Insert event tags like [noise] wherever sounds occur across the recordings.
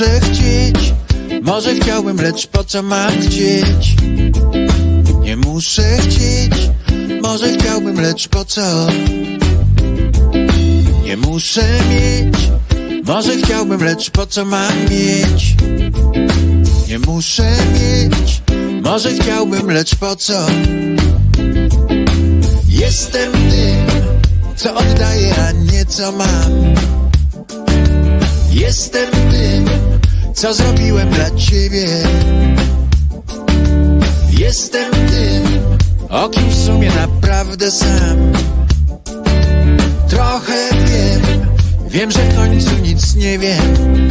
muszę chcieć, może chciałbym, lecz po co mam chcieć? Nie muszę chcieć, może chciałbym, lecz po co? Nie muszę mieć, może chciałbym, lecz po co mam mieć? Nie muszę mieć, może chciałbym, lecz po co? Jestem tym, co oddaję, a nie co mam. Jestem tym, co zrobiłem dla ciebie. Jestem tym, o kim w sumie naprawdę sam. Trochę wiem, wiem, że w końcu nic nie wiem.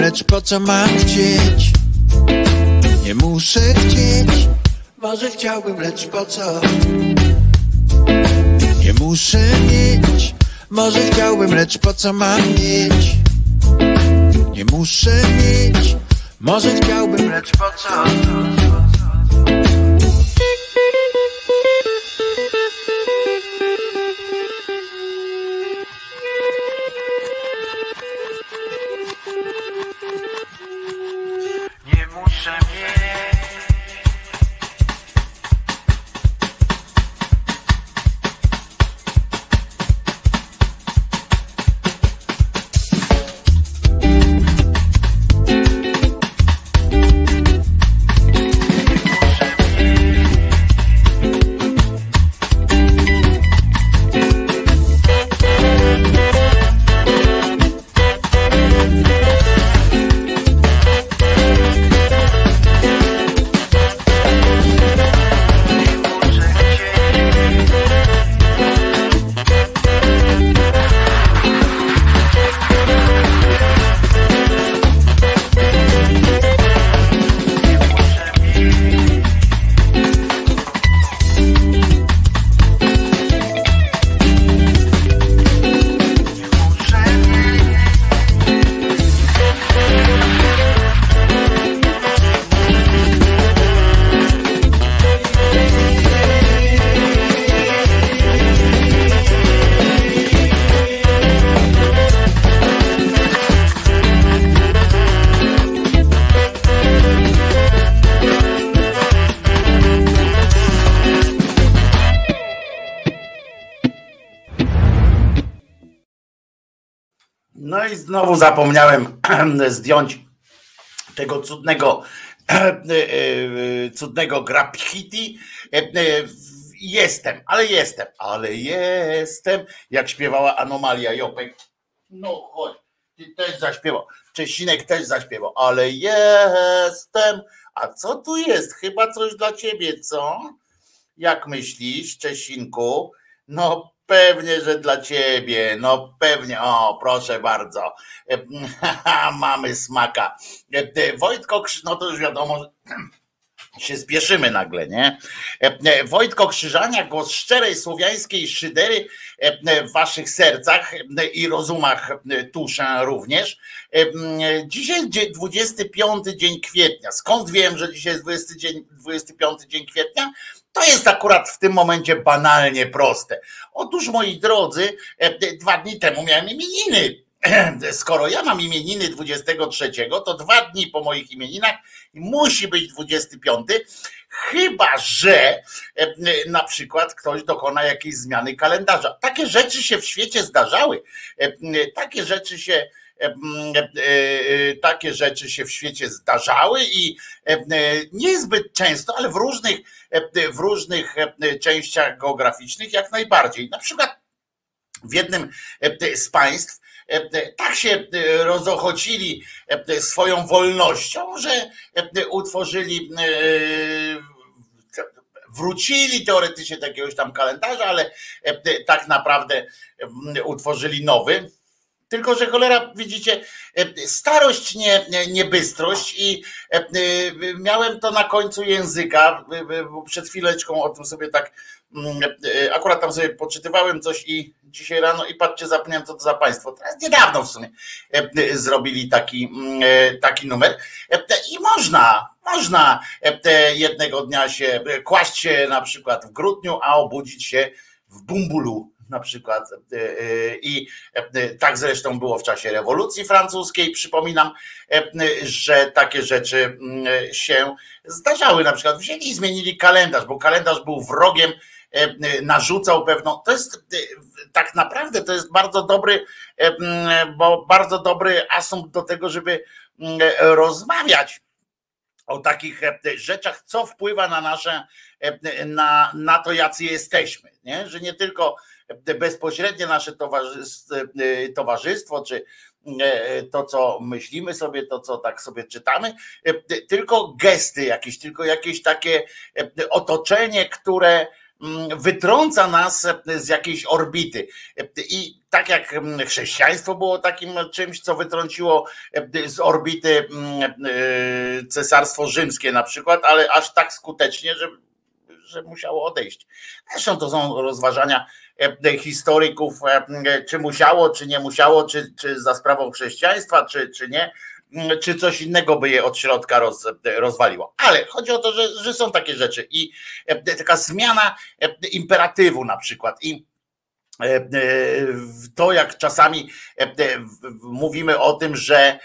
Lecz po co mam chcieć? Nie muszę chcieć, może chciałbym, lecz po co? Nie muszę mieć, może chciałbym, lecz po co mam mieć? Nie muszę mieć, może chciałbym, lecz po co? Znowu zapomniałem [clears throat] zdjąć tego cudnego, [clears throat] cudnego graffiti. Jestem, ale jestem, ale jestem, jak śpiewała Anomalia Jopek. No chodź, ty też zaśpiewał. Czesinek też zaśpiewał, ale jestem. A co tu jest? Chyba coś dla ciebie, co? Jak myślisz, Czesinku? No pewnie, że dla ciebie. No pewnie. O, proszę bardzo. [laughs] Mamy smaka. Wojtko, no to już wiadomo, że [clears throat] się spieszymy nagle, nie? Wojtko Krzyżania, głos szczerej słowiańskiej szydery w waszych sercach i rozumach tuszę również. Dzisiaj dzie- 25 dzień kwietnia. Skąd wiem, że dzisiaj jest 20 dzień, 25 dzień kwietnia? To jest akurat w tym momencie banalnie proste. Otóż, moi drodzy, dwa dni temu miałem imieniny. [clears throat] Skoro ja mam imieniny 23, to dwa dni po moich imieninach musi być 25, chyba że e, na przykład ktoś dokona jakiejś zmiany kalendarza. Takie rzeczy się w świecie zdarzały. E, Takie rzeczy się e, e, e, takie rzeczy się w świecie zdarzały i e, e, niezbyt często, ale w różnych, e, w różnych e, częściach geograficznych jak najbardziej. Na przykład w jednym z państw tak się rozochocili swoją wolnością, że utworzyli wrócili teoretycznie do jakiegoś tam kalendarza, ale tak naprawdę utworzyli nowy tylko, że cholera, widzicie, e, starość, nie, nie bystrość i e, e, miałem to na końcu języka, przed chwileczką o tym sobie tak, mm, akurat tam sobie poczytywałem coś i dzisiaj rano i patrzcie, zapomniałem co to za państwo. Teraz niedawno w sumie zrobili taki, mm, taki numer i można, można jednego dnia się, kłaść się na przykład w grudniu, a obudzić się w Bumbulu na przykład. E, e, I e, tak zresztą było w czasie rewolucji francuskiej. Przypominam, że takie rzeczy mm, się zdarzały. Na przykład wzięli i zmienili kalendarz, bo kalendarz był wrogiem, narzucał pewną. To jest tak naprawdę to jest bardzo dobry, bo bardzo dobry asumpt do tego, żeby rozmawiać o takich rzeczach, co wpływa na nasze, na, na to, jacy jesteśmy. Nie? Że nie tylko bezpośrednie nasze towarzystwo, czy e, to, co myślimy sobie, to, co tak sobie czytamy, e, tylko gesty jakieś, tylko jakieś takie e, otoczenie, które mm, wytrąca nas z jakiejś orbity. I tak jak mm, chrześcijaństwo było takim czymś, co wytrąciło z orbity mm, cesarstwo rzymskie na przykład, ale aż tak skutecznie, że, że musiało odejść. Zresztą to są rozważania E, historyków, e, czy musiało, czy nie musiało, czy, czy za sprawą chrześcijaństwa, czy, czy nie, czy coś innego by je od środka roz, rozwaliło. Ale chodzi o to, że, że są takie rzeczy i e, taka zmiana imperatywu na przykład i to, jak czasami mówimy o tym, że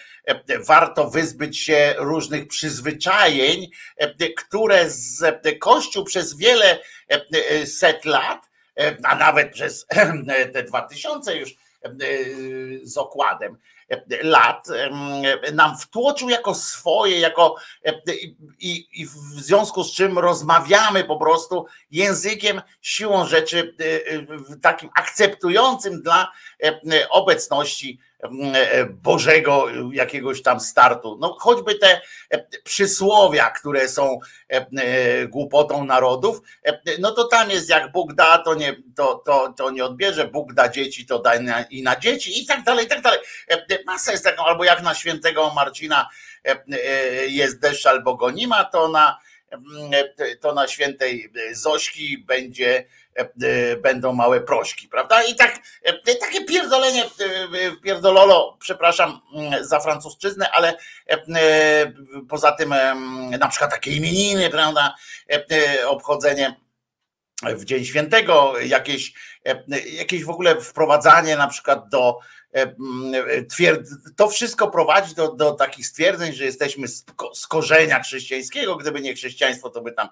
warto wyzbyć się różnych przyzwyczajeń, które z Kościół przez wiele set lat E, a nawet przez [clears throat] te 2000 już e, z okładem e, lat nam wtłoczył jako swoje, jako i, i, w związku z czym rozmawiamy po prostu językiem siłą rzeczy takim akceptującym dla obecności Bożego jakiegoś tam startu. No choćby te przysłowia, które są głupotą narodów, no to tam jest jak Bóg da, to nie, to, to, to nie odbierze, Bóg da dzieci, to da i na dzieci i tak dalej, i tak dalej. Masa jest taką, albo jak na świętego Marcina jest deszcz albo go nie ma, to na to na świętej Zośki będzie E, e, będą małe prośki, prawda? I tak e, takie pierdolenie, pierdololo, przepraszam mm, za francuszczyznę, ale poza tym na przykład takie imieniny, prawda? Obchodzenie w Dzień Świętego, jakieś, jakieś w ogóle wprowadzanie na przykład do to wszystko prowadzi do, do takich stwierdzeń, że jesteśmy z korzenia chrześcijańskiego, gdyby nie chrześcijaństwo, to by tam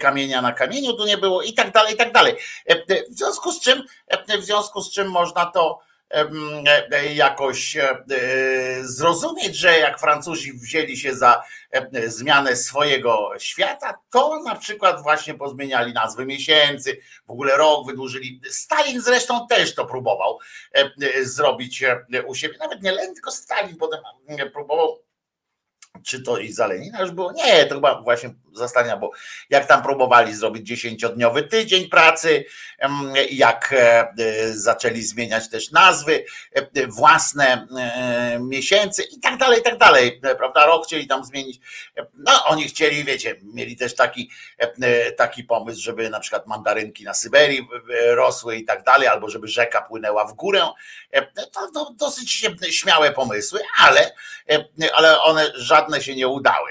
kamienia na kamieniu tu nie było i tak dalej, i tak dalej. W związku z czym, w związku z czym można to E, jakoś e, zrozumieć, że jak Francuzi wzięli się za e, zmianę swojego świata, to na przykład właśnie pozmieniali nazwy miesięcy, w ogóle rok wydłużyli. Stalin zresztą też to próbował zrobić u siebie, nawet nie Lenin, tylko Stalin potem próbował czy to i za Lenina już było? Nie, to chyba właśnie zastania, bo jak tam próbowali zrobić dziesięciodniowy tydzień pracy, jak e, zaczęli zmieniać też nazwy e, własne e, miesięcy i tak dalej, i tak dalej, prawda? Rok chcieli tam zmienić. No, oni chcieli, wiecie, mieli też taki, taki pomysł, żeby na przykład mandarynki na Syberii rosły i tak dalej, albo żeby rzeka płynęła w górę. To, to dosyć śmiałe pomysły, ale, ale one żadne się nie udały,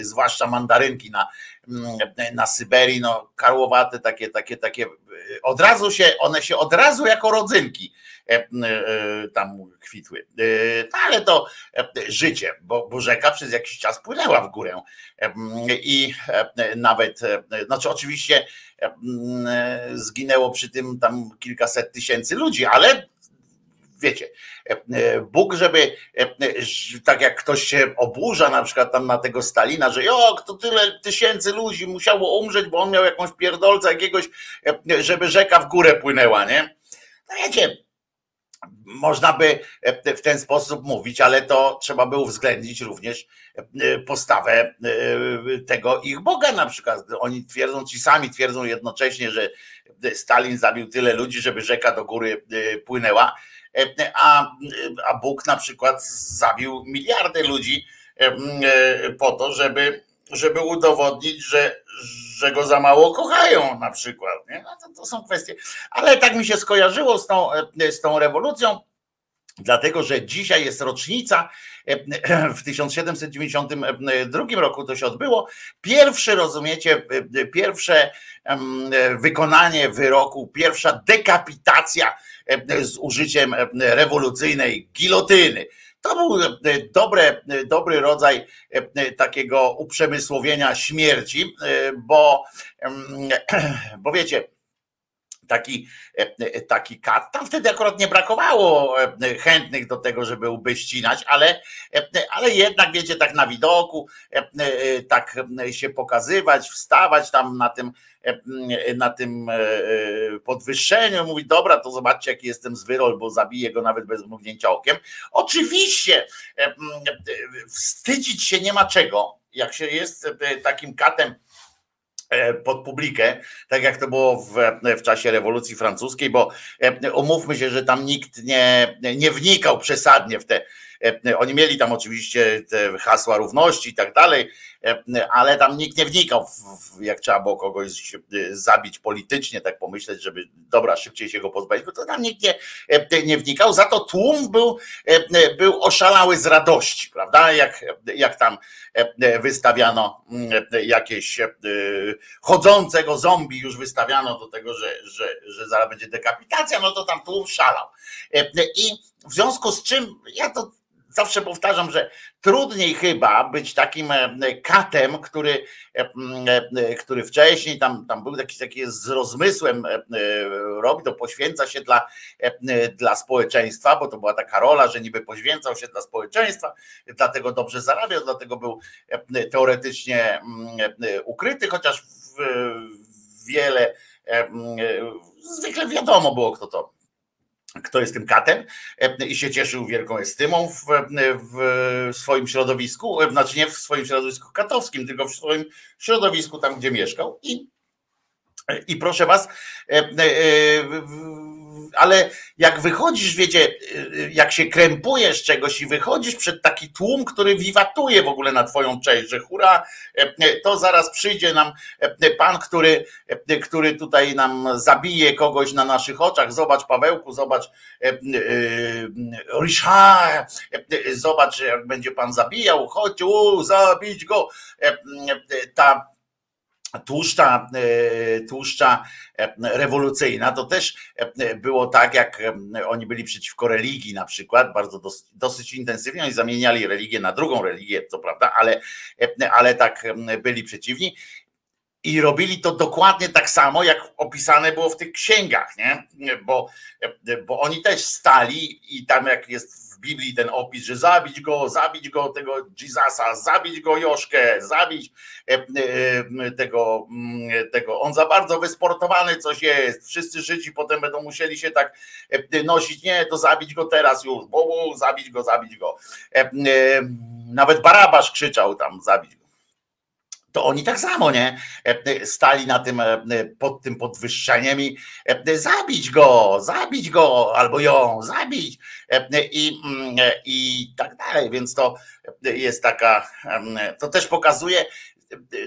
zwłaszcza mandarynki na, mm, na Syberii, no karłowate takie, takie, takie, od razu się, one się od razu jako rodzynki e, e, tam kwitły. E, no ale to życie, bo, bo rzeka przez jakiś czas płynęła w górę i nawet, znaczy oczywiście zginęło przy tym tam kilkaset tysięcy ludzi, ale wiecie, e, e, Bóg, żeby e, tak jak ktoś się oburza na przykład tam na tego Stalina, że jo, to tyle tysięcy ludzi musiało umrzeć, bo on miał jakąś pierdolca jakiegoś, żeby rzeka w górę płynęła, nie? No wiecie, można by w ten sposób mówić, ale to trzeba by uwzględnić również postawę tego ich Boga na przykład. Oni twierdzą, ci sami twierdzą jednocześnie, że Stalin zabił tyle ludzi, żeby rzeka do góry płynęła, a, a Bóg na przykład zabił miliardy ludzi po to, żeby, żeby udowodnić, że, że go za mało kochają na przykład. Nie? No to, to są kwestie. Ale tak mi się skojarzyło z tą, z tą rewolucją, dlatego że dzisiaj jest rocznica, w 1792 roku to się odbyło. Pierwsze, rozumiecie, pierwsze wykonanie wyroku, pierwsza dekapitacja z użyciem rewolucyjnej gilotyny. To był dobre, dobry rodzaj takiego uprzemysłowienia śmierci, bo, [clears throat] bo wiecie, taki, taki kat. Tam wtedy akurat nie brakowało chętnych do tego, żeby łby ścinać, ale, ale jednak, wiecie, tak na widoku, tak się pokazywać, wstawać tam na tym, na tym podwyższeniu, mówi, dobra, to zobaczcie, jaki jestem z wyrol, bo zabiję go nawet bez mrugnięcia okiem. Oczywiście wstydzić się nie ma czego, jak się jest takim katem, E, pod publikę, tak jak to było w, w czasie rewolucji francuskiej, bo e, umówmy się, że tam nikt nie, nie wnikał przesadnie w te. E, oni mieli tam oczywiście te hasła równości i tak dalej, ale tam nikt nie wnikał, jak trzeba było kogoś zabić politycznie, tak pomyśleć, żeby dobra, szybciej się go pozbawić, to tam nikt nie, nie wnikał. Za to tłum był, był oszalały z radości, prawda? Jak, jak tam wystawiano jakieś chodzącego zombie, już wystawiano do tego, że, że, że zaraz będzie dekapitacja, no to tam tłum szalał. I w związku z czym ja to zawsze powtarzam, że trudniej chyba być takim e, katem, który, e, e, który wcześniej tam, tam był taki, taki z rozmysłem, robi to, poświęca się dla, dla społeczeństwa, bo to była taka rola, że niby poświęcał się dla społeczeństwa, dlatego dobrze zarabiał, dlatego był teoretycznie ukryty, chociaż wiele zwykle wiadomo było, kto to kto jest tym katem e, i się cieszył wielką estymą w, w, swoim środowisku, e, znaczy nie w swoim środowisku katowskim, tylko w swoim środowisku tam, gdzie mieszkał. I, i proszę was, e, ale jak wychodzisz, wiecie, jak się krępujesz czegoś i wychodzisz przed taki tłum, który wiwatuje w ogóle na twoją cześć, że hura, to zaraz przyjdzie nam pan, który, który tutaj nam zabije kogoś na naszych oczach. Zobacz Pawełku, zobacz Richard, zobacz jak będzie pan zabijał, chodź, u, zabić go. Ta tłuszcza, e, tłuszcza e, rewolucyjna, to też e, było tak, jak oni byli przeciwko religii na przykład, bardzo dosyć, dosyć intensywnie, oni zamieniali religię na drugą religię, co prawda, ale, ale tak byli przeciwni i robili to dokładnie tak samo, jak opisane było w tych księgach, nie? Bo, bo oni też stali i tam jak jest w Biblii ten opis, że zabić go, zabić go, tego Jezusa, zabić go Joszkę, zabić e, e, tego, mm, tego. On za bardzo wysportowany coś jest. Wszyscy Żydzi potem będą musieli się tak e, nosić. Nie, to zabić go teraz już, bo zabić go, zabić go. Nawet Barabasz krzyczał tam, zabić go to oni tak samo, nie? Stali na tym, pod tym podwyższeniem i zabić go, zabić go, albo ją, zabić i, i tak dalej. Więc to jest taka, to też pokazuje,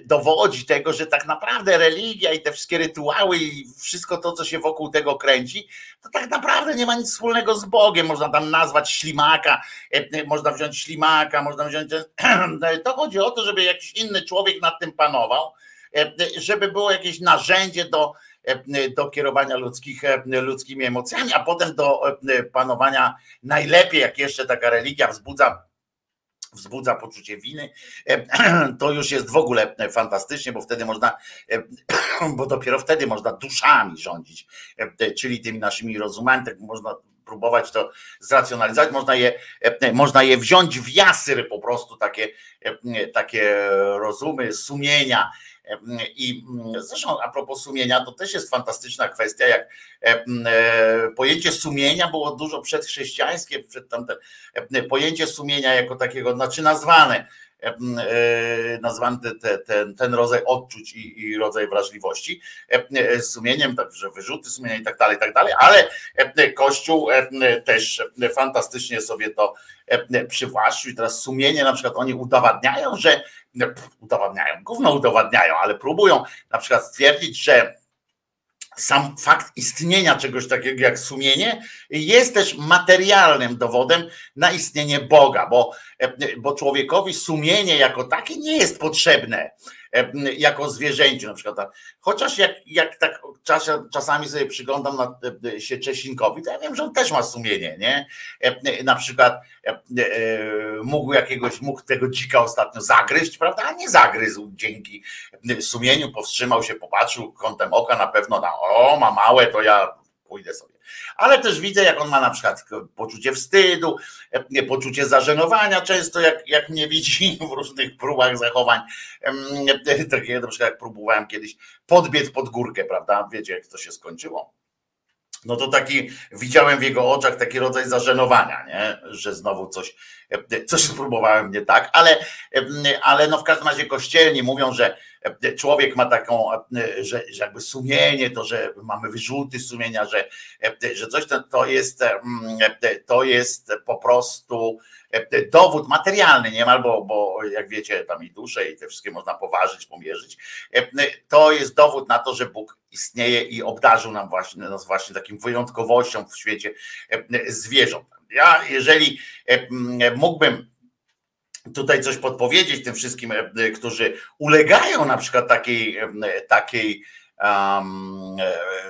dowodzi tego, że tak naprawdę religia i te wszystkie rytuały i wszystko to, co się wokół tego kręci, to tak naprawdę nie ma nic wspólnego z Bogiem. Można tam nazwać ślimaka, e, można wziąć ślimaka, można wziąć. [clears throat] To chodzi o to, żeby jakiś inny człowiek nad tym panował, e, żeby było jakieś narzędzie do, e, do kierowania ludzkich, ludzkimi emocjami, a potem do panowania najlepiej, jak jeszcze taka religia wzbudza wzbudza poczucie winy, e, [clears throat] to już jest w ogóle fantastycznie, bo wtedy można, e, [clears throat] bo dopiero wtedy można duszami rządzić, e, czyli tymi naszymi rozumami, tak można próbować to zracjonalizować, można je, można je wziąć w jasyr po prostu takie, takie rozumy, sumienia I zresztą a propos sumienia, to też jest fantastyczna kwestia, jak pojęcie sumienia było dużo przedchrześcijańskie, przed tamten, pojęcie sumienia jako takiego, znaczy nazwane E, nazwany ten, ten rodzaj odczuć i, i rodzaj wrażliwości e, sumieniem, także wyrzuty sumienia i tak dalej, i tak dalej, ale Kościół też fantastycznie sobie to przywłaszczył i teraz sumienie na przykład oni udowadniają, że udowadniają, gówno udowadniają, ale próbują na przykład stwierdzić, że sam fakt istnienia czegoś takiego jak sumienie jest też materialnym dowodem na istnienie Boga, bo, bo człowiekowi sumienie jako takie nie jest potrzebne jako zwierzęciu na przykład. Chociaż jak, jak tak czas, czasami sobie przyglądam na, się Czesinkowi, to ja wiem, że on też ma sumienie, nie? Na przykład mógł jakiegoś, mógł tego dzika ostatnio zagryźć, prawda? A nie zagryzł dzięki sumieniu, powstrzymał się, popatrzył kątem oka na pewno na o, ma małe, to ja pójdę sobie ale też widzę, jak on ma na przykład poczucie wstydu, poczucie zażenowania, często jak, jak mnie widzi [laughs] w różnych próbach zachowań, takie na przykład jak próbowałem kiedyś podbiec pod górkę, prawda, wiecie jak to się skończyło, no to taki widziałem w jego oczach taki rodzaj zażenowania, nie? że znowu coś, coś spróbowałem nie tak, ale, ale no w każdym razie kościelni mówią, że człowiek ma taką, że, że jakby sumienie, to, że mamy wyrzuty sumienia, że, że coś to, jest, to jest po prostu dowód materialny niemal, bo, bo jak wiecie, tam i dusze i te wszystkie można poważyć, pomierzyć. To jest dowód na to, że Bóg istnieje i obdarzył nam właśnie, nas właśnie takim wyjątkowością w świecie zwierząt. Ja, jeżeli mógłbym tutaj coś podpowiedzieć tym wszystkim, którzy ulegają na przykład takiej, takiej um,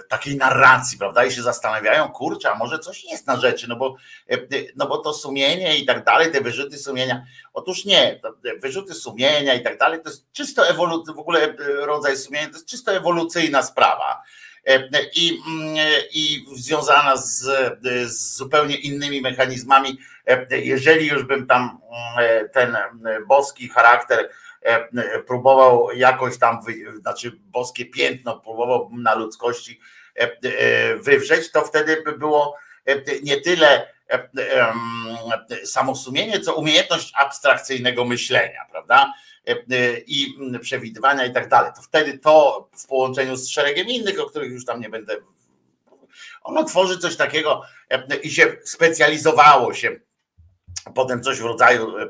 takiej narracji, prawda? I się zastanawiają, kurczę, a może coś jest na rzeczy, no bo, e, no bo to sumienie i tak dalej, te wyrzuty sumienia. Otóż nie, wyrzuty sumienia i tak dalej, to jest czysto ewolucyjny, w ogóle rodzaj sumienia, to jest czysto ewolucyjna sprawa. I, mm, i związana z, z zupełnie innymi mechanizmami. Jeżeli już bym tam ten boski charakter E, próbował jakoś tam, znaczy boskie piętno próbował na ludzkości e, e, wywrzeć, to wtedy by było nie tyle samo sumienie, co umiejętność abstrakcyjnego myślenia, prawda? I przewidywania i tak dalej. To wtedy to w połączeniu z szeregiem innych, o których już tam nie będę. Ono tworzy coś takiego i się specjalizowało się potem coś w rodzaju e,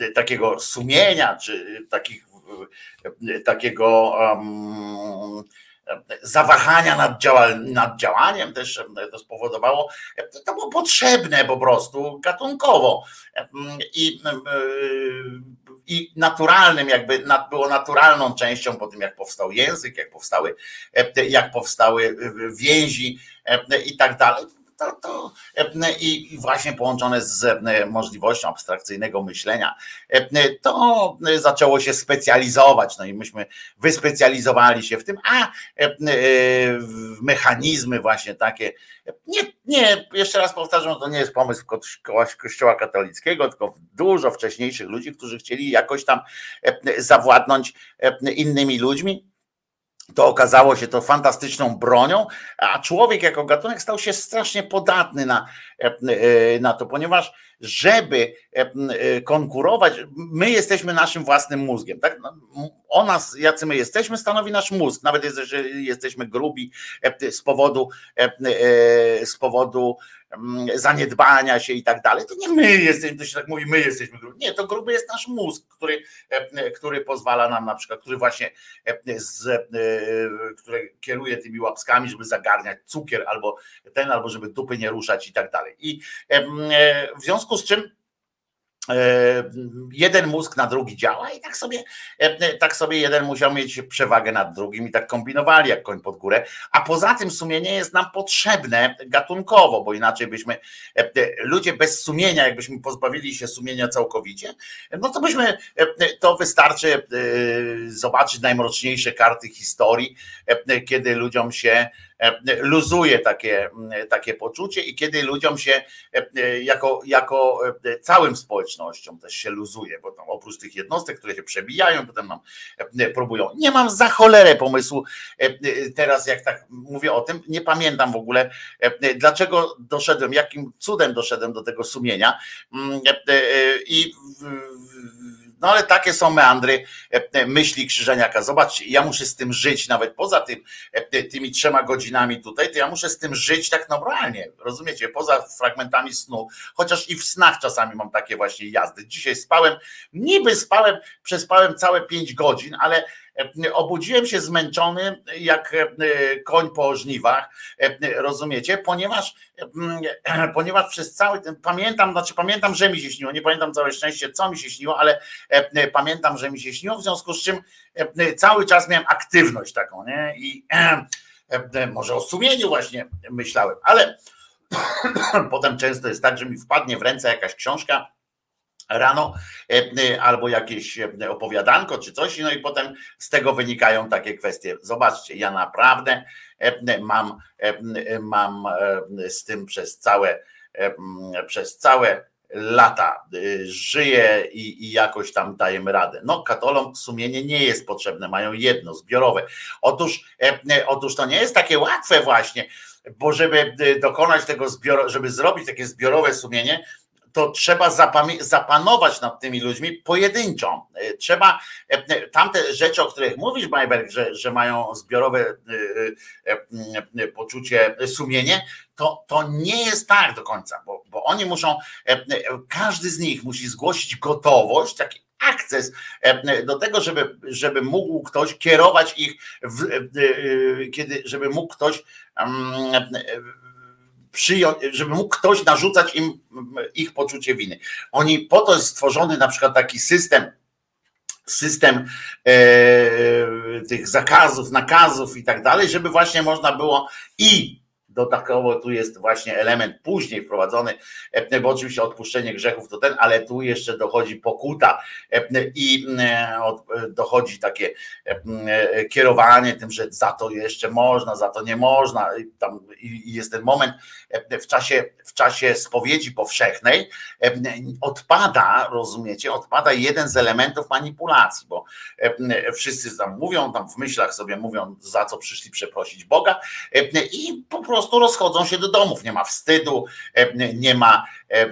e, takiego sumienia, czy takich, e, takiego um, zawahania nad, nad działaniem też to spowodowało, to było potrzebne po prostu gatunkowo. I, i naturalnym jakby było naturalną częścią po tym jak powstał język, jak powstały, jak powstały więzi i tak dalej to, to, e, i właśnie połączone z e, możliwością abstrakcyjnego myślenia, e, to zaczęło się specjalizować. No i myśmy wyspecjalizowali się w tym, a mechanizmy właśnie takie. Nie, nie, jeszcze raz powtarzam, to nie jest pomysł Kościoła katolickiego, tylko dużo wcześniejszych ludzi, którzy chcieli jakoś tam zawładnąć innymi ludźmi to okazało się to fantastyczną bronią, a człowiek jako gatunek stał się strasznie podatny na, e, e, na to, ponieważ żeby e, konkurować, my jesteśmy naszym własnym mózgiem. Tak? No, o nas, jacy my jesteśmy, stanowi nasz mózg, nawet jeżeli jesteśmy grubi z powodu, z powodu zaniedbania się i tak dalej, to nie my jesteśmy, to się tak mówi, my jesteśmy gruby. Nie, to gruby jest nasz mózg, który, e, który pozwala nam na przykład, który właśnie e, z, e, który kieruje tymi łapskami, żeby zagarniać cukier albo ten, albo żeby dupy nie ruszać i tak dalej. I w związku z czym E, jeden mózg na drugi działa i tak sobie, e, tak sobie jeden musiał mieć przewagę nad drugim i tak kombinowali jak koń pod górę, a poza tym sumienie jest nam potrzebne gatunkowo, bo inaczej byśmy, e, ludzie bez sumienia, jakbyśmy pozbawili się sumienia całkowicie, no to byśmy, to wystarczy zobaczyć najmroczniejsze karty historii, kiedy ludziom się luzuje takie, takie poczucie i kiedy ludziom się jako, jako całym społecznością też się luzuje, bo tam oprócz tych jednostek, które się przebijają, potem nam próbują. Nie mam za cholerę pomysłu teraz, jak tak mówię o tym, nie pamiętam w ogóle, dlaczego doszedłem, jakim cudem doszedłem do tego sumienia i no ale takie są meandry e, e, myśli Krzyżeniaka. Zobaczcie, ja muszę z tym żyć, nawet poza tym, e, tymi trzema godzinami tutaj, to ja muszę z tym żyć tak normalnie, rozumiecie, poza fragmentami snu, chociaż i w snach czasami mam takie właśnie jazdy. Dzisiaj spałem, niby spałem, przespałem całe pięć godzin, ale Obudziłem się zmęczony jak e, koń po żniwach, e, rozumiecie? Ponieważ, e, [clears throat] ponieważ przez cały ten, pamiętam, znaczy pamiętam, że mi się śniło, nie pamiętam całe szczęście, co mi się śniło, ale pamiętam, że mi się śniło, w związku z czym cały czas miałem aktywność taką, nie? I [clears throat] może o sumieniu właśnie myślałem, ale [clears throat] potem często jest tak, że mi wpadnie w ręce jakaś książka, rano e, e, albo jakieś e, opowiadanko czy coś, no i potem z tego wynikają takie kwestie. Zobaczcie, ja naprawdę mam, mam z tym przez całe, przez całe lata żyję i, i, jakoś tam dajemy radę. No, katolom sumienie nie jest potrzebne, mają jedno, zbiorowe. Otóż, otóż to nie jest takie łatwe właśnie, bo żeby dokonać tego zbioro, żeby zrobić takie zbiorowe sumienie, to trzeba zapanować nad tymi ludźmi pojedynczo. E, trzeba e, e, tamte rzeczy, o których mówisz, Majberg, że, że mają zbiorowe poczucie, sumienie, to, to nie jest tak do końca, bo, bo oni muszą, każdy z nich musi zgłosić gotowość, taki akces do tego, żeby, żeby mógł ktoś kierować ich, w, kiedy, żeby mógł ktoś przyjąć, żeby mógł ktoś narzucać im ich poczucie winy. Oni po to jest stworzony na przykład taki system, system e, tych zakazów, nakazów i tak dalej, żeby właśnie można było i dodatkowo tu jest właśnie element później wprowadzony, e, bo oczywiście odpuszczenie grzechów to ten, ale tu jeszcze dochodzi pokuta e, i e, dochodzi takie kierowanie tym, że za to jeszcze można, za to nie można. I jest ten moment w czasie, w czasie spowiedzi powszechnej odpada, rozumiecie, odpada jeden z elementów manipulacji, bo wszyscy tam mówią, tam w myślach sobie mówią, za co przyszli przeprosić Boga i po prostu prostu rozchodzą się do domów. Nie ma wstydu, e, nie ma, e,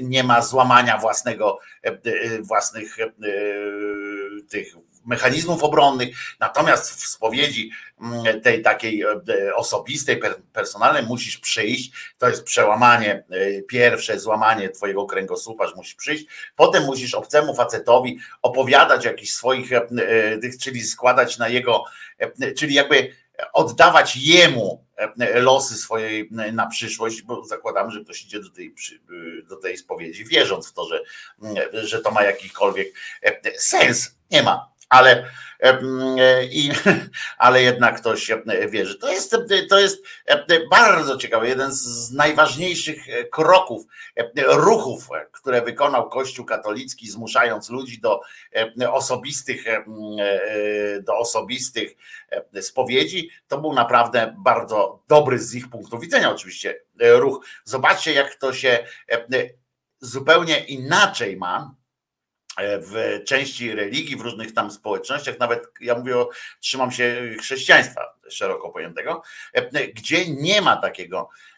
nie ma złamania własnego, e, własnych tych mechanizmów obronnych. Natomiast w spowiedzi tej takiej osobistej, personalnej musisz przyjść. To jest przełamanie, pierwsze złamanie twojego kręgosłupa, że musisz przyjść. Potem musisz obcemu facetowi opowiadać jakichś swoich, czyli składać na jego, czyli jakby oddawać jemu e, losy swojej e, na przyszłość, bo zakładam, że ktoś idzie do tej, do tej spowiedzi, wierząc w to, że, że to ma jakikolwiek e, sens. Nie ma ale, i, [laughs] ale jednak ktoś wierzy. To jest, to jest bardzo ciekawe, jeden z najważniejszych kroków, ruchów, które wykonał Kościół katolicki, zmuszając ludzi do osobistych, do osobistych spowiedzi. To był naprawdę bardzo dobry z ich punktu widzenia, oczywiście, ruch. Zobaczcie, jak to się zupełnie inaczej ma E, w części religii, w różnych tam społecznościach, nawet ja mówię o, trzymam się chrześcijaństwa szeroko pojętego, e, gdzie nie ma takiego, e,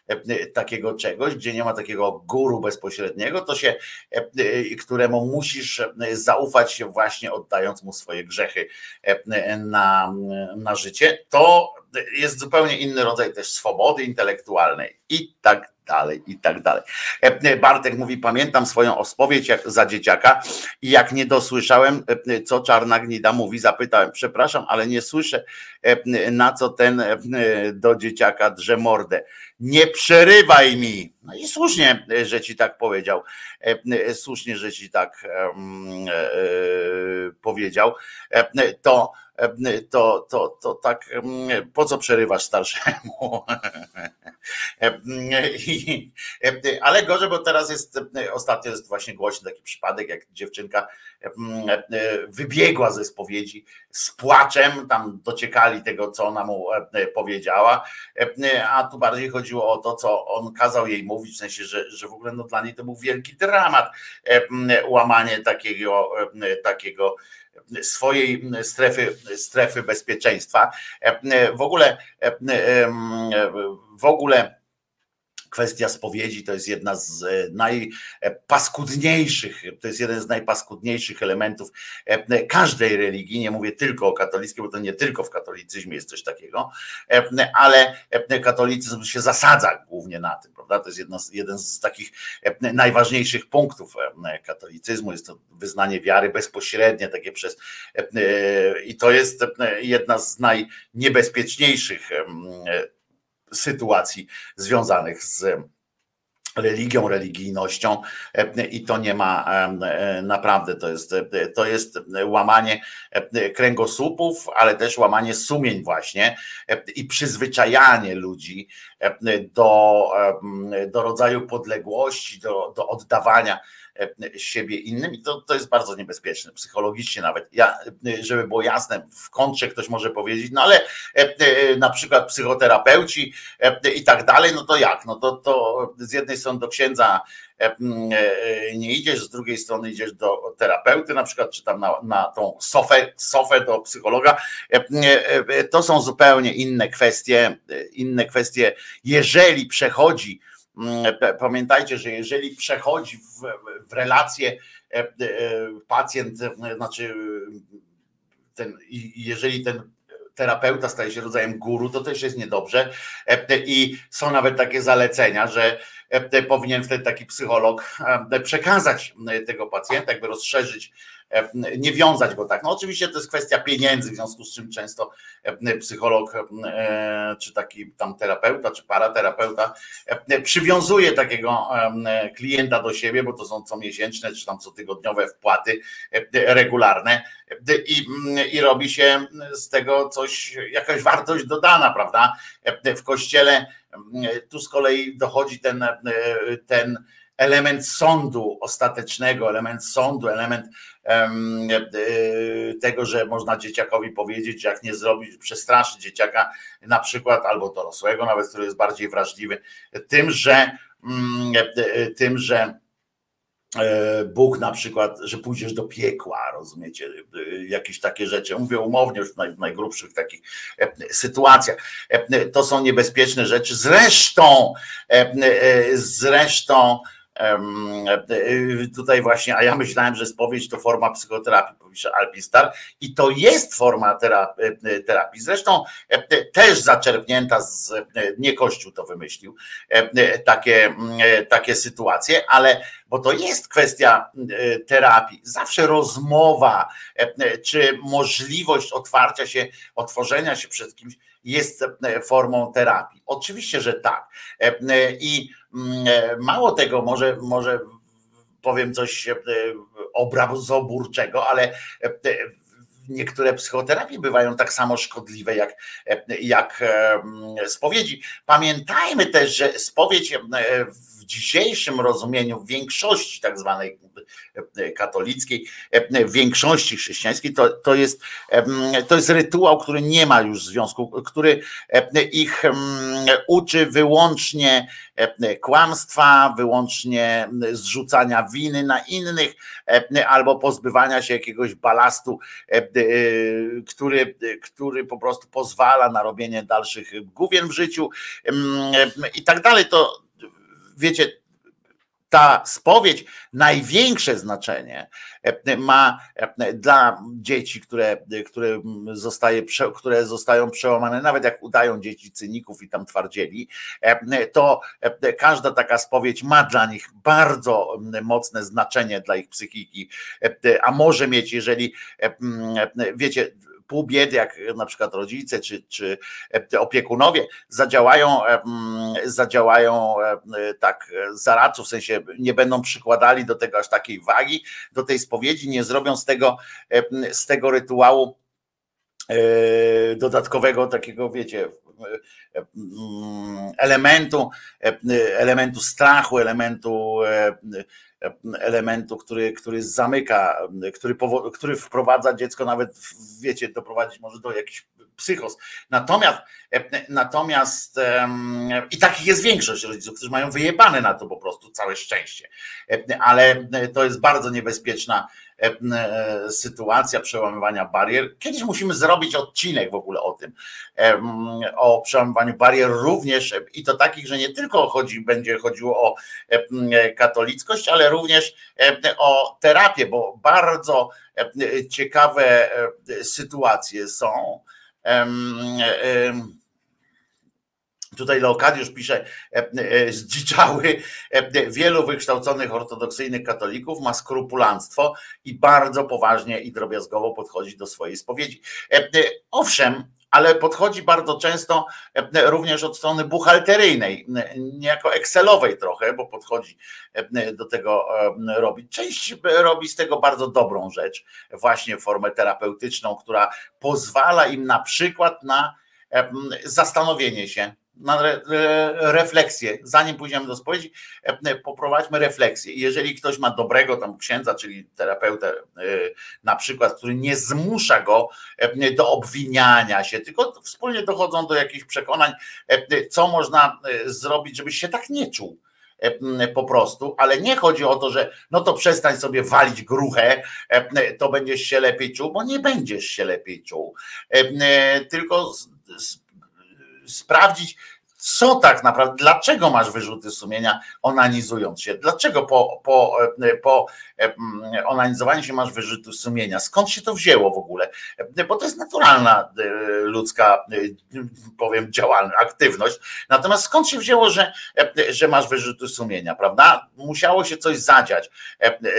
takiego czegoś, gdzie nie ma takiego guru bezpośredniego, to się, któremu musisz zaufać się właśnie oddając mu swoje grzechy na, na życie, to jest zupełnie inny rodzaj też swobody intelektualnej i tak dalej, i tak dalej. E, Bartek mówi, pamiętam swoją spowiedź jak, za dzieciaka i jak nie dosłyszałem, e, co Czarna Gnida mówi, zapytałem, przepraszam, ale nie słyszę, e, na co ten do dzieciaka drze mordę. Nie przerywaj mi. No i słusznie, że ci tak powiedział. Słusznie, że ci tak powiedział. To to, to, to tak, po co przerywasz starszemu? [laughs] Ale gorzej, bo teraz jest, ostatnio jest właśnie głośny taki przypadek, jak dziewczynka wybiegła ze spowiedzi z płaczem, tam dociekali tego, co ona mu powiedziała, a tu bardziej chodziło o to, co on kazał jej mówić, w sensie, że, że w ogóle no, dla niej to był wielki dramat, łamanie takiego, takiego swojej swojej strefy, strefy bezpieczeństwa. W ogóle, w ogóle kwestia spowiedzi to jest jedna z e, najpaskudniejszych, to jest jeden z najpaskudniejszych elementów e, każdej religii. Nie mówię tylko o katolickiej, bo to nie tylko w katolicyzmie jest coś takiego, e, ale katolicyzm się zasadza głównie na tym, prawda? To jest jedno, jeden z takich najważniejszych punktów katolicyzmu. Jest to wyznanie wiary bezpośrednie, takie przez. I to jest jedna z najniebezpieczniejszych sytuacji związanych z religią, religijnością. I to nie ma naprawdę, to jest, to jest łamanie kręgosłupów, ale też łamanie sumień właśnie i przyzwyczajanie ludzi do, do rodzaju podległości, do, do oddawania siebie innym i to, to jest bardzo niebezpieczne, psychologicznie nawet. Ja, e, żeby było jasne, w kontrze ktoś może powiedzieć, no ale e, na przykład psychoterapeuci i tak dalej, no to jak? No to, to z jednej strony do księdza nie idziesz, z drugiej strony idziesz do terapeuty, na przykład, czy tam na, na tą sofę, sofę do psychologa. To są zupełnie inne kwestie, inne kwestie, jeżeli przechodzi pamiętajcie, że jeżeli przechodzi w, w relację e, e, pacjent, e, znaczy ten, jeżeli ten terapeuta staje się rodzajem guru, to też jest niedobrze. I są nawet takie zalecenia, że powinien wtedy taki psycholog przekazać tego pacjenta, jakby rozszerzyć nie wiązać go tak. No oczywiście to jest kwestia pieniędzy, w związku z czym często e, psycholog, e, czy taki tam terapeuta, czy paraterapeuta przywiązuje takiego klienta do siebie, bo to są comiesięczne, czy tam cotygodniowe wpłaty regularne i, i robi się z tego coś, jakaś wartość dodana, prawda? W kościele tu z kolei dochodzi ten, ten element sądu ostatecznego, element sądu, element um, tego, że można dzieciakowi powiedzieć, jak nie zrobić, przestraszyć dzieciaka na przykład, albo dorosłego nawet, który jest bardziej wrażliwy, tym, że um, tym, że Bóg na przykład, że pójdziesz do piekła, rozumiecie, jakieś takie rzeczy. Mówię umownie już w najgrubszych takich sytuacjach. To są niebezpieczne rzeczy. Zresztą, zresztą, Tutaj właśnie, a ja myślałem, że spowiedź to forma psychoterapii, pisze Alpistar, i to jest forma terapii. Zresztą też zaczerpnięta z, nie Kościół to wymyślił, takie, takie sytuacje, ale bo to jest kwestia terapii. Zawsze rozmowa, czy możliwość otwarcia się, otworzenia się przed kimś jest formą terapii. Oczywiście, że tak. I e, mało tego, może, może powiem coś e, obrazoburczego, ale e, niektóre psychoterapie bywają tak samo szkodliwe jak, jak spowiedzi. Pamiętajmy też, że spowiedź w dzisiejszym rozumieniu w większości tak zwanej katolickiej, w większości chrześcijańskiej, to, to, jest, to jest rytuał, który nie ma już związku, który ich uczy wyłącznie kłamstwa, wyłącznie zrzucania winy na innych albo pozbywania się jakiegoś balastu, który, który po prostu pozwala na robienie dalszych główien w życiu i tak dalej. To wiecie, ta spowiedź największe znaczenie e, ma e, dla dzieci, które, które, zostaje, które zostają przełamane, nawet jak udają dzieci cyników i tam twardzieli, e, to każda taka spowiedź ma dla nich bardzo mocne znaczenie dla ich psychiki, a może mieć, jeżeli wiecie, pół biedy, jak na przykład rodzice czy, czy opiekunowie zadziałają, zadziałają tak zaradczo, w sensie nie będą przykładali do tego aż takiej wagi, do tej spowiedzi, nie zrobią z tego, z tego rytuału e, dodatkowego takiego, wiecie, elementu, elementu strachu, elementu elementu, który, który zamyka, który, który wprowadza dziecko nawet, wiecie, doprowadzić może do jakichś psychos. Natomiast, natomiast i takich jest większość rodziców, którzy mają wyjebane na to po prostu całe szczęście. Ale to jest bardzo niebezpieczna E, e, sytuacja przełamywania barier. Kiedyś musimy zrobić odcinek w ogóle o tym, e, o przełamywaniu barier również i to takich, że nie tylko chodzi, będzie chodziło o katolickość, ale również o terapię, bo bardzo ciekawe sytuacje są Tutaj Leokadiusz pisze, e, e, zdziczały e, wielu wykształconych ortodoksyjnych katolików ma skrupulanstwo i bardzo poważnie i drobiazgowo podchodzi do swojej spowiedzi. Owszem, ale podchodzi bardzo często również od strony buchalteryjnej, niejako Excelowej trochę, bo podchodzi do tego robić. Część robi z tego bardzo dobrą rzecz, właśnie formę terapeutyczną, która pozwala im na przykład na zastanowienie się, na refleksję, zanim pójdziemy do spowiedzi, e, poprowadźmy refleksję. Jeżeli ktoś ma dobrego tam księdza, czyli terapeutę e, na przykład, który nie zmusza go e, do obwiniania się, tylko wspólnie dochodzą do jakichś przekonań, co można zrobić, żeby się tak nie czuł po prostu, ale nie chodzi o to, że no to przestań sobie walić gruchę, to będziesz się lepiej czuł, bo nie będziesz się lepiej czuł, tylko sprawdzić, co tak naprawdę, dlaczego masz wyrzuty sumienia onanizując się? Dlaczego po, po, po onanizowaniu się masz wyrzuty sumienia? Skąd się to wzięło w ogóle? Bo to jest naturalna e, ludzka, e, powiem, działalność, aktywność. Natomiast skąd się wzięło, że, że masz wyrzuty sumienia, prawda? Musiało się coś zadziać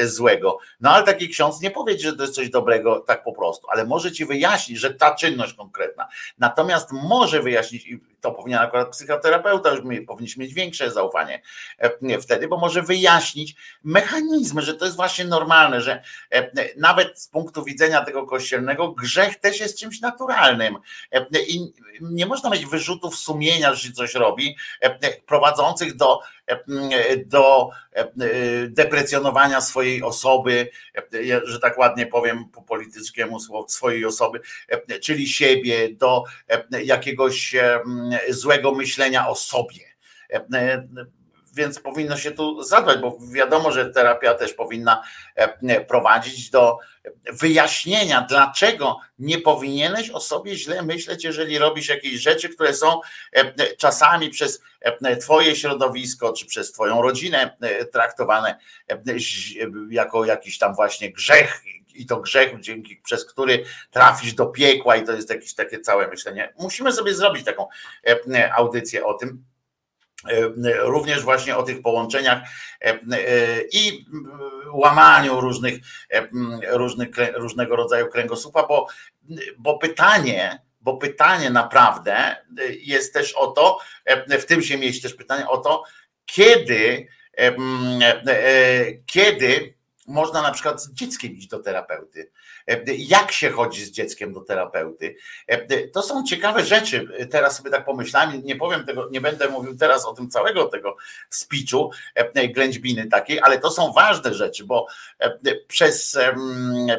złego. No ale taki ksiądz nie powie, że to jest coś dobrego tak po prostu, ale może ci wyjaśnić, że ta czynność konkretna. Natomiast może wyjaśnić, i to powinien akurat psychoterapeuta, już powinniśmy mieć większe zaufanie e, wtedy, bo może wyjaśnić mechanizmy, że to jest właśnie normalne, że e, nawet z punktu widzenia tego kościelnego grzech też jest czymś naturalnym e, i nie można mieć wyrzutów sumienia, że się coś robi, prowadzących do do deprecjonowania swojej osoby, że tak ładnie powiem po politycznemu swojej osoby, czyli siebie, do jakiegoś złego myślenia o sobie więc powinno się tu zadbać, bo wiadomo, że terapia też powinna prowadzić do wyjaśnienia, dlaczego nie powinieneś o sobie źle myśleć, jeżeli robisz jakieś rzeczy, które są czasami przez Twoje środowisko czy przez Twoją rodzinę traktowane jako jakiś tam właśnie grzech. I to grzech, dzięki, przez który trafisz do piekła, i to jest jakieś takie całe myślenie. Musimy sobie zrobić taką audycję o tym również właśnie o tych połączeniach i łamaniu różnych, różnych różnego rodzaju kręgosłupa, bo, bo pytanie, bo pytanie naprawdę jest też o to, w tym się mieści też pytanie o to, kiedy, kiedy można na przykład z dzieckiem iść do terapeuty. Jak się chodzi z dzieckiem do terapeuty? To są ciekawe rzeczy. Teraz sobie tak pomyślałem, nie powiem tego, nie będę mówił teraz o tym całego tego speechu, ględźbiny takiej, ale to są ważne rzeczy, bo przez,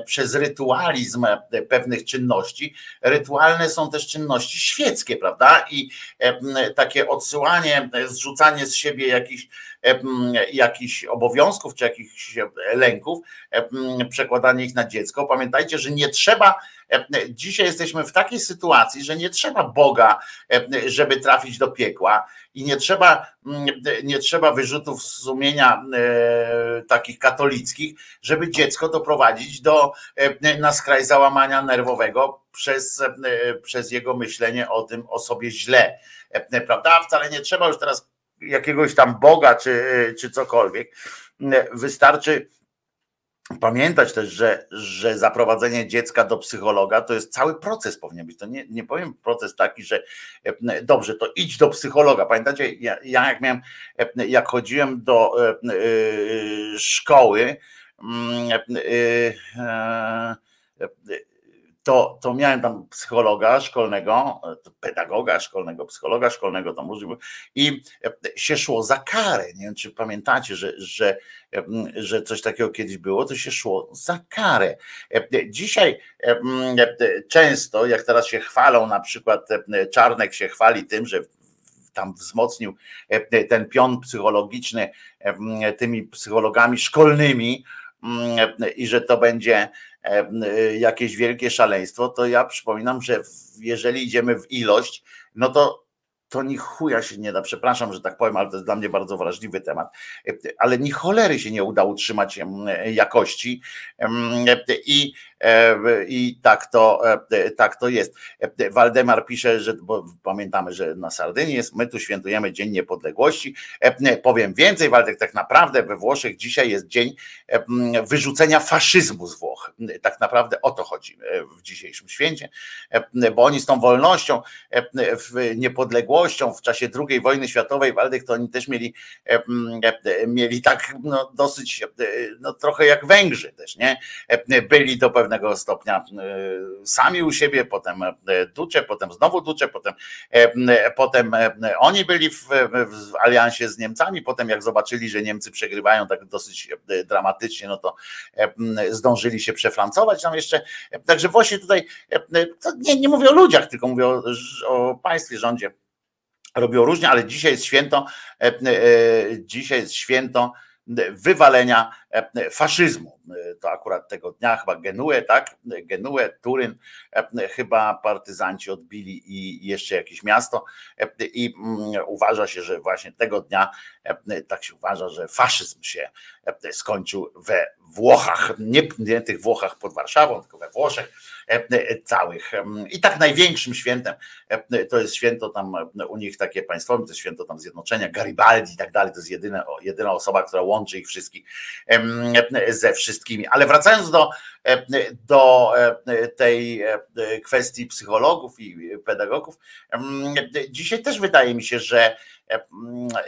przez rytualizm pewnych czynności, rytualne są też czynności świeckie, prawda? I takie odsyłanie, zrzucanie z siebie jakichś jakichś obowiązków czy jakichś lęków, przekładanie ich na dziecko. Pamiętajcie, że nie trzeba, dzisiaj jesteśmy w takiej sytuacji, że nie trzeba Boga, żeby trafić do piekła i nie trzeba, nie trzeba wyrzutów sumienia takich katolickich, żeby dziecko doprowadzić do, na skraj załamania nerwowego przez, przez jego myślenie o tym, o sobie źle. Prawda? Wcale nie trzeba już teraz jakiegoś tam Boga czy, czy cokolwiek. Wystarczy pamiętać też, że, że zaprowadzenie dziecka do psychologa to jest cały proces powinien być. To nie, nie powiem proces taki, że dobrze, to idź do psychologa. Pamiętacie, ja, ja jak miałem, jak chodziłem do szkoły, mm, to, to miałem tam psychologa szkolnego, pedagoga szkolnego, psychologa szkolnego, to może i się szło za karę. Nie wiem, czy pamiętacie, że, że, że coś takiego kiedyś było, to się szło za karę. Dzisiaj często, jak teraz się chwalą, na przykład Czarnek się chwali tym, że tam wzmocnił ten pion psychologiczny tymi psychologami szkolnymi i że to będzie jakieś wielkie szaleństwo, to ja przypominam, że jeżeli idziemy w ilość, no to to ni chuja się nie da, przepraszam, że tak powiem, ale to jest dla mnie bardzo wrażliwy temat, ale ni cholery się nie uda utrzymać jakości. I E, i tak to, e, tak to jest. E, Waldemar pisze, że bo pamiętamy, że na Sardynii jest, my tu świętujemy Dzień Niepodległości. Powiem więcej, Waldek, tak naprawdę we Włoszech dzisiaj jest dzień wyrzucenia faszyzmu z Włoch. Tak naprawdę o to chodzi w dzisiejszym święcie, bo oni z tą wolnością, niepodległością w czasie II wojny światowej, Waldek, to oni też mieli, mieli tak no, dosyć, no, trochę jak Węgrzy też, nie? Byli do pewnego pewnego stopnia e, sami u siebie, potem Ducze, e, potem znowu Ducze, potem, e, potem oni byli w, w aliansie z Niemcami, potem jak zobaczyli, że Niemcy przegrywają tak dosyć dramatycznie, no to zdążyli się przefrancować tam jeszcze. Także właśnie tutaj, nie, nie mówię o ludziach, tylko mówię o, o państwie, rządzie. Robią różnie, ale dzisiaj jest święto, dzisiaj jest święto wywalenia faszyzmu. E, to akurat tego dnia chyba Genue, tak? Genue, Turyn, e, chyba partyzanci odbili i jeszcze jakieś miasto i mm, uważa się, że właśnie tego dnia tak się uważa, że faszyzm się skończył we Włochach, nie, nie tych Włochach pod Warszawą, tylko we Włoszech całych. I tak największym świętem to jest święto tam u nich takie państwowe, to jest święto tam zjednoczenia, Garibaldi i tak dalej, to jest jedyna osoba, która łączy ich wszystkich ze wszystkimi. Ale wracając do, do tej kwestii psychologów i pedagogów, dzisiaj też wydaje mi się, że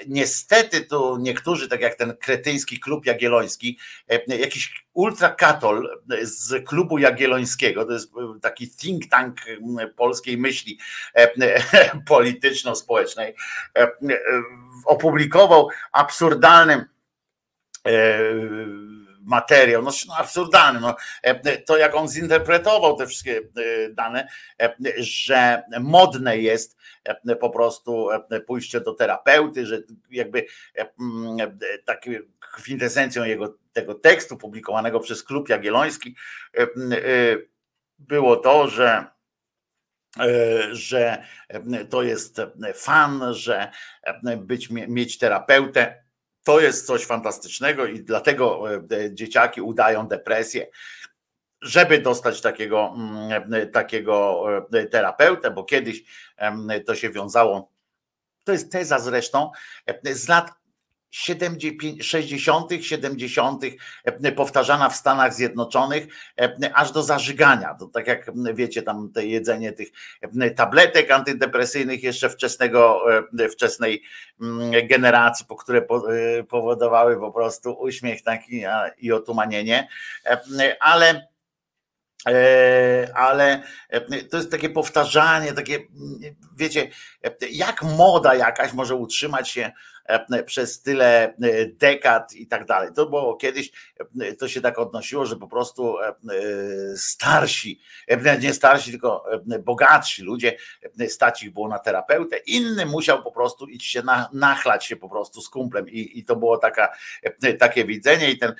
niestety tu niektórzy, tak jak ten kretyński klub jagielloński, jakiś ultrakatol z klubu jagiellońskiego, to jest taki think tank polskiej myśli [laughs] polityczno-społecznej, opublikował absurdalnym materiał, no, no absurdalny, no, e, to jak on zinterpretował te wszystkie e, dane, że modne jest po prostu pójście do terapeuty, że jakby taką kwintesencją jego tego tekstu publikowanego przez Klub Jagielloński było to, że że to jest fan, że być, mieć terapeutę to jest coś fantastycznego i dlatego e, dzieciaki udają depresję, żeby dostać takiego, mm, takiego e, terapeutę, bo kiedyś to się wiązało. To jest teza zresztą e, z lat 60., 70., e, powtarzana w Stanach Zjednoczonych, e, aż do zażygania. To tak jak wiecie, tam te jedzenie tych e, tabletek antydepresyjnych jeszcze wczesnego, wczesnej generacji, po które powodowały po prostu uśmiech taki i otumanienie, ale ale to jest takie powtarzanie, takie, wiecie, jak moda jakaś może utrzymać się E, przez tyle e, dekad i tak dalej. To było kiedyś, e, to się tak odnosiło, że po prostu starsi, nie starsi, tylko bogatsi ludzie, stać ich było na terapeutę, inny musiał po prostu iść się na, nachlać się po prostu z kumplem i, i to było taka, takie widzenie i ten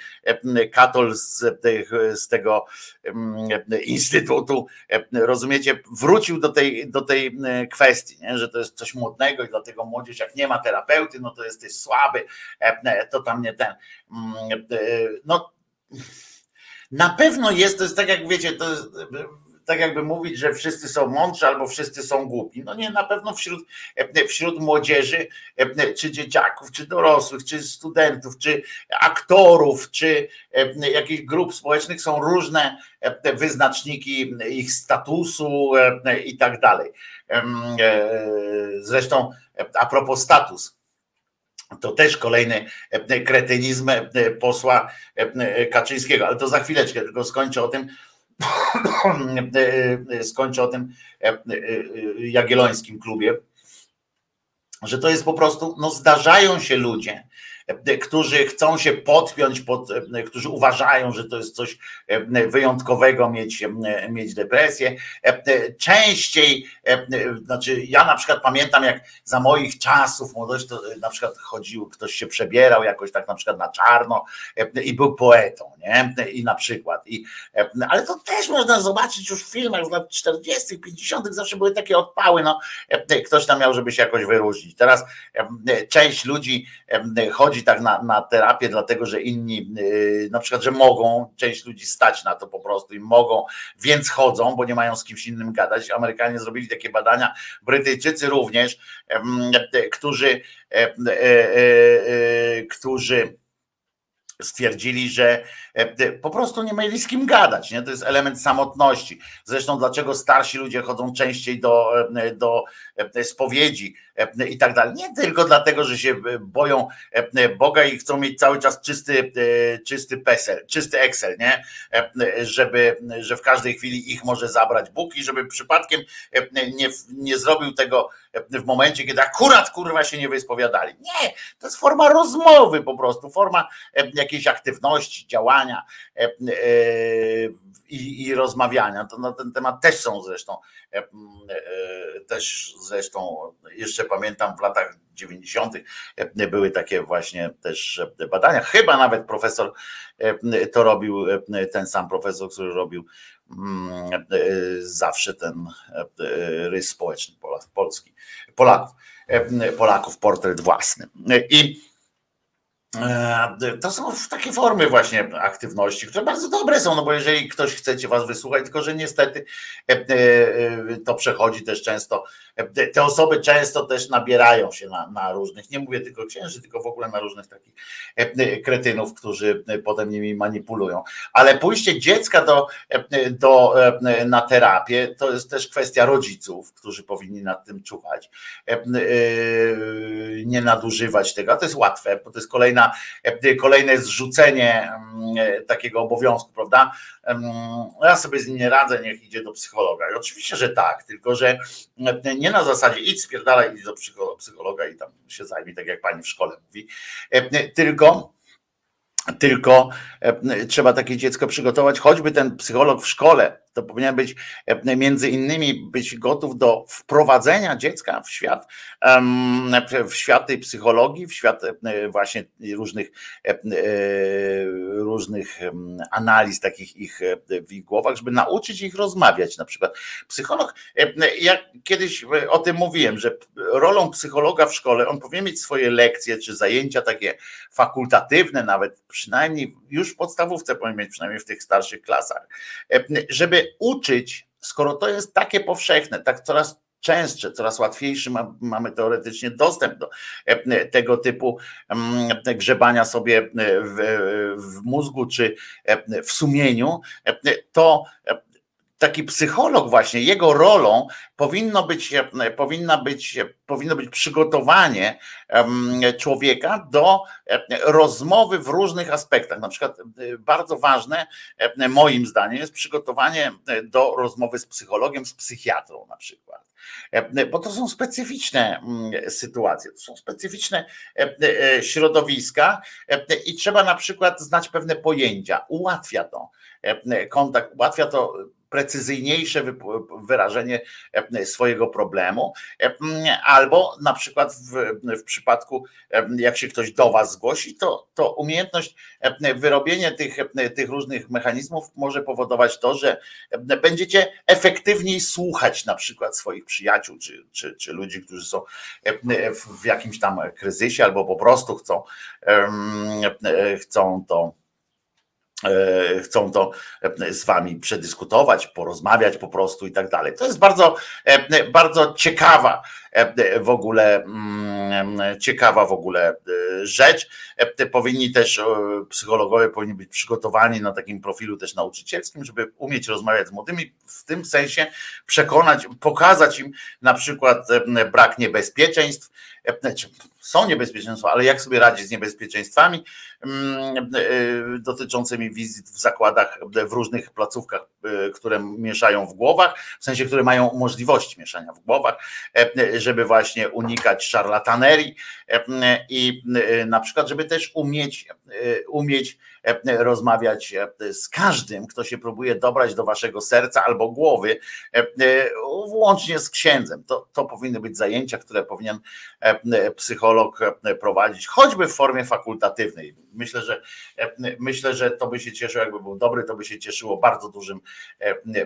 katol z, z tego instytutu, rozumiecie, wrócił do tej, do tej kwestii, nie? że to jest coś młodnego i dlatego młodzież jak nie ma terapeuty, no to jesteś słaby, e, e, to tam nie ten. Mm, e, no, na pewno jest, to jest tak jak wiecie, to jest, tak jakby mówić, że wszyscy są mądrzy albo wszyscy są głupi. No nie, na pewno wśród, wśród młodzieży, czy dzieciaków, czy dorosłych, czy studentów, czy aktorów, czy jakichś grup społecznych są różne wyznaczniki ich statusu i tak dalej. Zresztą a propos status, to też kolejny kretynizm posła Kaczyńskiego, ale to za chwileczkę, tylko skończę o tym, [coughs] skończę o tym jagiellońskim klubie, że to jest po prostu, no zdarzają się ludzie, E, którzy chcą się podpiąć, pod, e, którzy uważają, że to jest coś e, wyjątkowego mieć, mieć depresję. Częściej, znaczy ja na przykład pamiętam, jak za moich czasów młodości, to na przykład chodził, ktoś się przebierał jakoś tak na przykład na czarno i był poetą, nie? I na przykład. I, ale to też można zobaczyć już w filmach z lat 40., 50., zawsze były takie odpały, no ktoś tam miał, żeby się jakoś wyróżnić. Teraz część ludzi chodzi chodzi tak na, na terapię, dlatego że inni, yy, na przykład, że mogą, część ludzi stać na to po prostu i mogą, więc chodzą, bo nie mają z kimś innym gadać. Amerykanie zrobili takie badania, Brytyjczycy również, którzy, którzy stwierdzili, że po prostu nie mieli z kim gadać. Nie? To jest element samotności. Zresztą dlaczego starsi ludzie chodzą częściej do, do spowiedzi, E, i tak dalej. Nie tylko dlatego, że się boją e, Boga i chcą mieć cały czas czysty, e, czysty PESEL, czysty Excel, nie? Żeby, że w każdej chwili ich może zabrać Bóg i żeby przypadkiem nie, nie zrobił tego w momencie, kiedy akurat kurwa się nie wyspowiadali. Nie, to jest forma rozmowy po prostu, forma jakiejś aktywności, działania i, i rozmawiania. To na ten temat też są zresztą też zresztą jeszcze pamiętam w latach 90. E, były takie właśnie też badania. Chyba nawet profesor e, to robił, e, ten sam profesor, który robił mm, zawsze ten rys społeczny Polski, Polaków, Polaków portret własny. I to są takie formy właśnie aktywności, które bardzo dobre są, no bo jeżeli ktoś chce was wysłuchać, tylko że niestety to przechodzi też często te osoby często też nabierają się na, na różnych, nie mówię tylko księży, tylko w ogóle na różnych takich e, kretynów, którzy potem nimi manipulują. Ale pójście dziecka do, e, do, e, na terapię to jest też kwestia rodziców, którzy powinni nad tym czuwać, nie nadużywać tego. A to jest łatwe, bo to jest kolejna, kolejne zrzucenie mm, takiego obowiązku, prawda? Ja sobie z nim nie radzę, niech idzie do psychologa. I oczywiście, że tak, tylko że nie na zasadzie idź spierdalaj, idź do psychologa i tam się zajmie, tak jak pani w szkole mówi, e, tylko tylko e, trzeba takie dziecko przygotować, choćby ten psycholog w szkole, to powinien być e, między innymi być gotów do wprowadzenia dziecka w świat, w świat tej psychologii, w świat e, właśnie różnych, różnych analiz takich ich w ich głowach, żeby nauczyć ich rozmawiać. Na przykład psycholog, ja kiedyś o tym mówiłem, że rolą psychologa w szkole, on powinien mieć swoje lekcje czy zajęcia takie fakultatywne nawet przynajmniej już w podstawówce powinien mieć, przynajmniej w tych starszych klasach, e, uczyć, skoro to jest takie powszechne, tak coraz częstsze, coraz łatwiejszy mamy teoretycznie dostęp do e, tego typu mm, grzebania sobie w, w mózgu czy e, w sumieniu, to taki psycholog właśnie, jego rolą powinno być, powinna być, powinno być przygotowanie człowieka do rozmowy w różnych aspektach. Na przykład bardzo ważne moim zdaniem jest przygotowanie do rozmowy z psychologiem, z psychiatrą na przykład. Bo to są specyficzne sytuacje, to są specyficzne środowiska i trzeba na przykład znać pewne pojęcia. Ułatwia to kontakt, ułatwia to precyzyjniejsze wyrażenie e, swojego problemu, e, albo na przykład w, w przypadku, e, jak się ktoś do Was zgłosi, to, to umiejętność wyrobienia tych, tych różnych mechanizmów może powodować to, że będziecie efektywniej słuchać na przykład swoich przyjaciół, czy, czy, czy ludzi, którzy są w jakimś tam kryzysie, albo po prostu chcą, chcą to chcą to e, z wami przedyskutować, porozmawiać po prostu i tak dalej. To jest bardzo, e, bardzo ciekawa w ogóle mm, ciekawa w ogóle rzecz. Powinni też psychologowie powinni być przygotowani na takim profilu też nauczycielskim, żeby umieć rozmawiać z młodymi, w tym sensie przekonać, pokazać im na przykład brak niebezpieczeństw, są niebezpieczeństwa, ale jak sobie radzić z niebezpieczeństwami mm, e, dotyczącymi wizyt w zakładach, w różnych placówkach, e, które mieszają w głowach, w sensie, które mają możliwość mieszania w głowach, e, żeby właśnie unikać szarlatanerii i na przykład, żeby też umieć, umieć rozmawiać z każdym, kto się próbuje dobrać do waszego serca albo głowy, włącznie z księdzem. To, to powinny być zajęcia, które powinien psycholog prowadzić, choćby w formie fakultatywnej. Myślę, że myślę, że to by się cieszyło, jakby był dobry, to by się cieszyło bardzo dużym,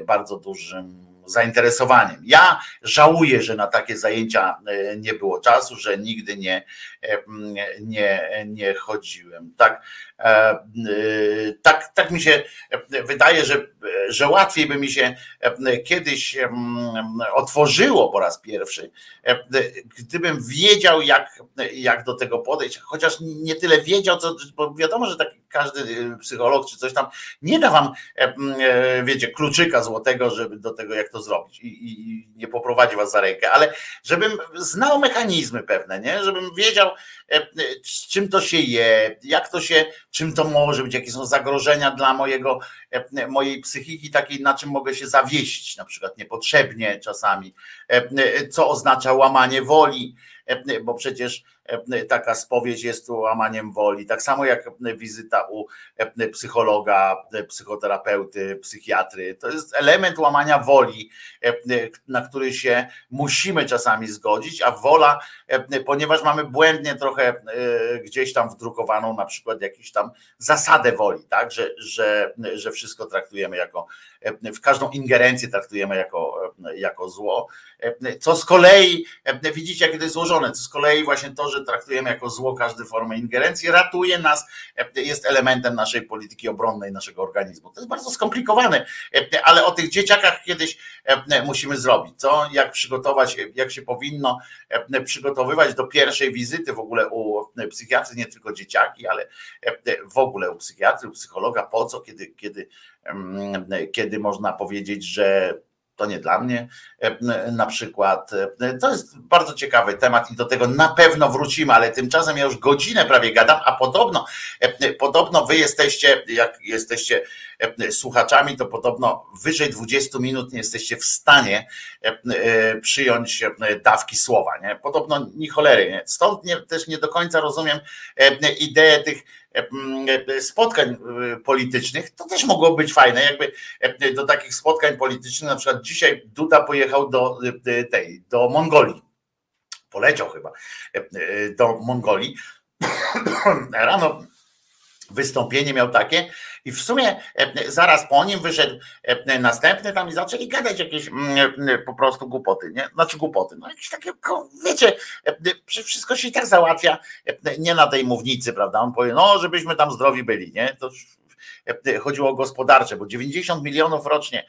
bardzo dużym zainteresowaniem. Ja żałuję, że na takie zajęcia e, nie było czasu, że nigdy nie, nie, nie chodziłem. Tak, e, tak, tak mi się wydaje, że, że łatwiej by mi się kiedyś otworzyło po raz pierwszy, gdybym wiedział, jak, jak do tego podejść, chociaż nie tyle wiedział, co, bo wiadomo, że tak każdy psycholog czy coś tam nie da wam, wiecie, kluczyka złotego, żeby do tego, jak to zrobić i, i nie poprowadzi was za rękę, ale żebym znał mechanizmy pewne, nie? żebym wiedział, z czym to się je, jak to się, czym to może być, jakie są zagrożenia dla mojego, mojej psychiki takiej, na czym mogę się zawiesić, na przykład niepotrzebnie czasami, co oznacza łamanie woli, bo przecież taka spowiedź jest łamaniem woli, tak samo jak wizyta u psychologa, psychoterapeuty, psychiatry. To jest element łamania woli, na który się musimy czasami zgodzić, a wola, ponieważ mamy błędnie trochę gdzieś tam wdrukowaną na przykład jakąś tam zasadę woli, tak, że, że, że wszystko traktujemy jako, w każdą ingerencję traktujemy jako, jako zło, co z kolei, widzicie jakie to jest złożone, co z kolei właśnie to, że traktujemy jako zło każdą formę ingerencji, ratuje nas, jest elementem naszej polityki obronnej, naszego organizmu. To jest bardzo skomplikowane, ale o tych dzieciakach kiedyś musimy zrobić, co, jak przygotować, jak się powinno przygotowywać do pierwszej wizyty w ogóle u psychiatry, nie tylko dzieciaki, ale w ogóle u psychiatry, u psychologa, po co, kiedy, kiedy, kiedy można powiedzieć, że to nie dla mnie e, na przykład. E, to jest bardzo ciekawy temat i do tego na pewno wrócimy, ale tymczasem ja już godzinę prawie gadam, a podobno, e, podobno wy jesteście, jak jesteście słuchaczami, to podobno wyżej 20 minut nie jesteście w stanie przyjąć dawki słowa. Nie? Podobno ni cholery. Nie? Stąd nie, też nie do końca rozumiem ideę tych spotkań politycznych, to też mogło być fajne, jakby do takich spotkań politycznych, na przykład dzisiaj Duda pojechał do tej, do Mongolii, poleciał chyba do Mongolii, [coughs] rano wystąpienie miał takie i w sumie zaraz po nim wyszedł następny tam i zaczęli gadać jakieś po prostu głupoty, nie? Znaczy głupoty, no jakieś takie, wiecie, wszystko się i tak załatwia nie na tej mównicy, prawda? On powie, no żebyśmy tam zdrowi byli, nie? To chodziło o gospodarcze, bo 90 milionów rocznie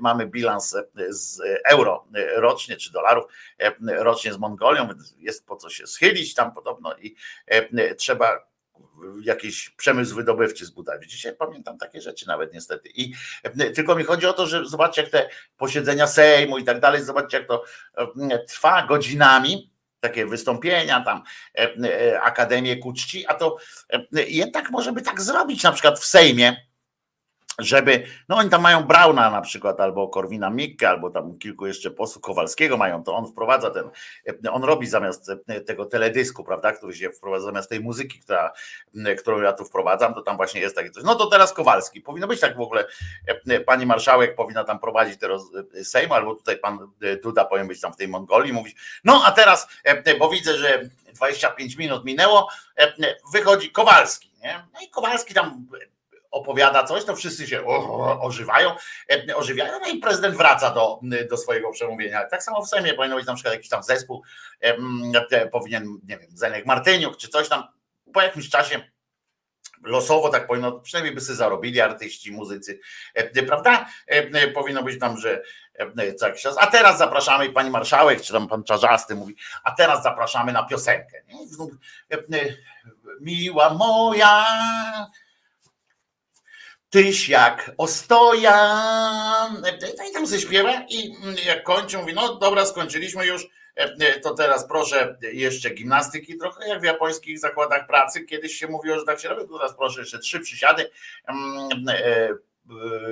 mamy bilans z euro rocznie, czy dolarów rocznie z Mongolią, jest po co się schylić tam podobno i trzeba jakiś przemysł wydobywczy zbudować. Dzisiaj pamiętam takie rzeczy nawet niestety. I e, tylko mi chodzi o to, że zobaczcie, jak te posiedzenia Sejmu i tak dalej, zobaczcie, jak to e, trwa godzinami, takie wystąpienia, tam e, Akademię ku czci, a to jednak może by tak zrobić na przykład w Sejmie, żeby, no oni tam mają Brauna na przykład, albo Korwina Mikke, albo tam kilku jeszcze posłów Kowalskiego mają, to on wprowadza ten, on robi zamiast tego teledysku, prawda, który się wprowadza, zamiast tej muzyki, która, którą ja tu wprowadzam, to tam właśnie jest takie coś. No to teraz Kowalski, powinno być tak w ogóle, pani marszałek powinna tam prowadzić teraz Sejm, albo tutaj pan Duda powinien być tam w tej Mongolii, mówić, no a teraz, bo widzę, że 25 minut minęło, wychodzi Kowalski, nie? No i Kowalski tam opowiada coś, to wszyscy się ożywają, e, ożywiają, no i prezydent wraca do, do swojego przemówienia. Tak samo w Sejmie powinno być na przykład jakiś tam zespół, e, powinien, nie wiem, Zenek Martyniuk czy coś tam, po jakimś czasie losowo tak powinno, przynajmniej by sobie zarobili artyści, muzycy, e, prawda? Powinno być tam, że co jakiś czas. A teraz zapraszamy, pani marszałek, czy tam pan Czarzasty mówi, a teraz zapraszamy na piosenkę. Miła moja, Tyś jak ostoja. No i tam się śpiewa i jak kończy, mówi, no dobra, skończyliśmy już, to teraz proszę jeszcze gimnastyki, trochę jak w japońskich zakładach pracy. Kiedyś się mówiło, że tak się robi, teraz proszę jeszcze trzy przysiady Y,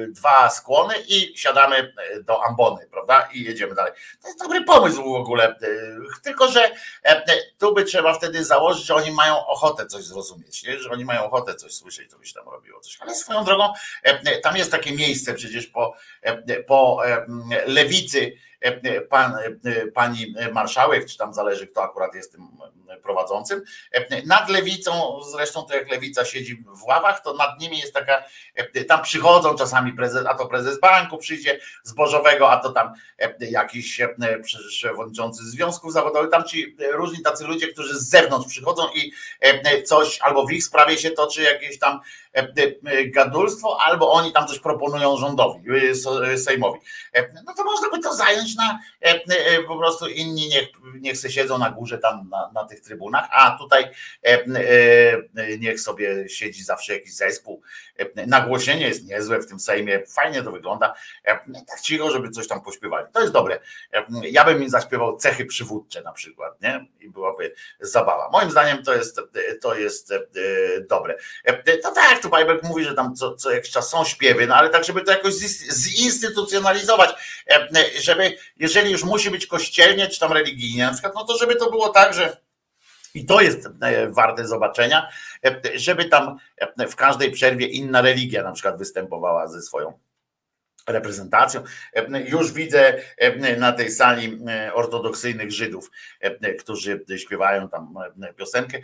dwa skłony i siadamy do ambony, prawda? I jedziemy dalej. To jest dobry pomysł w ogóle. Y, tylko, że e, tu by trzeba wtedy założyć, że oni mają ochotę coś zrozumieć, nie? że oni mają ochotę coś słyszeć, to by się tam robiło coś. Ale swoją drogą, e, tam jest takie miejsce przecież po, e, po lewicy pan, pani marszałek, czy tam zależy, kto akurat jest tym prowadzącym. Nad lewicą, zresztą to jak lewica siedzi w ławach, to nad nimi jest taka, tam przychodzą czasami prezes, a to prezes banku przyjdzie zbożowego, a to tam jakiś przewodniczący związków zawodowych, tam ci różni tacy ludzie, którzy z zewnątrz przychodzą i coś albo w ich sprawie się toczy jakieś tam gadulstwo, albo oni tam coś proponują rządowi, Sejmowi. No to można by to zająć na po prostu inni niech, niech se siedzą na górze tam na, na tych trybunach, a tutaj niech sobie siedzi zawsze jakiś zespół. Nagłośnienie jest niezłe w tym Sejmie, fajnie to wygląda. Tak cicho, żeby coś tam pośpiewali. To jest dobre. Ja bym im zaśpiewał cechy przywódcze na przykład, nie? I byłaby zabawa. Moim zdaniem to jest, to jest dobre. To tak, tu Bajbek mówi, że tam co, co jakiś czas są śpiewy, no ale tak, żeby to jakoś zinstytucjonalizować, żeby jeżeli już musi być kościelnie, czy tam religijnie na przykład, no to żeby to było tak, że i to jest e, warte zobaczenia, e, żeby tam e, w każdej przerwie inna religia na przykład występowała ze swoją reprezentacją. Już widzę na tej sali ortodoksyjnych Żydów, którzy śpiewają tam piosenkę,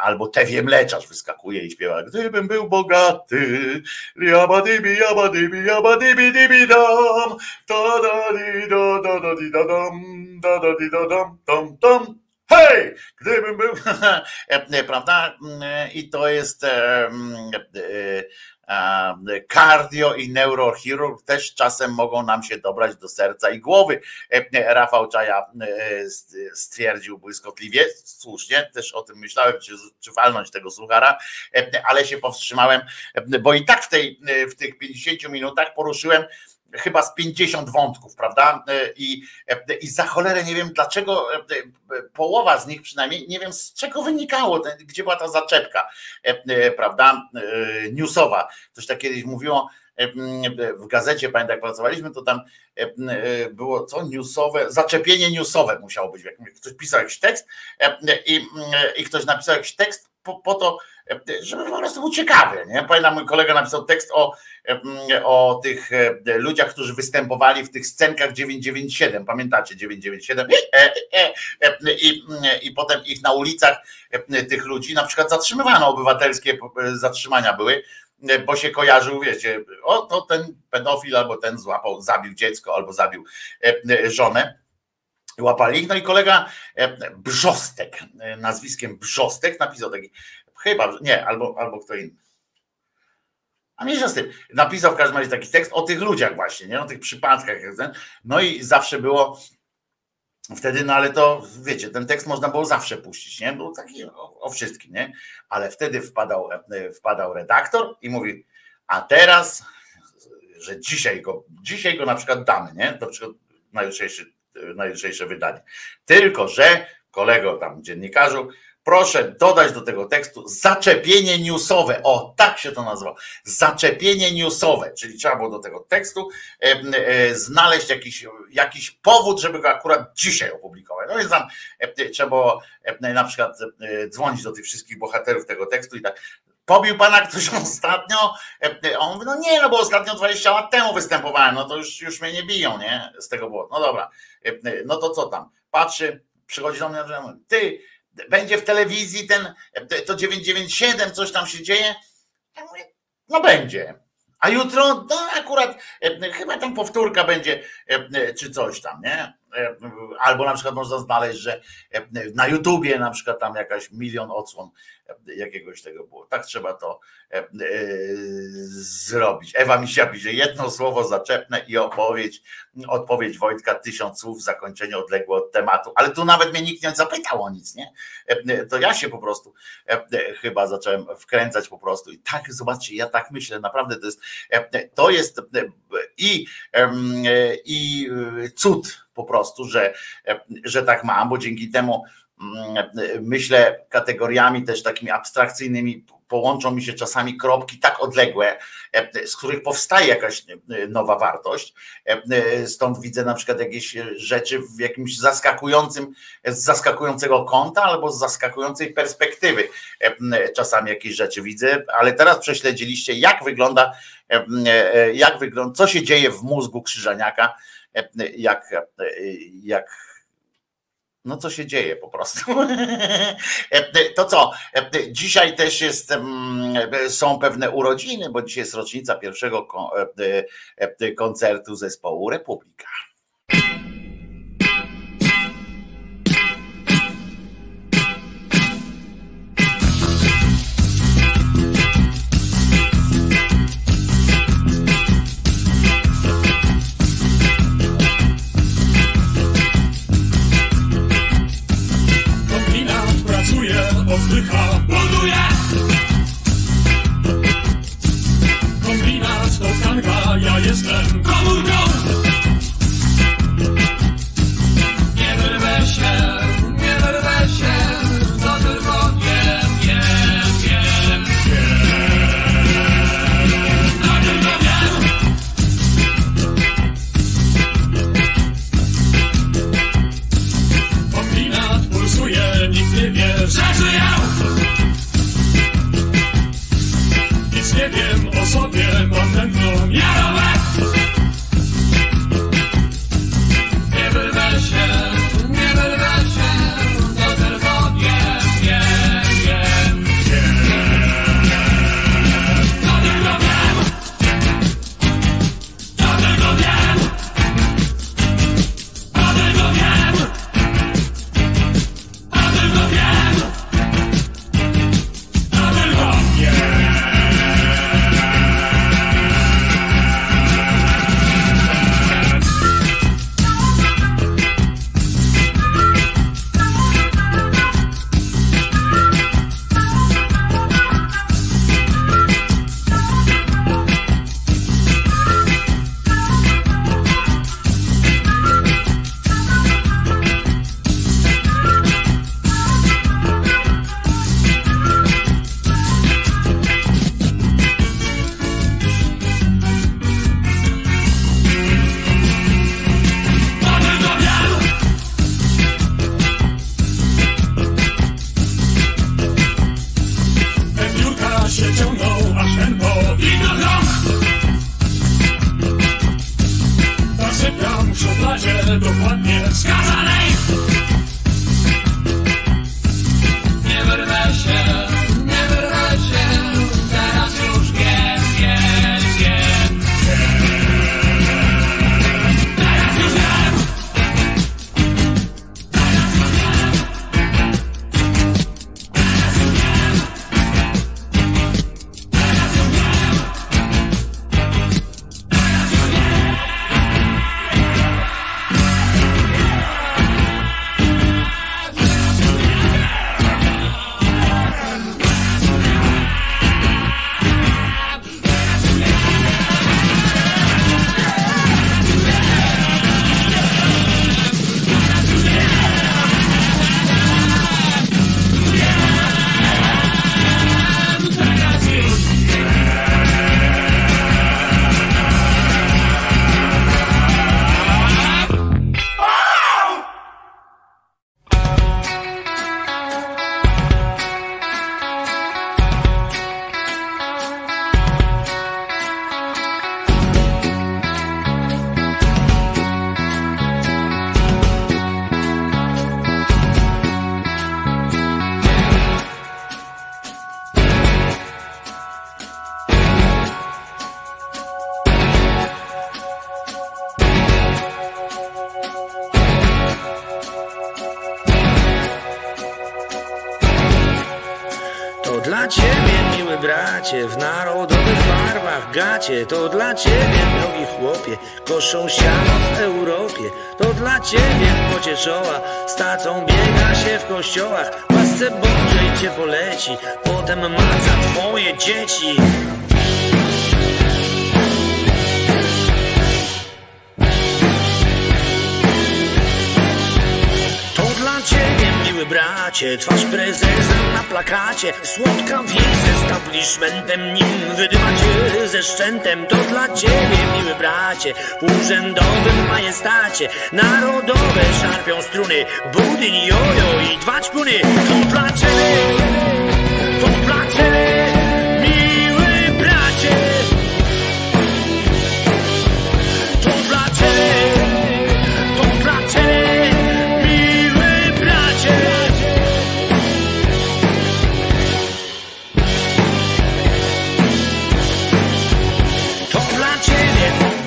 albo Tewie Mleczarz wyskakuje i śpiewa Gdybym był bogaty, jabadibi, jabadibi, jabadibi, dibi dam, da da di da da da di da dam, da da di da dam, tam tam. Hej! Gdybym był, [laughs] prawda? I to jest Kardio i neurochirurg też czasem mogą nam się dobrać do serca i głowy. Rafał Czaja stwierdził błyskotliwie, słusznie, też o tym myślałem, czy, czy walnąć tego suchara, ale się powstrzymałem, bo i tak w, tej, w tych 50 minutach poruszyłem chyba z 50 wątków, prawda? I, I za cholerę nie wiem dlaczego połowa z nich przynajmniej, nie wiem z czego wynikało, gdzie była ta zaczepka, prawda? Newsowa. Coś tak kiedyś mówiło w gazecie, pamiętam jak pracowaliśmy, to tam było co newsowe, zaczepienie newsowe musiało być. Ktoś pisał jakiś tekst i, i ktoś napisał jakiś tekst po, po to, żeby po prostu był ciekawy. Nie? Pamiętam, mój kolega napisał tekst o, o tych ludziach, którzy występowali w tych scenkach 997. Pamiętacie 997? E, e, e, I, I potem ich na ulicach tych ludzi, na przykład zatrzymywano, obywatelskie zatrzymania były, bo się kojarzył, wiecie, o to ten pedofil albo ten złapał, zabił dziecko albo zabił żonę łapali ich. No i kolega Brzostek, nazwiskiem Brzostek, napisał taki Chyba, nie, albo, albo kto inny. A mniejsza z tym. Napisał w każdym razie taki tekst o tych ludziach właśnie, nie? o tych przypadkach. No i zawsze było wtedy, no ale to wiecie, ten tekst można było zawsze puścić, nie? Był taki o, o wszystkim, nie? Ale wtedy wpadał, wpadał redaktor i mówi, a teraz, że dzisiaj go, dzisiaj go na przykład damy, nie? To przykład najjutrzejsze, najjutrzejsze wydanie. Tylko, że kolego tam dziennikarzu, proszę dodać do tego tekstu zaczepienie newsowe. O, tak się to nazywa. Zaczepienie newsowe, czyli trzeba było do tego tekstu e, znaleźć jakiś, jakiś powód, żeby go akurat dzisiaj opublikować. No więc tam e, trzeba e, na przykład dzwonić do tych wszystkich bohaterów tego tekstu i tak. Pobił pana ktoś [laughs] ostatnio? On mówi, no nie, no bo ostatnio 20 lat temu występowałem, no to już, już mnie nie biją, nie? Z tego było. No dobra, no to co tam? Patrzy, przychodzi do mnie, ty, będzie w telewizji ten, to 997, coś tam się dzieje. Ja mówię, no będzie. A jutro, no akurat, chyba tam powtórka będzie, czy coś tam, nie? Albo na przykład można znaleźć, że na YouTubie na przykład tam jakaś milion odsłon jakiegoś tego było. Tak trzeba to e, e, zrobić. Ewa mi się pisze, jedno słowo zaczepne i opowiedź, odpowiedź Wojtka, tysiąc słów, zakończenie odległe od tematu. Ale tu nawet mnie nikt nie zapytał o nic, nie? E, to ja się po prostu chyba zacząłem wkręcać po prostu. I tak, zobaczcie, ja tak myślę, naprawdę to jest, to jest i, i cud po prostu, że, że tak mam, bo dzięki temu Mm, myślę kategoriami też takimi abstrakcyjnymi, połączą mi się czasami kropki tak odległe, e, z których powstaje jakaś e, nowa wartość. E, stąd widzę na przykład jakieś rzeczy w jakimś zaskakującym, z zaskakującego kąta albo z zaskakującej perspektywy. Czasami jakieś rzeczy widzę, ale teraz prześledziliście, jak wygląda, jak wygląda, co się dzieje w mózgu krzyżaniaka, jak, jak no co się dzieje po prostu. [laughs] To co, dzisiaj też jest, mm, są pewne urodziny, bo dzisiaj jest rocznica pierwszego koncertu zespołu Republika. To dla ciebie, drogi chłopie, koszą siano w Europie. To dla ciebie w pocie czoła, z tacą biega się w kościołach. Łasce Bożej cię poleci, potem maca twoje dzieci. Miły bracie, twarz prezesa na plakacie. Słodka wieś z establishmentem, nim wydyma cię ze szczętem. To dla ciebie, miły bracie, w urzędowym majestacie. Narodowe szarpią struny, budyń, jojo i dwa ćpuny. To dla ciebie,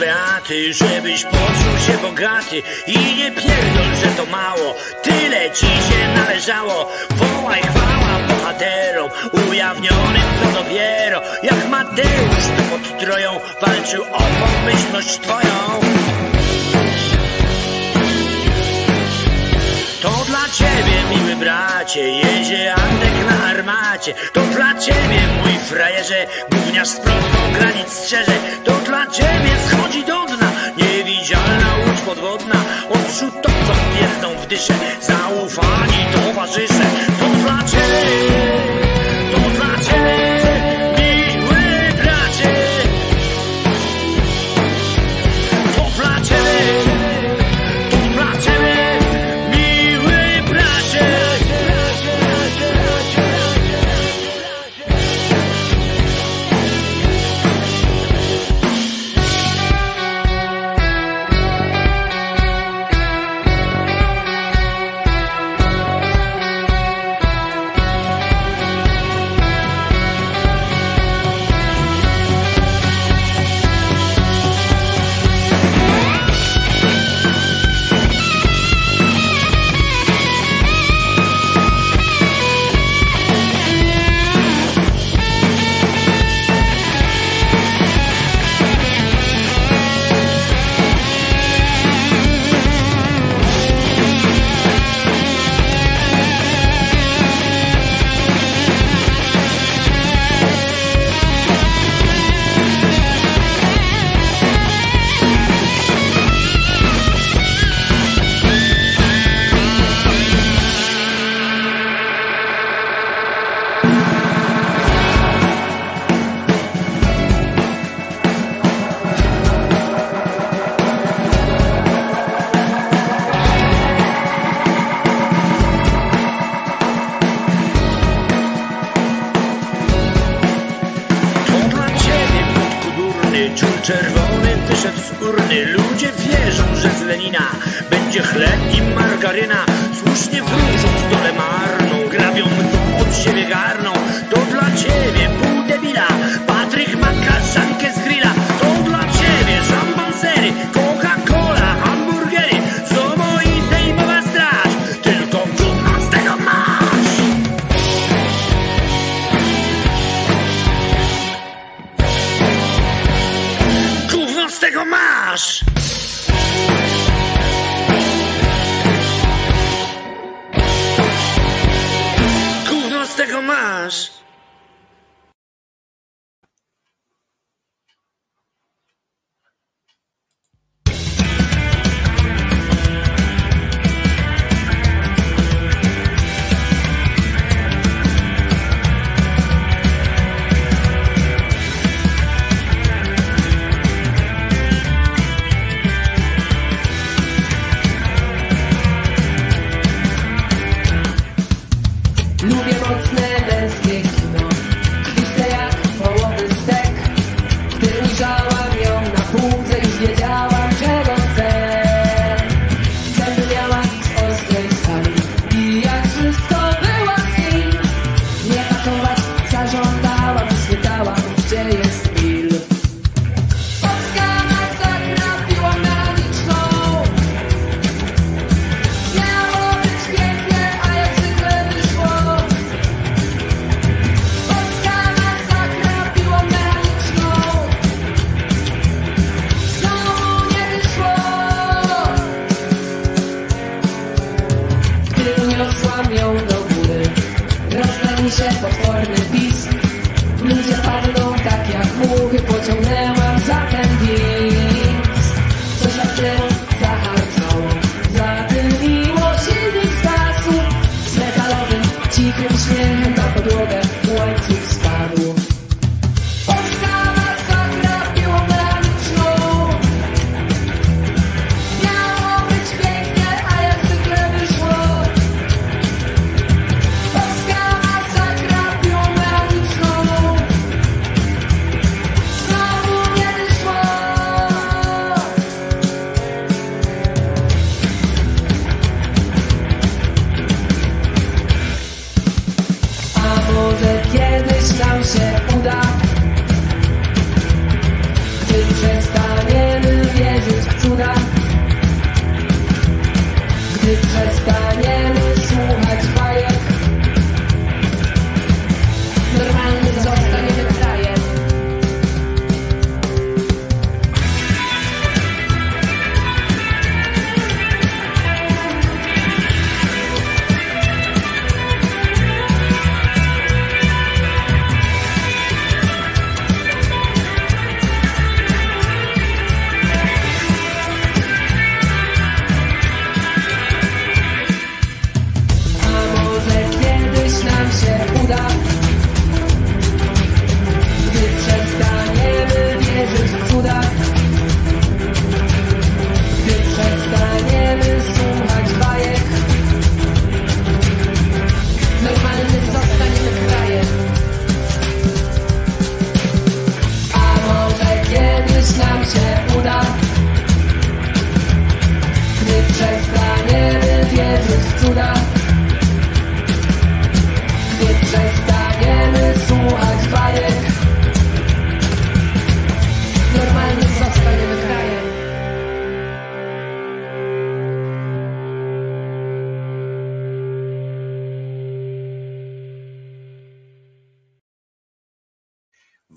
Beaty, żebyś poczuł się bogaty i nie pierdol, że to mało, tyle ci się należało. Wołaj chwała bohaterom, ujawnionym co dopiero, jak Mateusz tu pod Troją walczył o pomyślność twoją. To dla ciebie, miły bracie, jedzie Antek na armacie. To dla ciebie, mój frajerze, gówniarz z prostą granic strzeże. To dla ciebie schodzi do dna, niewidzialna łódź podwodna. Odrzutowcom pierdą w dysze, zaufani towarzysze. To dla ciebie, to dla ciebie,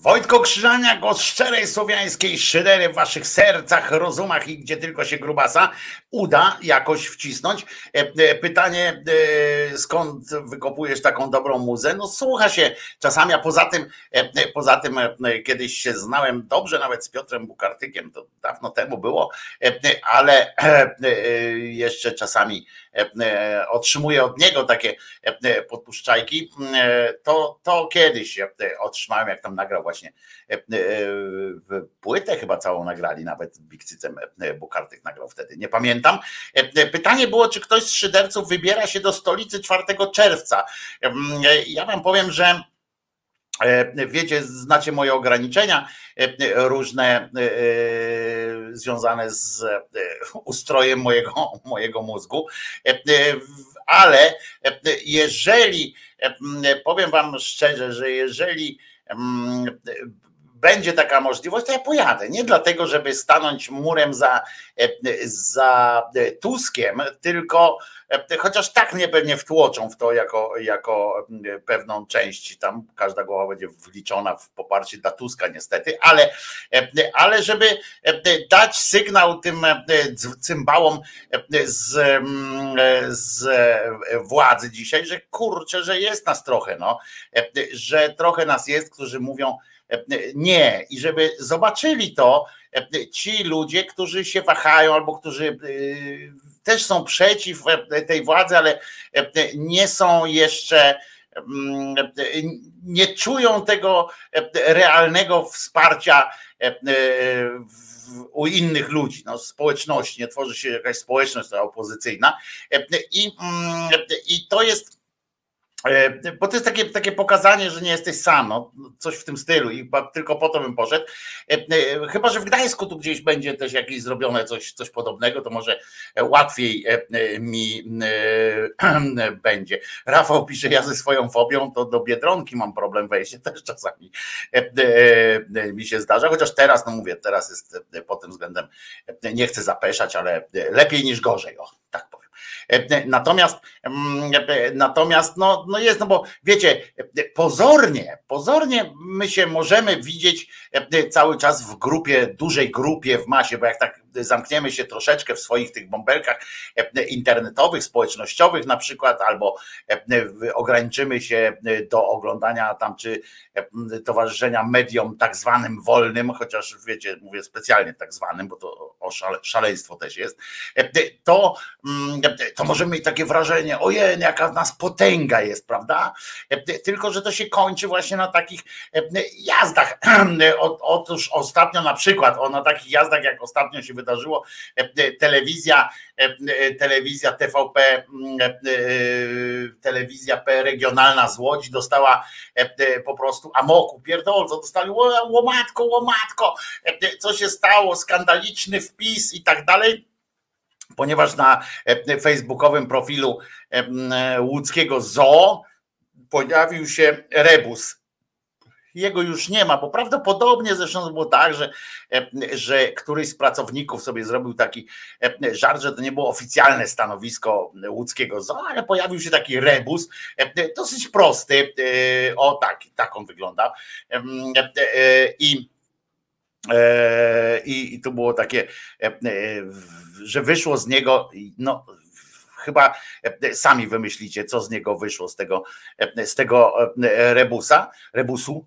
Wojtko Krzyżania, głos szczerej słowiańskiej szydery w waszych sercach, rozumach i gdzie tylko się grubasa uda jakoś wcisnąć. E, e, Pytanie, e, skąd wykopujesz taką dobrą muzę? No słucha się czasami, a poza tym, poza tym kiedyś się znałem dobrze nawet z Piotrem Bukartykiem, to dawno temu było, ale jeszcze czasami e, e, otrzymuję od niego takie e, podpuszczajki, to, to kiedyś otrzymałem, jak tam nagrał właśnie płytę chyba całą nagrali, nawet Bikcycem Bukartyk nagrał wtedy, nie pamiętam. Pytanie było, czy ktoś z szyderców wybiera się do stolicy 4 czerwca. Ja wam powiem, że Wiecie, znacie moje ograniczenia e, różne e, e, związane z e, ustrojem mojego, mojego mózgu, E, e, ale e, jeżeli, e, powiem Wam szczerze, że jeżeli będzie taka możliwość, to ja pojadę. Nie dlatego, żeby stanąć murem za, e, za Tuskiem, tylko e, chociaż tak mnie pewnie wtłoczą w to jako, jako mm, pewną część, tam każda głowa będzie wliczona w poparcie dla Tuska niestety, ale, e, ale żeby e, dać sygnał tym e, cymbałom e, z, mm, z władzy dzisiaj, że kurczę, że jest nas trochę, no, e, że trochę nas jest, którzy mówią e, nie. I żeby zobaczyli to ci ludzie, którzy się wahają albo którzy e, też są przeciw e, tej władzy, ale e, nie są jeszcze mm, nie czują tego realnego wsparcia u innych ludzi, no, społeczności, nie tworzy się jakaś społeczność opozycyjna. I, mm, i to jest Bo to jest takie, takie pokazanie, że nie jesteś sam, no, coś w tym stylu i tylko po to bym poszedł. E, e, Chyba, że w Gdańsku tu gdzieś będzie też jakieś zrobione coś, coś podobnego, to może łatwiej e, e, mi e, [clears throat] będzie. Rafał pisze, ja ze swoją fobią to do Biedronki mam problem wejść, [laughs] też czasami e, e, mi się zdarza, chociaż teraz, no mówię, teraz jest e, pod tym względem, e, nie chcę zapeszać, ale e, lepiej niż gorzej, o, tak powiem. E, Natomiast, mm, e, natomiast no, no jest, no bo wiecie, e, pozornie, pozornie my się możemy widzieć e, cały czas w grupie, dużej grupie, w masie, bo jak tak zamkniemy się troszeczkę w swoich tych bąbelkach internetowych, społecznościowych na przykład, albo ograniczymy się do oglądania tam czy towarzyszenia mediom tak zwanym wolnym, chociaż wiecie, mówię specjalnie tak zwanym, bo to o szaleństwo też jest, to, mm, to możemy mieć takie wrażenie, ojej, jaka w nas potęga jest, prawda? Tylko, że to się kończy właśnie na takich jazdach. [clears throat] Otóż ostatnio na przykład, o, na takich jazdach, jak ostatnio się wydarzyło, telewizja, telewizja TVP, telewizja P regionalna z Łodzi dostała po prostu amoku, pierdolco, dostali łomatko, łomatko, co się stało, skandaliczny wpis i tak dalej. Ponieważ na facebookowym profilu łódzkiego zoo pojawił się rebus. Jego już nie ma, bo prawdopodobnie zresztą było tak, że, że któryś z pracowników sobie zrobił taki żart, że to nie było oficjalne stanowisko łódzkiego ale pojawił się taki rebus, dosyć prosty, o tak, tak on wygląda. I i, I to było takie, że wyszło z niego, no chyba sami wymyślicie, co z niego wyszło, z tego, z tego rebusa, rebusu.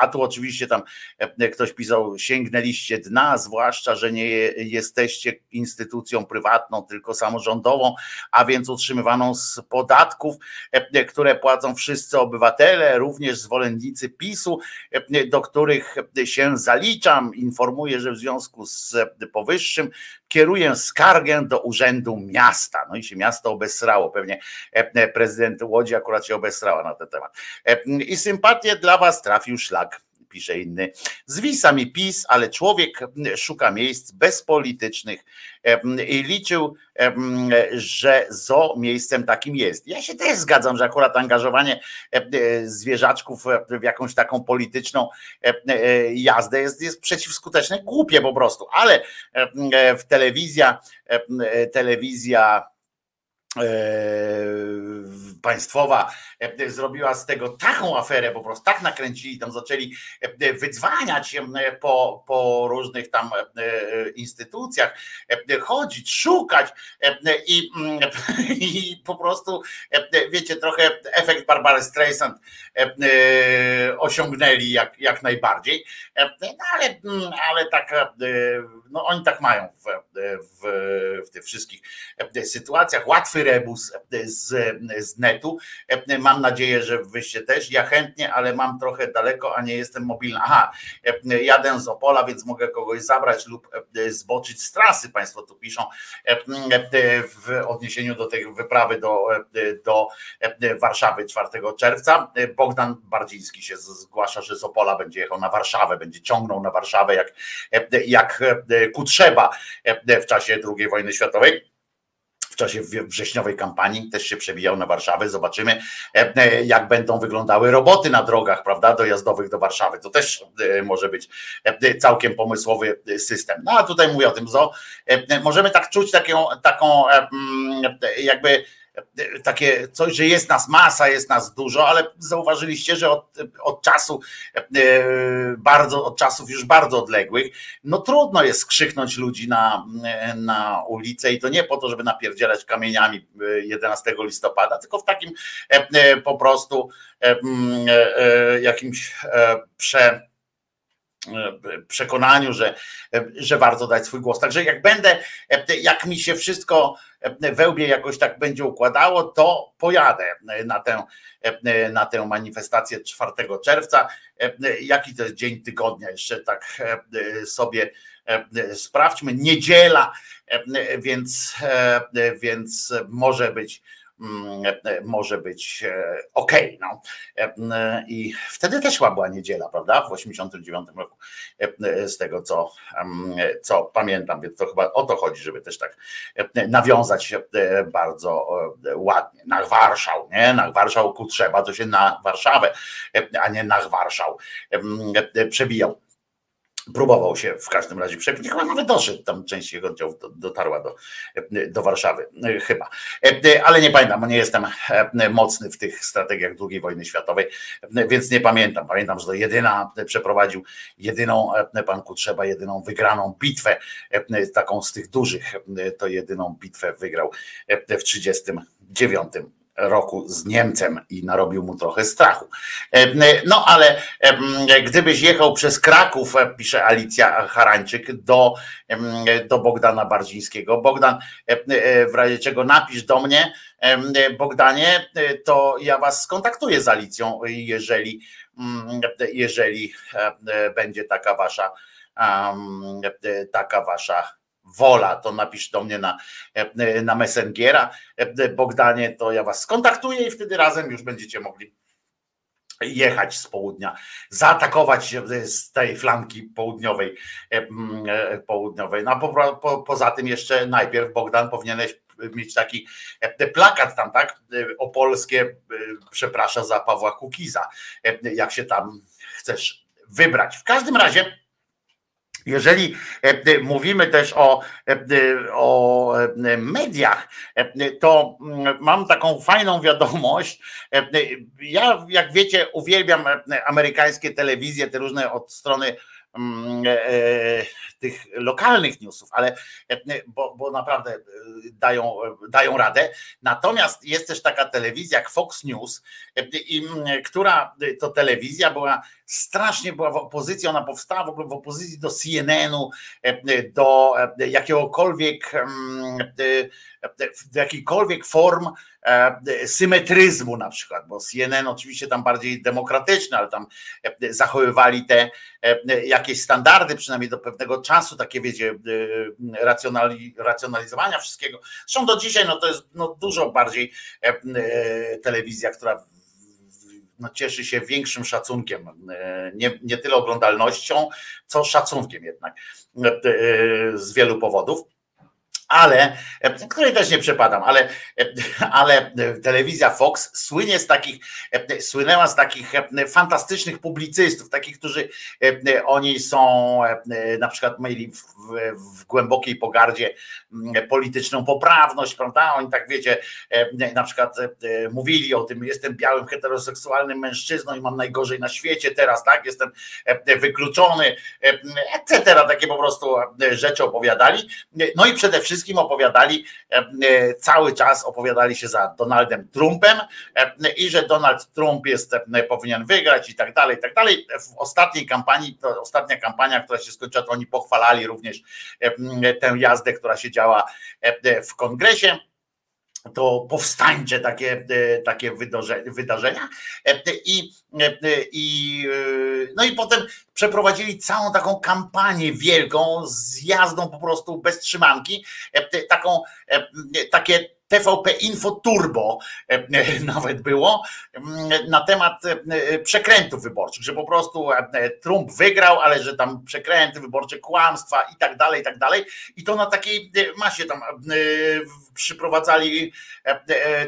A tu oczywiście tam ktoś pisał, sięgnęliście dna, zwłaszcza, że nie jesteście instytucją prywatną, tylko samorządową, a więc utrzymywaną z podatków, które płacą wszyscy obywatele, również zwolennicy PiSu, do których się zaliczam. Informuję, że w związku z powyższym kieruję skargę do Urzędu Miasta. No i się miasto obesrało, pewnie prezydent Łodzi akurat się obesrała na ten temat. I sympatię dla was trafił szlak pisze inny. Zwisa mi PiS, ale człowiek szuka miejsc bezpolitycznych i liczył, że zo miejscem takim jest. Ja się też zgadzam, że akurat angażowanie zwierzaczków w jakąś taką polityczną jazdę jest, jest przeciwskuteczne, głupie po prostu, ale w telewizja, telewizja E, państwowa e, zrobiła z tego taką aferę, po prostu tak nakręcili, tam zaczęli e, wydzwaniać po, po różnych tam instytucjach, chodzić, szukać i, [laughs] i po prostu, wiecie, trochę efekt Barbary Streisand osiągnęli jak, jak najbardziej, no ale, ale tak, no oni tak mają w, w, w tych wszystkich sytuacjach, łatwy rebus z, z netu. Mam nadzieję, że wyście też. Ja chętnie, ale mam trochę daleko, a nie jestem mobilny. Aha, jadę z Opola, więc mogę kogoś zabrać lub zboczyć z trasy. Państwo tu piszą w odniesieniu do tej wyprawy do, do Warszawy 4 czerwca. Bogdan Bardziński się zgłasza, że z Opola będzie jechał na Warszawę, będzie ciągnął na Warszawę jak, jak ku trzeba w czasie II wojny światowej czasie wrześniowej kampanii też się przebijał na Warszawę. Zobaczymy, e, e, jak będą wyglądały roboty na drogach, prawda, dojazdowych do Warszawy. To też e, może być całkiem pomysłowy system. No a tutaj mówię o tym, co możemy tak czuć taką, taką jakby takie coś, że jest nas masa, jest nas dużo, ale zauważyliście, że od, od czasu e, bardzo, od czasów już bardzo odległych, no trudno jest skrzyknąć ludzi na, na ulicę i to nie po to, żeby napierdzielać kamieniami 11 e, listopada, tylko w takim e, po prostu jakimś prze przekonaniu, że, że warto dać swój głos. Także jak będę, jak mi się wszystko wełbie jakoś tak będzie układało, to pojadę na tę, na tę manifestację 4 czerwca. Jaki to jest dzień tygodnia? Jeszcze tak sobie sprawdźmy. Niedziela, więc, więc może być e, może być e, ok. No. E, I wtedy też chyba była niedziela, prawda? W 89 roku, z tego co, co pamiętam, więc to chyba o to chodzi, żeby też tak nawiązać bardzo ładnie. Na Warszał, nie? Na Warszał ku trzeba, to się na Warszawę, a nie na Warszał przebijał. Próbował się w każdym razie przebić, chyba nawet doszedł, tam część jego oddziałów dotarła do, do Warszawy, e, chyba. E, ale nie pamiętam, nie jestem e, mocny w tych strategiach II wojny światowej, więc nie pamiętam. Pamiętam, że to jedyna przeprowadził, jedyną, pan Kutrzeba, jedyną wygraną bitwę, taką z tych dużych, to jedyną bitwę wygrał w 1939 roku z Niemcem i narobił mu trochę strachu. No ale gdybyś jechał przez Kraków, e, pisze Alicja Harańczyk, do, do Bogdana Bardzińskiego. Bogdan, e, w razie czego napisz do mnie, Bogdanie, e, to ja was skontaktuję z Alicją, jeżeli, jeżeli będzie taka wasza taka wasza wola, to napisz do mnie na, e, na Messengera. E, Bogdanie, to ja was skontaktuję i wtedy razem już będziecie mogli jechać z południa, zaatakować z tej flanki południowej. E, południowej. No po, po, poza tym jeszcze najpierw Bogdan powinieneś mieć taki plakat tam, tak? Opolskie przeprasza za Pawła Kukiza, jak się tam chcesz wybrać. W każdym razie jeżeli e, e, mówimy też o, e, o mediach, to mm, mam taką fajną wiadomość. Ja, jak wiecie, uwielbiam amerykańskie telewizje, te różne od strony mm, tych lokalnych newsów, ale bo, bo naprawdę dają, dają radę. Natomiast jest też taka telewizja jak Fox News, która to telewizja była strasznie była w opozycji, ona powstała w ogóle w opozycji do CNN-u, do jakiegokolwiek do jakichkolwiek form symetryzmu na przykład, bo CNN oczywiście tam bardziej demokratyczny, ale tam zachowywali te jakieś standardy, przynajmniej do pewnego czasu, takie wiecie, racjonalizowania wszystkiego. Zresztą do dzisiaj no to jest no, dużo bardziej telewizja, która no, cieszy się większym szacunkiem, nie, nie tyle oglądalnością, co szacunkiem jednak z wielu powodów ale, której też nie przepadam, ale, [laughs] ale telewizja Fox słynie z takich, słynęła z takich fantastycznych publicystów, takich, którzy oni są na przykład mieli w, w głębokiej pogardzie polityczną poprawność, prawda? Oni tak wiecie, na przykład mówili o tym, jestem białym heteroseksualnym mężczyzną i mam najgorzej na świecie teraz, tak? Jestem wykluczony, etc. Takie po prostu rzeczy opowiadali. No i przede wszystkim wszystkim opowiadali, e, e, cały czas opowiadali się za Donaldem Trumpem e, i że Donald Trump jest, powinien wygrać i tak dalej, i tak dalej. W ostatniej kampanii, to ostatnia kampania, która się skończyła, to oni pochwalali również tę jazdę, która się działa w kongresie to powstańcze takie, takie wydarzenia. I, i, no i potem przeprowadzili całą taką kampanię wielką z jazdą po prostu bez trzymanki, taką, takie TVP Info Turbo e, nawet było na temat e, przekrętów wyborczych, że po prostu e, Trump wygrał, ale że tam przekręty wyborcze, kłamstwa i tak dalej, i tak dalej. I to na takiej masie tam przyprowadzali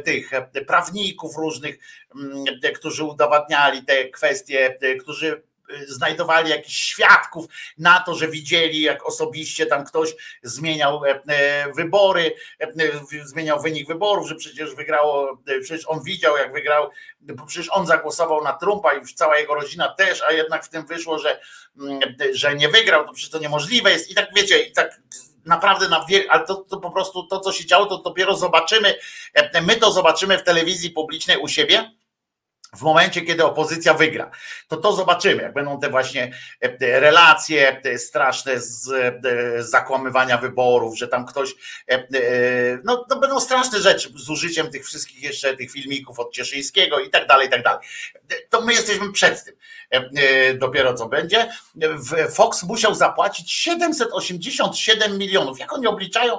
tych prawników różnych, którzy udowadniali te kwestie, którzy znajdowali jakichś świadków na to, że widzieli, jak osobiście tam ktoś zmieniał e, e, wybory, e, zmieniał wynik wyborów, że przecież wygrało, przecież on widział, jak wygrał, przecież on zagłosował na Trumpa i cała jego rodzina też, a jednak w tym wyszło, że, mm, że nie wygrał, to przecież to niemożliwe jest. I tak wiecie, i tak naprawdę na wiel... ale to, to po prostu to, co się działo, to dopiero zobaczymy. My to zobaczymy w telewizji publicznej u siebie w momencie, kiedy opozycja wygra, to to zobaczymy, jak będą te właśnie e, relacje straszne z zakłamywania wyborów, że tam ktoś, e, e, no to będą straszne rzeczy z użyciem tych wszystkich jeszcze tych filmików od Cieszyńskiego i tak dalej, i tak dalej. To my jesteśmy przed tym dopiero co będzie. Fox musiał zapłacić 787 milionów. Jak oni obliczają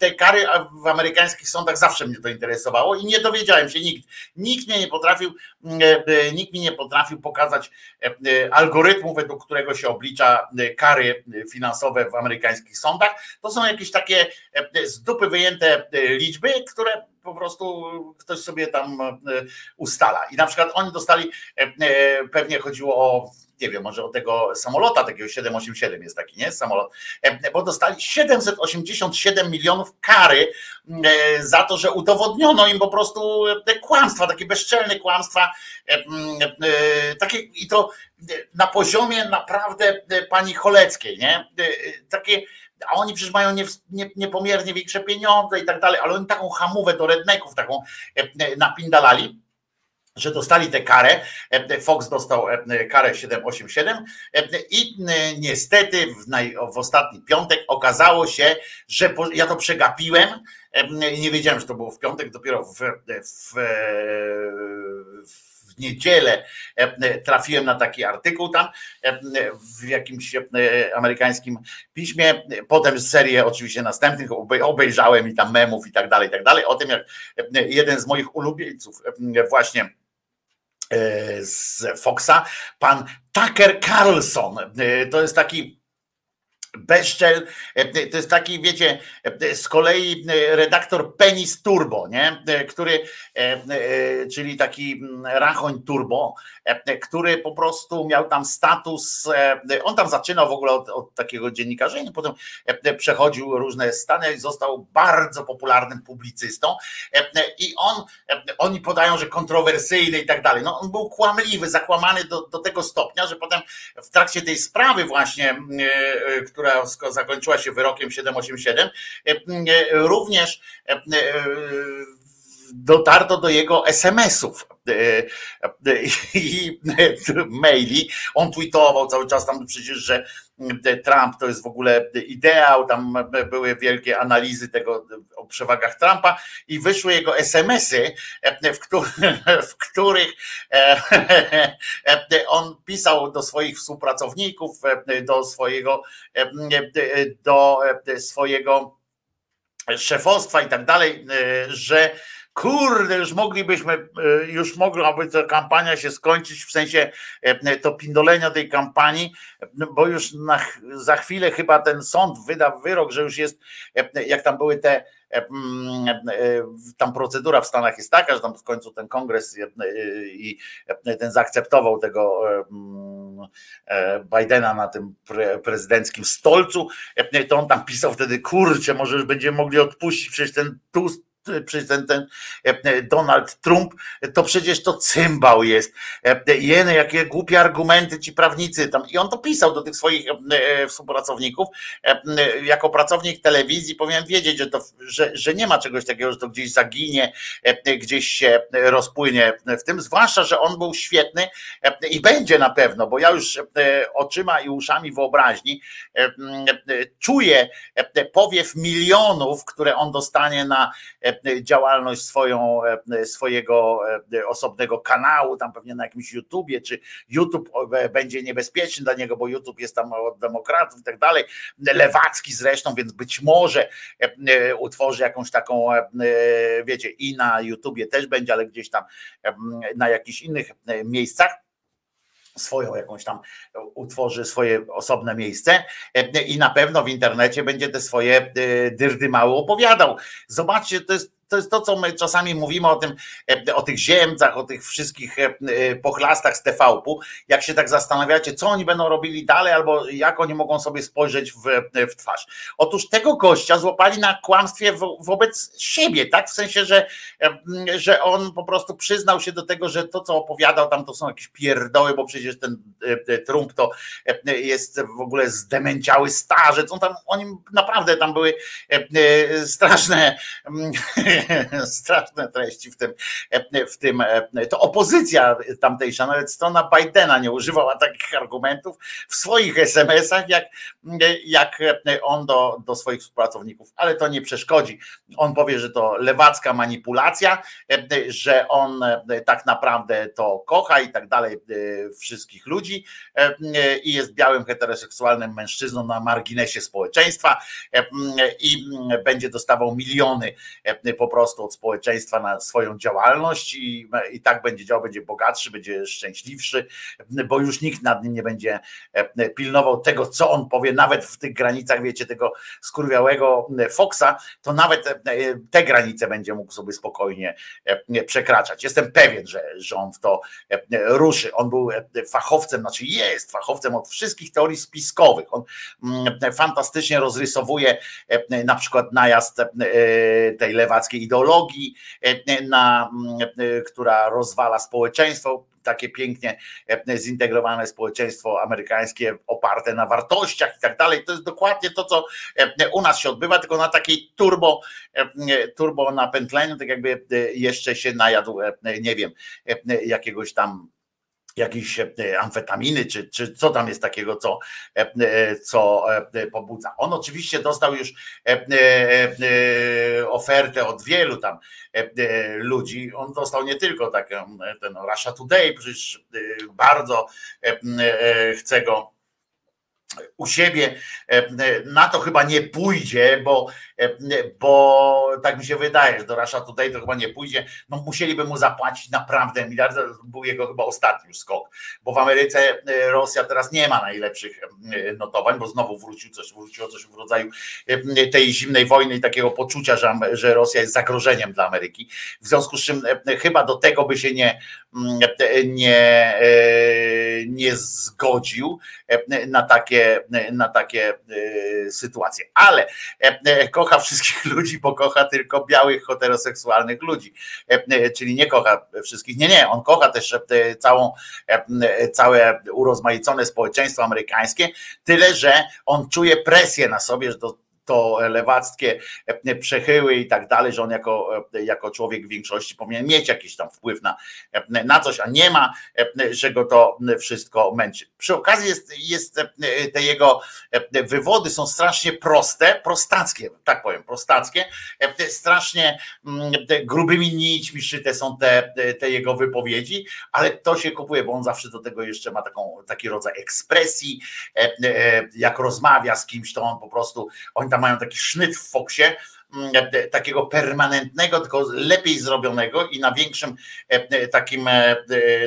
te kary w amerykańskich sądach, zawsze mnie to interesowało i nie dowiedziałem się nikt. Nikt mnie nie potrafi potrafił, mm, e, e, nikt mi nie potrafił pokazać e, algorytmu, według którego się oblicza kary finansowe w amerykańskich sądach. To są jakieś takie z dupy wyjęte liczby, które po prostu ktoś sobie tam ustala. I na przykład oni dostali, pewnie chodziło o nie wiem, może o tego samolota, takiego 787 jest taki, nie? Samolot, bo dostali 787 milionów kary za to, że udowodniono im po prostu te kłamstwa, takie bezczelne kłamstwa, takie i to na poziomie naprawdę pani Choleckiej, nie? Takie a oni przecież mają nie, nie, niepomiernie większe pieniądze i tak dalej, ale oni taką hamówę do redneków taką napindalali, że dostali tę karę. Fox dostał karę 787 i niestety w, naj, w ostatni piątek okazało się, że po, ja to przegapiłem. Nie wiedziałem, że to było w piątek, dopiero w, w, w niedzielę trafiłem na taki artykuł tam w jakimś amerykańskim piśmie. Potem serię oczywiście następnych obejrzałem i tam memów i tak dalej, i tak dalej. O tym, jak jeden z moich ulubieńców właśnie z Foxa, pan Tucker Carlson. To jest taki Beszczel, e, to jest taki, wiecie, e, z kolei e, redaktor Penis Turbo, nie? który, czyli taki mm, rachoń turbo, który po prostu miał tam status, on tam zaczynał w ogóle od, od takiego dziennikarzenia, potem przechodził różne stany i został bardzo popularnym publicystą i on, oni podają, że kontrowersyjny i tak dalej, no on był kłamliwy, zakłamany do, do tego stopnia, że potem w trakcie tej sprawy właśnie, która która zakończyła się wyrokiem 787, e, e, również e, dotarto do jego SMS-ów i maili. On tweetował cały czas tam przecież, że Trump to jest w ogóle ideał, tam były wielkie analizy tego o przewagach Trumpa i wyszły jego SMS-y, [laughs] w, których, w których [laughs] on pisał do swoich współpracowników, do swojego, do swojego szefostwa i tak dalej, że kurde, już moglibyśmy, e, już mogłaby ta kampania się skończyć, w sensie e, to pindolenia tej kampanii, bo już na, za chwilę chyba ten sąd wyda wyrok, że już jest, e, jak tam były te tam procedura w Stanach jest taka, że tam w końcu ten kongres i ten zaakceptował tego Bidena na tym prezydenckim stolcu, to on tam pisał wtedy, kurczę, może już będziemy mogli odpuścić, przecież ten Tusk przecież ten, ten e, Donald Trump, to przecież to cymbał jest. E, jeny, jakie głupie argumenty ci prawnicy tam. I on to pisał do tych swoich e, współpracowników. Jako pracownik telewizji powinien wiedzieć, że, to, że, że nie ma czegoś takiego, że to gdzieś zaginie, gdzieś się rozpłynie w tym, zwłaszcza, że on był świetny i będzie na pewno, bo ja już oczyma i uszami wyobraźni czuję powiew milionów, które on dostanie na E, działalność swoją, e, swojego e, osobnego kanału, tam pewnie na jakimś YouTubie, czy YouTube będzie niebezpieczny dla niego, bo YouTube jest tam od demokratów i tak dalej, lewacki zresztą, więc być może utworzy jakąś taką, wiecie, i na YouTubie też będzie, ale gdzieś tam na jakichś innych miejscach swoją jakąś tam utworzy swoje osobne miejsce i na pewno w internecie będzie te swoje dyrdy mało opowiadał. Zobaczcie, to jest to jest to, co my czasami mówimy o tym, e, o tych ziemcach, o tych wszystkich e, e, pochlastach z TVP-u. Jak się tak zastanawiacie, co oni będą robili dalej, albo jak oni mogą sobie spojrzeć w, w twarz. Otóż tego gościa złapali na kłamstwie wo, wobec siebie, tak? W sensie, że, że on po prostu przyznał się do tego, że to, co opowiadał tam, to są jakieś pierdoły, bo przecież ten Trump to jest w ogóle zdemęciały starzec. On tam, oni naprawdę tam były straszne [laughs] [laughs] straszne treści w tym, w tym, to opozycja tamtejsza, nawet strona Bidena nie używała takich argumentów w swoich SMS-ach, jak, jak on do, do swoich współpracowników, ale to nie przeszkodzi. On powie, że to lewacka manipulacja, że on tak naprawdę to kocha i tak dalej wszystkich ludzi i jest białym heteroseksualnym mężczyzną na marginesie społeczeństwa i będzie dostawał miliony po prostu od społeczeństwa na swoją działalność i, i tak będzie działał, będzie bogatszy, będzie szczęśliwszy, bo już nikt nad nim nie będzie pilnował tego, co on powie, nawet w tych granicach, wiecie, tego skurwiałego Foxa, to nawet te granice będzie mógł sobie spokojnie przekraczać. Jestem pewien, że, że on w to ruszy. On był fachowcem, znaczy jest fachowcem od wszystkich teorii spiskowych. On mm, fantastycznie rozrysowuje e, na przykład najazd e, tej lewackiej ideologii, e, na, mm, która rozwala społeczeństwo, takie pięknie zintegrowane społeczeństwo amerykańskie oparte na wartościach i tak dalej. To jest dokładnie to, co u nas się odbywa, tylko na takiej turbo, turbo napętleniu, tak jakby jeszcze się najadł, nie wiem, jakiegoś tam jakieś e, amfetaminy, czy, czy co tam jest takiego, co, e, e, co pobudza. On oczywiście dostał już ofertę od wielu tam ludzi. On dostał nie tylko taką, ten Russia Today, przecież bardzo chce go u siebie na to chyba nie pójdzie, bo, bo tak mi się wydaje, że do Rasza tutaj to chyba nie pójdzie. No musieliby mu zapłacić naprawdę miliard, był jego chyba ostatni skok, bo w Ameryce Rosja teraz nie ma najlepszych notowań, bo znowu wrócił coś, wróciło coś w rodzaju tej zimnej wojny i takiego poczucia, że, że Rosja jest zagrożeniem dla Ameryki. W związku z czym chyba do tego by się nie, nie, nie zgodził na takie, na takie sytuacje. Ale kocha wszystkich [laughs] ludzi, bo kocha tylko białych heteroseksualnych ludzi. Czyli nie kocha wszystkich. Nie, nie, on kocha też całą, całe urozmaicone społeczeństwo amerykańskie, tyle że on czuje presję na sobie, że to to lewackie e, przechyły i tak dalej, że on jako, e, jako człowiek większości powinien mieć jakiś tam wpływ na, e, na coś, a nie ma, że go to wszystko męczy. Przy okazji jest, jest te jego wywody są strasznie proste, prostackie, tak powiem, prostackie, strasznie mm, grubymi nićmi szyte są te, te jego wypowiedzi, ale to się kupuje, bo on zawsze do tego jeszcze ma taką, taki rodzaj ekspresji, jak rozmawia z kimś, to on po prostu, oni tam mają taki sznyt w Foxie, mm, e, takiego permanentnego, tylko lepiej zrobionego i na większym e, takim, e,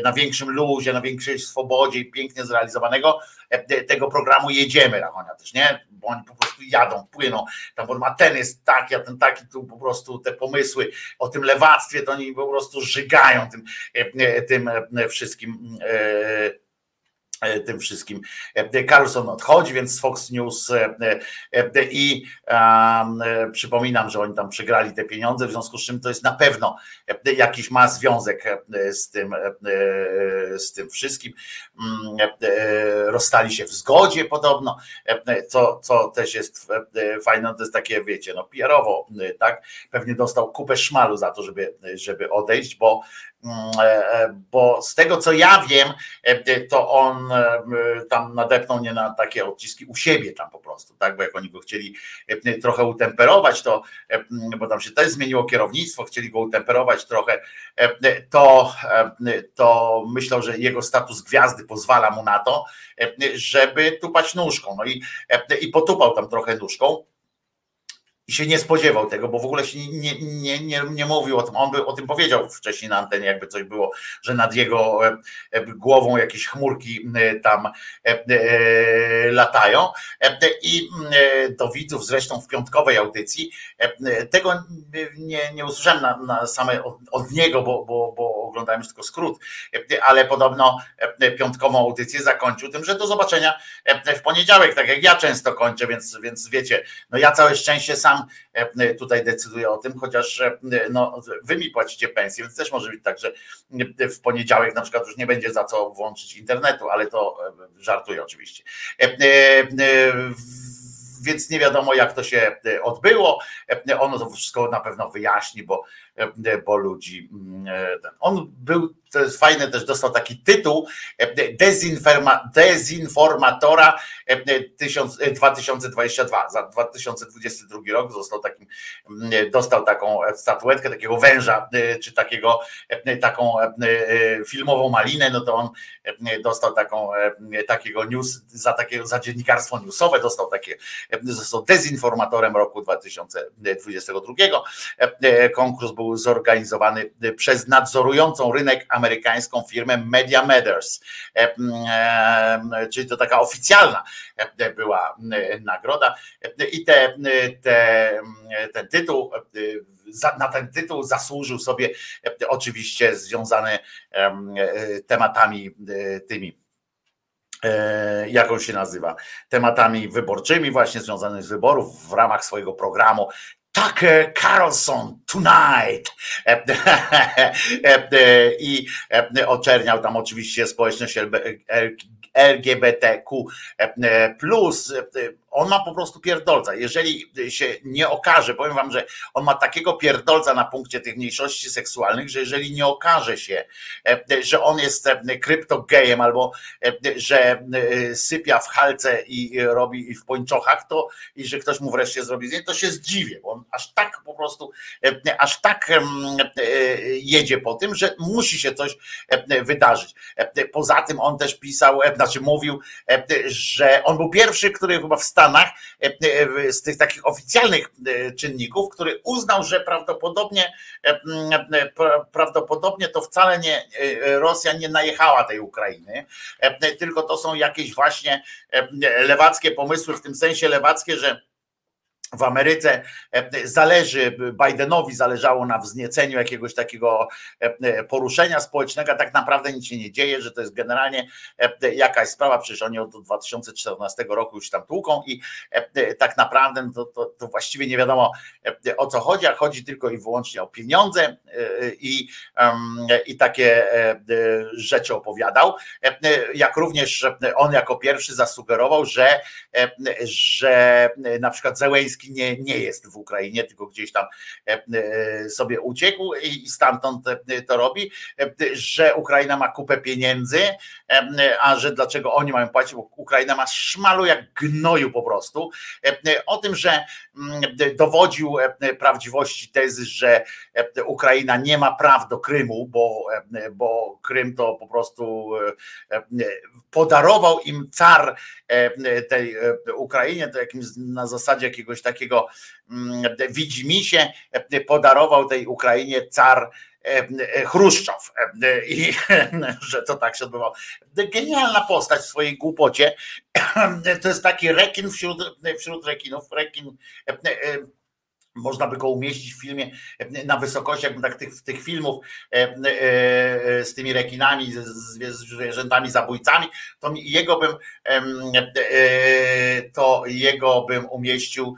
na większym luzie, na większej swobodzie pięknie zrealizowanego tego programu jedziemy Rachonia też, nie? Bo oni po prostu jadą, płyną, tam ma ten jest taki, a ten taki, tu po prostu te pomysły o tym lewactwie, to oni po prostu żygają tym, tym wszystkim tym wszystkim. E, Carlson odchodzi, więc Fox News e, i przypominam, że oni tam przegrali te pieniądze, w związku z czym to jest na pewno jakiś ma związek z tym, z tym wszystkim. Mm, rozstali się w zgodzie podobno, co, co też jest fajne, to jest takie, wiecie, no PR-owo, tak? Pewnie dostał kupę szmalu za to, żeby, żeby odejść, bo e, e, bo z tego co ja wiem, e, to on tam nadepnął nie na takie odciski u siebie tam po prostu, tak, bo jak oni go chcieli trochę utemperować, to, bo tam się też zmieniło kierownictwo, chcieli go utemperować trochę, to, to myślał, że jego status gwiazdy pozwala mu na to, żeby tupać nóżką, no i, i potupał tam trochę nóżką, się nie spodziewał tego, bo w ogóle się nie, nie, nie, nie mówił o tym. On by o tym powiedział wcześniej na antenie, jakby coś było, że nad jego e, e, głową jakieś chmurki e, tam latają. I do widzów zresztą w piątkowej audycji tego nie, nie usłyszałem na, na same od, od niego, bo, bo, bo oglądałem już tylko skrót, ale podobno piątkową audycję zakończył tym, że do zobaczenia w poniedziałek, tak jak ja często kończę, więc, więc wiecie, no ja całe szczęście sam sam e, tutaj decyduję o tym, chociaż e, no, wy mi płacicie pensję, więc też może być tak, że w poniedziałek na przykład już nie będzie za co włączyć internetu, ale to e, żartuję oczywiście więc nie wiadomo jak to się odbyło. Ono to wszystko na pewno wyjaśni, bo, bo ludzi. On był to jest fajne, też dostał taki tytuł dezinforma, dezinformatora 2022. Za 2022 rok został takim, dostał taką statuetkę takiego węża, czy takiego, taką filmową malinę, no to on dostał taką, takiego news, za takiego, za dziennikarstwo newsowe dostał takie, został dezinformatorem roku 2022. Konkurs był zorganizowany przez nadzorującą rynek amerykańską firmę Media Matters, e, e, czyli to taka oficjalna e, była nagroda. I te, te, ten tytuł na ten tytuł zasłużył sobie oczywiście związany tematami tymi jak on się nazywa, tematami wyborczymi, właśnie związanymi z wyborów w ramach swojego programu Tucker Carlson tonight. [laughs] I oczerniał tam oczywiście społeczność LGBTQ plus on ma po prostu pierdolca. Jeżeli się nie okaże, powiem wam, że on ma takiego pierdolca na punkcie tych mniejszości seksualnych, że jeżeli nie okaże się, że on jest kryptogejem albo że sypia w halce i robi w pończochach, to i że ktoś mu wreszcie zrobi zdjęcie, to się zdziwię, on aż tak po prostu, aż tak jedzie po tym, że musi się coś wydarzyć. Poza tym on też pisał, znaczy mówił, że on był pierwszy, który chyba w Stanach e, e, z tych takich oficjalnych e, czynników, który uznał, że prawdopodobnie prawdopodobnie to wcale nie Rosja nie najechała tej Ukrainy, tylko to są jakieś właśnie lewackie pomysły, w tym sensie lewackie, że w Ameryce. E, zależy, Bidenowi zależało na wznieceniu jakiegoś takiego e, e, poruszenia społecznego, tak naprawdę nic się nie dzieje, że to jest generalnie jakaś sprawa, przecież oni od 2014 roku już tam tłuką i tak naprawdę to, to, to właściwie nie wiadomo o co chodzi, a chodzi tylko i wyłącznie o pieniądze i, i takie rzeczy opowiadał, jak również on jako pierwszy zasugerował, że, że na przykład Zełęński nie, nie jest w Ukrainie, tylko gdzieś tam e, e, sobie uciekł i stamtąd e, to robi, że Ukraina ma kupę pieniędzy, a że dlaczego oni mają płacić, bo Ukraina ma szmalu jak gnoju po prostu. O tym, że mm, dowodził prawdziwości tezy, że Ukraina nie ma praw do Krymu, bo, bo Krym to po prostu podarował im car tej Ukrainie, to jakimś na zasadzie jakiegoś takiego takiego mm, widzi mi się, podarował tej Ukrainie car e, Chruszczow i [laughs] że to tak się odbywało. Genialna postać w swojej głupocie. To jest taki rekin wśród, wśród rekinów. Rekin e, e, można by go umieścić w filmie na wysokości, jakby tak tych, tych filmów z tymi rekinami, z zwierzętami zabójcami, to jego bym to jego bym umieścił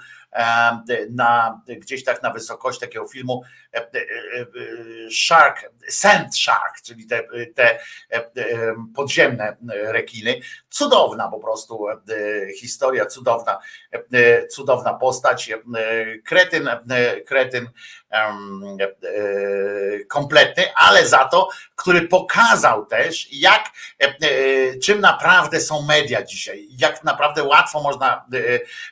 na, gdzieś tak na wysokość takiego filmu e, e, e, Shark, Sand Shark, czyli te, te podziemne rekiny. Cudowna po prostu historia, cudowna, cudowna postać. Kretyn, kretyn kompletny, ale za to, który pokazał też, jak czym naprawdę są media dzisiaj, jak naprawdę łatwo można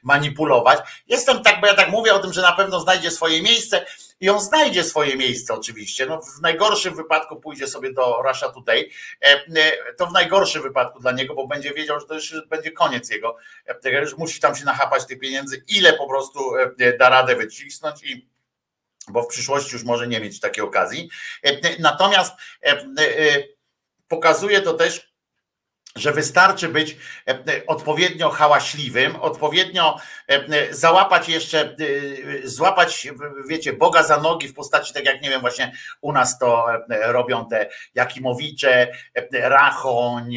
manipulować. Jestem tak, bo ja tak mówię o tym, że na pewno znajdzie swoje miejsce i on znajdzie swoje miejsce oczywiście. No, w najgorszym wypadku pójdzie sobie do Russia Today, e, e, to w najgorszym wypadku dla niego, bo będzie wiedział, że to już będzie koniec jego, e, już musi tam się nachapać tych pieniędzy, ile po prostu da radę wycisnąć i bo w przyszłości już może nie mieć takiej okazji. Natomiast pokazuje to też, że wystarczy być e, e, odpowiednio hałaśliwym, odpowiednio e, załapać jeszcze, złapać, wiecie, Boga za nogi w postaci, tak jak nie wiem, właśnie u nas to robią te Jakimowicze, Rachoń,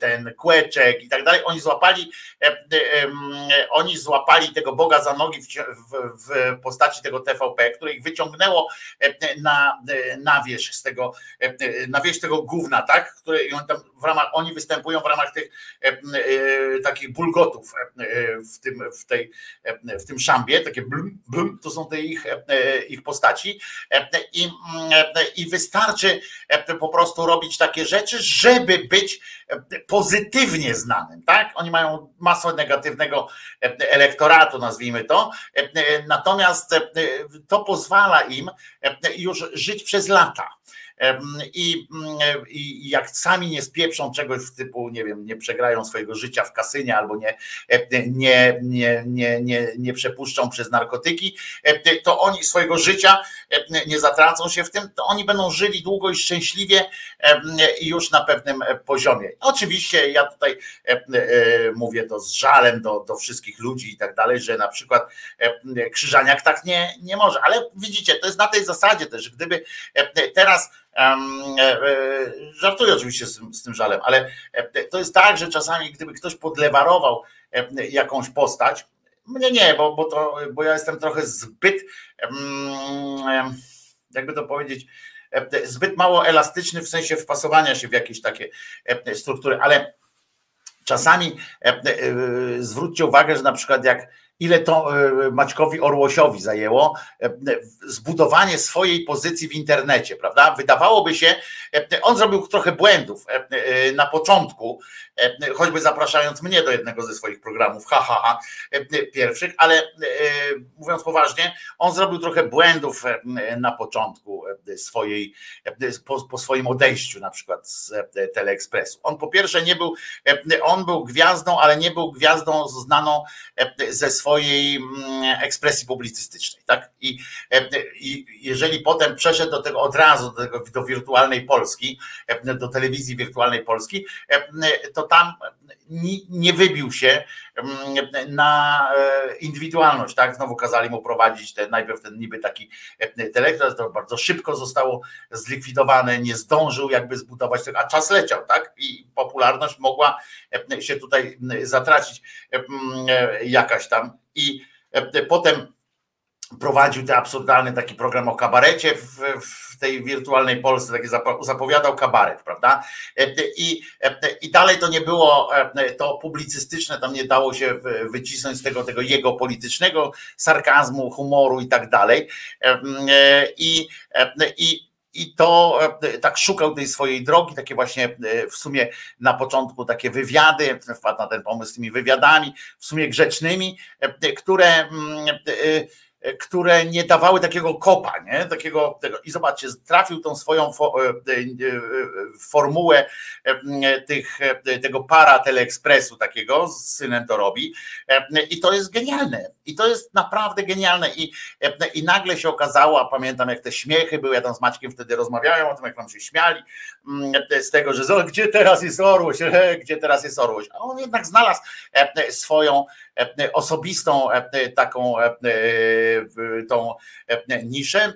ten Kłeczek i tak dalej. Oni złapali, oni złapali tego Boga za nogi w, postaci tego TVP, które ich wyciągnęło na, na wierzch z tego, na wierzch tego gówna, tak? Które, w ramach oni występują w ramach tych e, e, takich bulgotów e, w tym tym, w, tej, w tym szambie, takie blum, blum, to są te ich, ich postaci i, i wystarczy po prostu robić takie rzeczy, żeby być pozytywnie znanym, tak? Oni mają masę negatywnego elektoratu, nazwijmy to, natomiast to pozwala im już żyć przez lata. I, mm, I jak sami nie spieprzą czegoś w typu, nie wiem, nie przegrają swojego życia w kasynie albo nie, nie, nie, nie, nie, nie przepuszczą przez narkotyki, to oni swojego życia nie zatracą się w tym, to oni będą żyli długo i szczęśliwie już na pewnym poziomie. Oczywiście ja tutaj mówię to z żalem do, do wszystkich ludzi i tak dalej, że na przykład Krzyżaniak tak nie, nie może, ale widzicie, to jest na tej zasadzie też, gdyby teraz E, e, żartuję oczywiście z tym, z tym żalem, ale e, to jest tak, że czasami gdyby ktoś podlewarował jakąś postać, mnie nie, bo, bo, to, bo ja jestem trochę zbyt, jakby to powiedzieć, zbyt mało elastyczny w sensie wpasowania się w jakieś takie struktury, ale czasami zwróćcie uwagę, że na przykład jak ile to e, Maćkowi Orłosiowi zajęło e, zbudowanie swojej pozycji w internecie, prawda? Wydawałoby się, e, on zrobił trochę błędów na początku, choćby zapraszając mnie do jednego ze swoich programów, ha, ha, ha pierwszych, ale mówiąc poważnie, on zrobił trochę błędów na początku swojej, po, po swoim odejściu na przykład z Teleekspresu. On po pierwsze nie był, on był gwiazdą, ale nie był gwiazdą znaną ze swojej swojej mm, ekspresji publicystycznej. Tak? I, e, I jeżeli potem przeszedł do tego od razu, do, tego, do wirtualnej Polski, e, do telewizji wirtualnej Polski, e, to tam nie wybił się na indywidualność, tak? Znowu kazali mu prowadzić ten, najpierw ten niby taki telektras, to bardzo szybko zostało zlikwidowane, nie zdążył jakby zbudować tego, a czas leciał, tak? I popularność mogła się tutaj zatracić jakaś tam i e, potem prowadził ten absurdalny taki program o kabarecie w, w tej wirtualnej Polsce, taki zapowiadał kabaret, prawda? E, I, e, I dalej to nie było to publicystyczne, tam nie dało się wycisnąć z tego, tego jego politycznego sarkazmu, humoru i tak dalej. I, i i to e, tak szukał tej swojej drogi, takie właśnie e, w sumie na początku takie wywiady, wpadł na ten pomysł z tymi wywiadami, w sumie grzecznymi, e, które które nie dawały takiego kopa, nie? Takiego, tego. I zobaczcie, trafił tą swoją formułę tych, tego para teleekspresu takiego, z synem to robi i to jest genialne. I to jest naprawdę genialne. I, I nagle się okazało, a pamiętam jak te śmiechy były, ja tam z Maćkiem wtedy rozmawiałem o tym, jak nam się śmiali z tego, że gdzie teraz jest orłość, [laughs] gdzie teraz jest orłość. A on jednak znalazł swoją osobistą taką tą niszę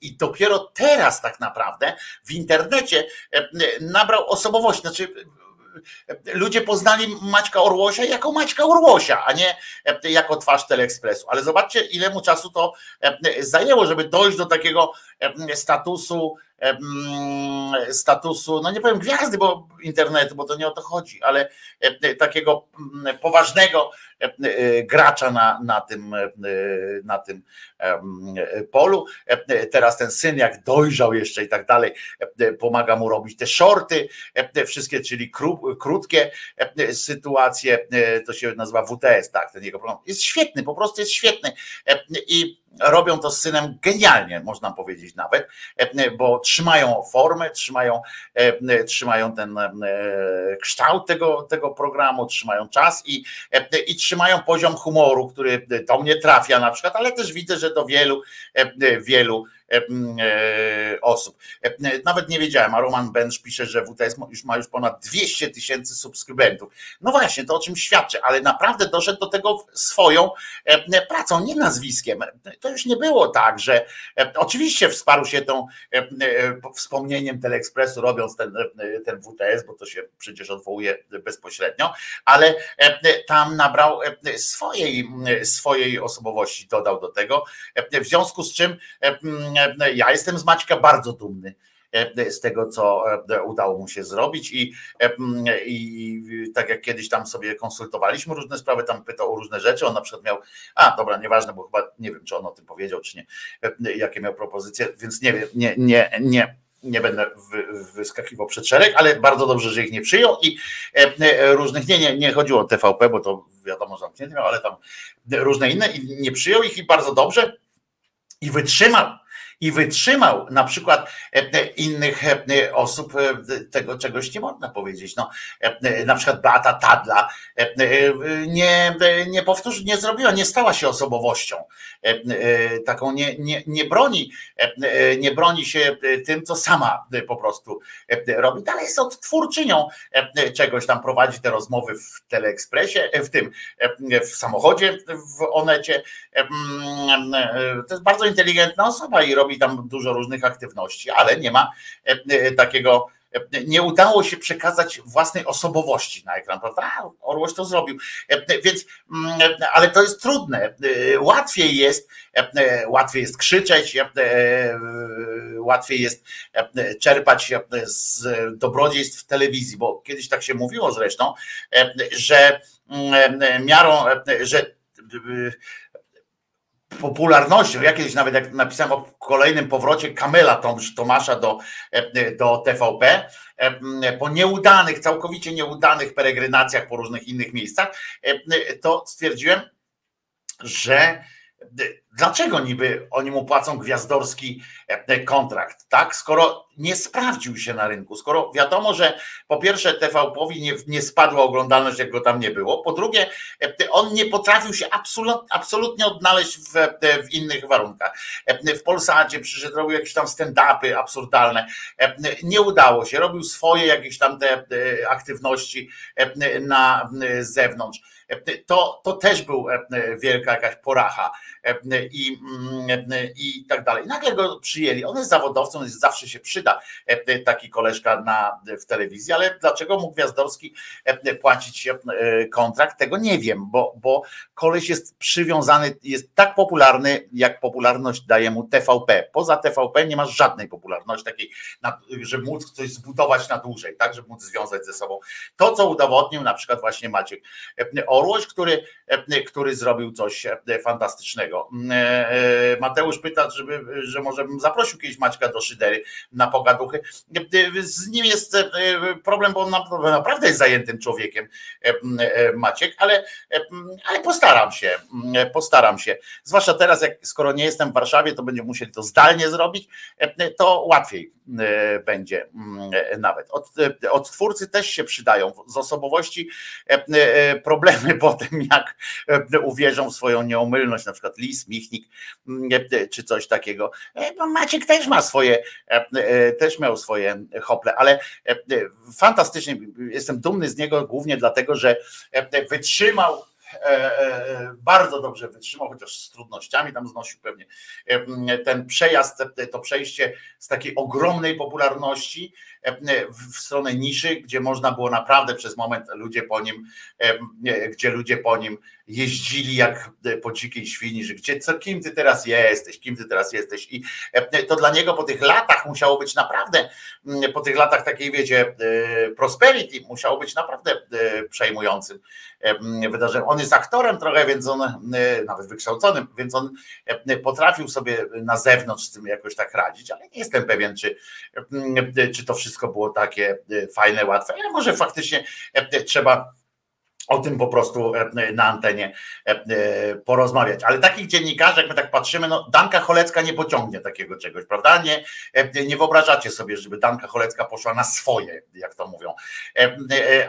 i dopiero teraz tak naprawdę w internecie nabrał osobowość, znaczy ludzie poznali Maćka Orłosia jako Maćka Orłosia, a nie jako twarz Teleekspresu. Ale zobaczcie, ile mu czasu to zajęło, żeby dojść do takiego statusu statusu, no nie powiem gwiazdy bo internetu, bo to nie o to chodzi, ale takiego poważnego gracza na, na, tym, na tym polu. Teraz ten syn, jak dojrzał jeszcze i tak dalej, pomaga mu robić te shorty, wszystkie, czyli krótkie sytuacje, to się nazywa WTS, tak, ten jego program. Jest świetny, po prostu jest świetny. I robią to z synem genialnie, można powiedzieć nawet, bo trzymają formę, trzymają, trzymają ten kształt tego, tego programu, trzymają czas i, i trzymają poziom humoru, który do mnie trafia na przykład, ale też widzę, że do wielu, wielu E, osób. Nawet nie wiedziałem, a Roman Bench pisze, że WTS już ma już ponad 200 tysięcy subskrybentów. No właśnie, to o czym świadczy, ale naprawdę doszedł do tego swoją pracą, nie nazwiskiem. To już nie było tak, że oczywiście wsparł się tą e, wspomnieniem Teleekspresu, robiąc ten, ten WTS, bo to się przecież odwołuje bezpośrednio, ale tam nabrał swojej, swojej osobowości, dodał do tego, w związku z czym ja jestem z Maćka bardzo dumny. z tego, co udało mu się zrobić i, i tak jak kiedyś tam sobie konsultowaliśmy różne sprawy, tam pytał o różne rzeczy, on na przykład miał, a dobra, nieważne, bo chyba nie wiem, czy on o tym powiedział, czy nie, jakie miał propozycje, więc nie wiem, nie, nie, nie, nie będę wyskakiwał przed szereg, ale bardzo dobrze, że ich nie przyjął i różnych, nie, nie, nie chodziło o TVP, bo to wiadomo, zamknięty miał, ale tam różne inne i nie przyjął ich i bardzo dobrze i wytrzymał i wytrzymał na przykład e, e, innych e, osób, tego czegoś nie można powiedzieć. No, na przykład Beata Tadla nie, nie powtórzy, nie zrobiła, nie stała się osobowością. Taką nie, nie, nie broni, nie broni się tym, co sama po prostu robi. Dalej jest odtwórczynią czegoś tam, prowadzi te rozmowy w Teleekspresie, w tym, w samochodzie, w Onecie. To jest bardzo inteligentna osoba i robi robi tam dużo różnych aktywności, ale nie ma e, e, takiego, e, nie udało się przekazać własnej osobowości na ekran, prawda? Orłoś to zrobił. Więc, mm, ale to jest trudne. Łatwiej jest, łatwiej jest krzyczeć, łatwiej jest czerpać z dobrodziejstw telewizji, bo kiedyś tak się mówiło zresztą, że mm, miarą, że popularnością. Ja kiedyś nawet jak napisałem o kolejnym powrocie Kamela Tomasza do, do TVP, po nieudanych, całkowicie nieudanych peregrinacjach po różnych innych miejscach, to stwierdziłem, że Dlaczego niby oni mu płacą gwiazdorski e, kontrakt, tak? Skoro nie sprawdził się na rynku, skoro wiadomo, że po pierwsze TVP-owi nie, nie spadła oglądalność, jak go tam nie było, po drugie e, on nie potrafił się absolut, absolutnie odnaleźć w, e, w innych warunkach. W Polsacie przyszedł, robił jakieś tam stand-upy absurdalne, nie udało się, robił swoje jakieś tam te aktywności na zewnątrz. To, to też był wielka jakaś poracha i, mm, i tak dalej. Nagle go przyjęli. On jest zawodowcem, jest, zawsze się przyda taki koleżka na, w telewizji, ale dlaczego mógł Gwiazdorski płacić kontrakt? Tego nie wiem, bo, bo koleś jest przywiązany, jest tak popularny, jak popularność daje mu TVP. Poza TVP nie masz żadnej popularności takiej, żeby móc coś zbudować na dłużej, tak, żeby móc związać ze sobą. To, co udowodnił na przykład właśnie Maciek Orłoś, który, który zrobił coś fantastycznego. Mateusz pyta, żeby, że może bym zaprosił kiedyś Maćka do Szydery na pogaduchy. Z nim jest problem, bo on naprawdę jest zajętym człowiekiem, Maciek, ale, ale postaram się, postaram się. Zwłaszcza teraz, jak skoro nie jestem w Warszawie, to będziemy musieli to zdalnie zrobić, to łatwiej E, będzie e, nawet. Od, e, odtwórcy też się przydają. Z osobowości problemy [laughs] potem, jak uwierzą w swoją nieomylność, na przykład Lis, Michnik mm, czy coś takiego. Maciek też ma swoje, też miał swoje hople, ale fantastycznie jestem dumny z niego głównie dlatego, że wytrzymał E, e, bardzo dobrze wytrzymał, chociaż z trudnościami tam znosił pewnie e, ten przejazd, to przejście z takiej ogromnej popularności w stronę niszy, gdzie można było naprawdę przez moment ludzie po nim, gdzie ludzie po nim jeździli jak po dzikiej świni, że gdzie, co, kim ty teraz jesteś, kim ty teraz jesteś i to dla niego po tych latach musiało być naprawdę, po tych latach takiej wiecie, prosperity musiało być naprawdę przejmującym wydarzeniem. On jest aktorem trochę, więc on nawet wykształconym, więc on potrafił sobie na zewnątrz z tym jakoś tak radzić, ale nie jestem pewien, czy, czy to wszystko wszystko było takie e, fajne, łatwe, ale może faktycznie e, trzeba o tym po prostu e, na antenie porozmawiać. Ale takich dziennikarzy, jak my tak patrzymy, no Danka Cholecka nie pociągnie takiego czegoś, prawda? Nie, nie wyobrażacie sobie, żeby Danka Cholecka poszła na swoje, jak to mówią.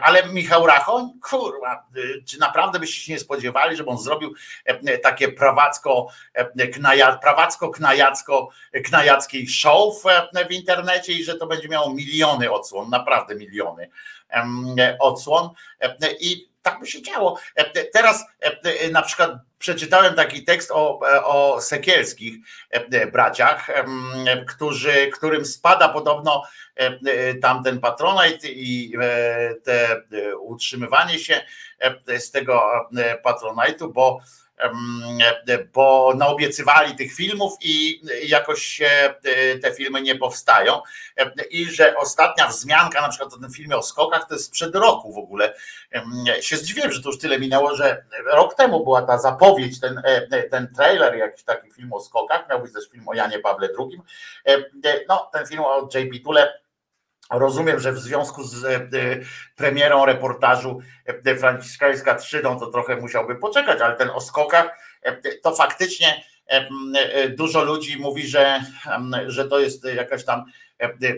Ale Michał Rachoń, kurwa, czy naprawdę byście się nie spodziewali, żeby on zrobił takie prawacko, prawacko knajacko, knajackiej show w, w internecie i że to będzie miało miliony odsłon, naprawdę miliony odsłon i tak by się działo. Teraz na przykład przeczytałem taki tekst o, o Sekielskich braciach, którzy, którym spada podobno tamten patronat i te utrzymywanie się z tego patronajtu, bo bo naobiecywali tych filmów i jakoś się te filmy nie powstają. I że ostatnia wzmianka, na przykład o tym filmie o skokach, to jest sprzed roku w ogóle. Się zdziwiłem, że to już tyle minęło, że rok temu była ta zapowiedź, ten, ten trailer, jakiś taki film o skokach, miał być też film o Janie Pawle II. No, ten film o JP Tule Rozumiem, że w związku z e, premierą reportażu e, Franciszkańska 3, no to trochę musiałby poczekać, ale ten o skokach e, to faktycznie dużo ludzi mówi, że, że to jest jakaś tam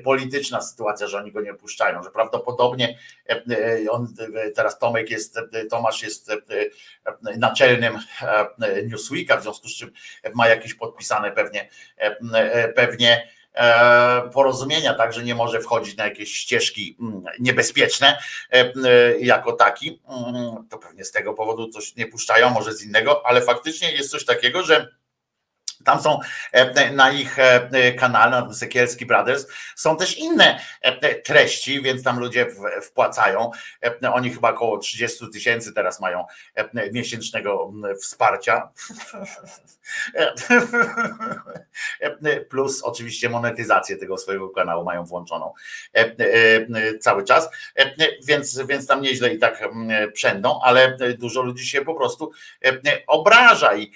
polityczna sytuacja, że oni go nie puszczają, że prawdopodobnie on teraz Tomek jest, Tomasz jest naczelnym Newsweeka, w związku z czym ma jakieś podpisane pewnie pewnie E, porozumienia, tak, że nie może wchodzić na jakieś ścieżki mm, niebezpieczne e, e, jako taki. Mm, to pewnie z tego powodu coś nie puszczają, może z innego, ale faktycznie jest coś takiego, że tam są e, na ich e, kanale, na Sekielski Brothers, są też inne e, treści, więc tam ludzie wpłacają. Oni chyba około 30 tysięcy teraz mają miesięcznego wsparcia. Plus oczywiście monetyzację tego swojego kanału mają włączoną cały czas, więc, więc tam nieźle i tak przędą, ale dużo ludzi się po prostu obraża i,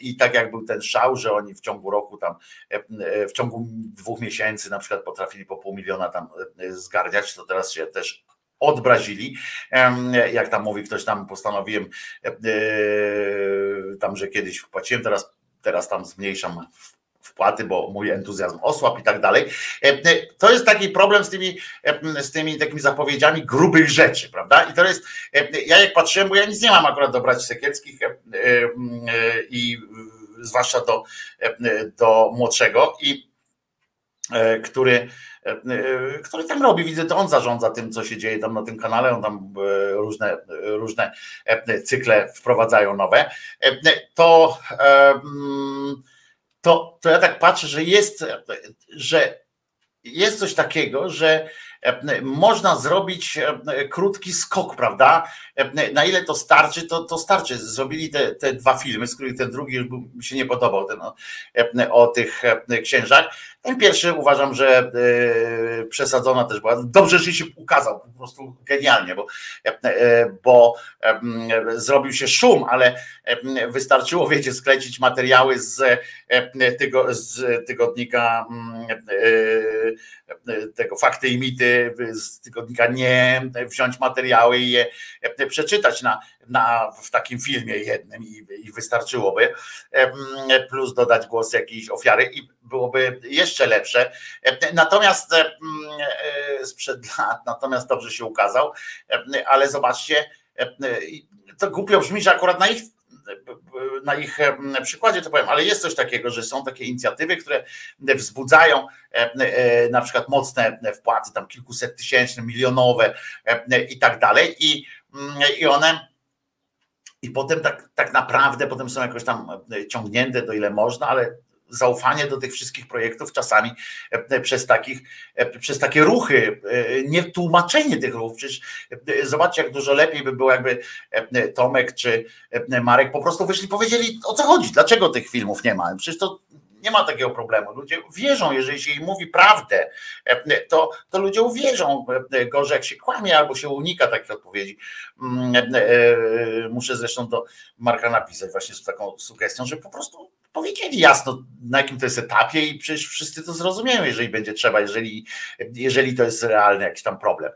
i tak jak był ten że oni w ciągu roku tam, e, e, w ciągu dwóch miesięcy na przykład potrafili po pół miliona tam e, zgarniać, to teraz się też odbrazili. Jak tam mówi ktoś tam, postanowiłem tam, że kiedyś wpłaciłem, teraz, teraz tam zmniejszam wpłaty, bo mój entuzjazm osłabł i tak dalej. To jest taki problem z tymi, z tymi takimi zapowiedziami grubych rzeczy, prawda? I to jest, ja jak patrzyłem, bo ja nic nie mam akurat do braci Sekieckich i zwłaszcza do, do młodszego i e, który, e, który tam robi, widzę, to on zarządza tym, co się dzieje tam na tym kanale, on tam e, różne, różne cykle wprowadzają nowe, to, to, to ja tak patrzę, że jest, że jest coś takiego, że można zrobić krótki skok, prawda? Na ile to starczy, to, to starczy. Zrobili te, te dwa filmy, z których ten drugi mi się nie podobał, ten o, o tych księżach. Ten pierwszy uważam, że e, przesadzona też była. Dobrze, że się ukazał, po prostu genialnie, bo, e, bo zrobił się szum, ale wystarczyło, wiecie, sklecić materiały z, tygo, z tygodnika mm, e, tego fakty i mity, z tygodnika nie, wziąć materiały i je przeczytać na, na, w takim filmie jednym i, i wystarczyłoby, plus dodać głos jakiejś ofiary i byłoby jeszcze lepsze. Natomiast e, sprzed lat, natomiast dobrze się ukazał, ale zobaczcie, to głupio brzmi, że akurat na ich na ich przykładzie to powiem, ale jest coś takiego, że są takie inicjatywy, które wzbudzają e, na przykład mocne wpłaty, tam kilkuset tysięczne, milionowe i tak dalej i, i one i potem tak, tak naprawdę potem są jakoś tam ciągnięte do ile można, ale zaufanie do tych wszystkich projektów czasami e, przez, takich, e, przez takie ruchy, e, nie tłumaczenie tych ruchów. Przecież zobaczcie, jak dużo lepiej by było, jakby Tomek czy Marek po prostu wyszli powiedzieli o co chodzi, dlaczego tych filmów nie ma. Przecież to nie ma takiego problemu. Ludzie wierzą, jeżeli się im mówi prawdę, to, to ludzie uwierzą. Gorzej jak się kłamie albo się unika takich odpowiedzi. Mm, muszę zresztą do Marka napisać właśnie z taką sugestią, że po prostu powiedzieli jasno, na jakim to jest etapie i przecież wszyscy to zrozumieją, jeżeli będzie trzeba, jeżeli, jeżeli to jest realny jakiś tam problem.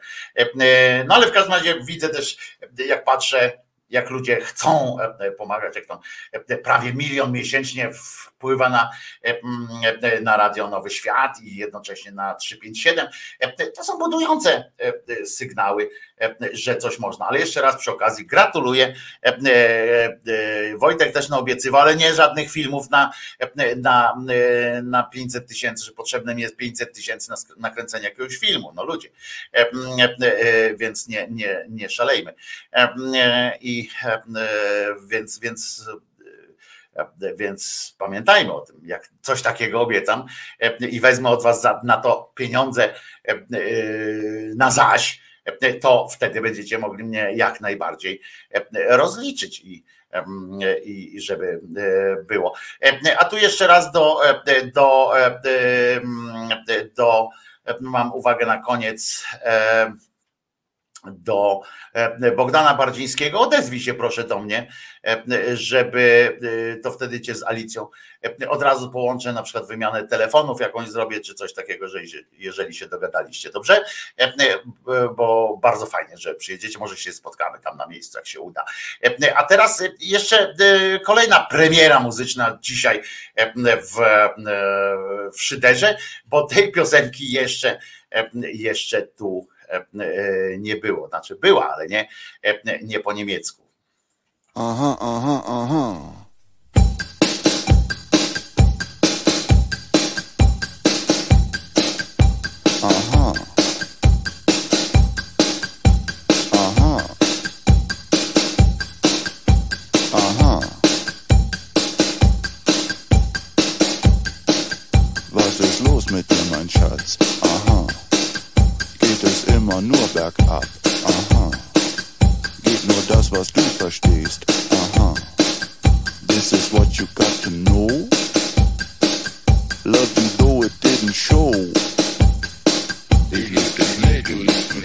No ale w każdym razie widzę też, jak patrzę, jak ludzie chcą pomagać, jak tam prawie milion miesięcznie wpływa na, na Radio Nowy Świat i jednocześnie na 357. To są budujące sygnały że coś można. Ale jeszcze raz przy okazji gratuluję. Wojtek też naobiecywał, ale nie żadnych filmów na, na, na 500 tysięcy, że potrzebne mi jest 500 tysięcy na nakręcenie jakiegoś filmu. No ludzie. Więc nie, nie, nie szalejmy. I więc, więc więc pamiętajmy o tym, jak coś takiego obiecam i wezmę od Was na to pieniądze na zaś, to wtedy będziecie mogli mnie jak najbardziej rozliczyć i, i żeby było. A tu jeszcze raz do, do, do mam uwagę na koniec do e, Bogdana Bardzińskiego. Odezwij się proszę do mnie, e, żeby e, to wtedy cię z Alicją od razu połączę, na przykład wymianę telefonów jakąś zrobię, czy coś takiego, że jeżeli się dogadaliście, dobrze? Bo bardzo fajnie, że przyjedziecie, może się spotkamy tam na miejscu, jak się uda. A teraz jeszcze kolejna premiera muzyczna dzisiaj w, w Szyderze, bo tej piosenki jeszcze, jeszcze tu nie było. Znaczy była, ale nie, e, nie po niemiecku. Aha, aha. Aha. Immer nur bergab. Aha. Geht nur das, was du verstehst. Aha. This is what you got to know. Love you though it didn't show. Ich dich nicht, du liebst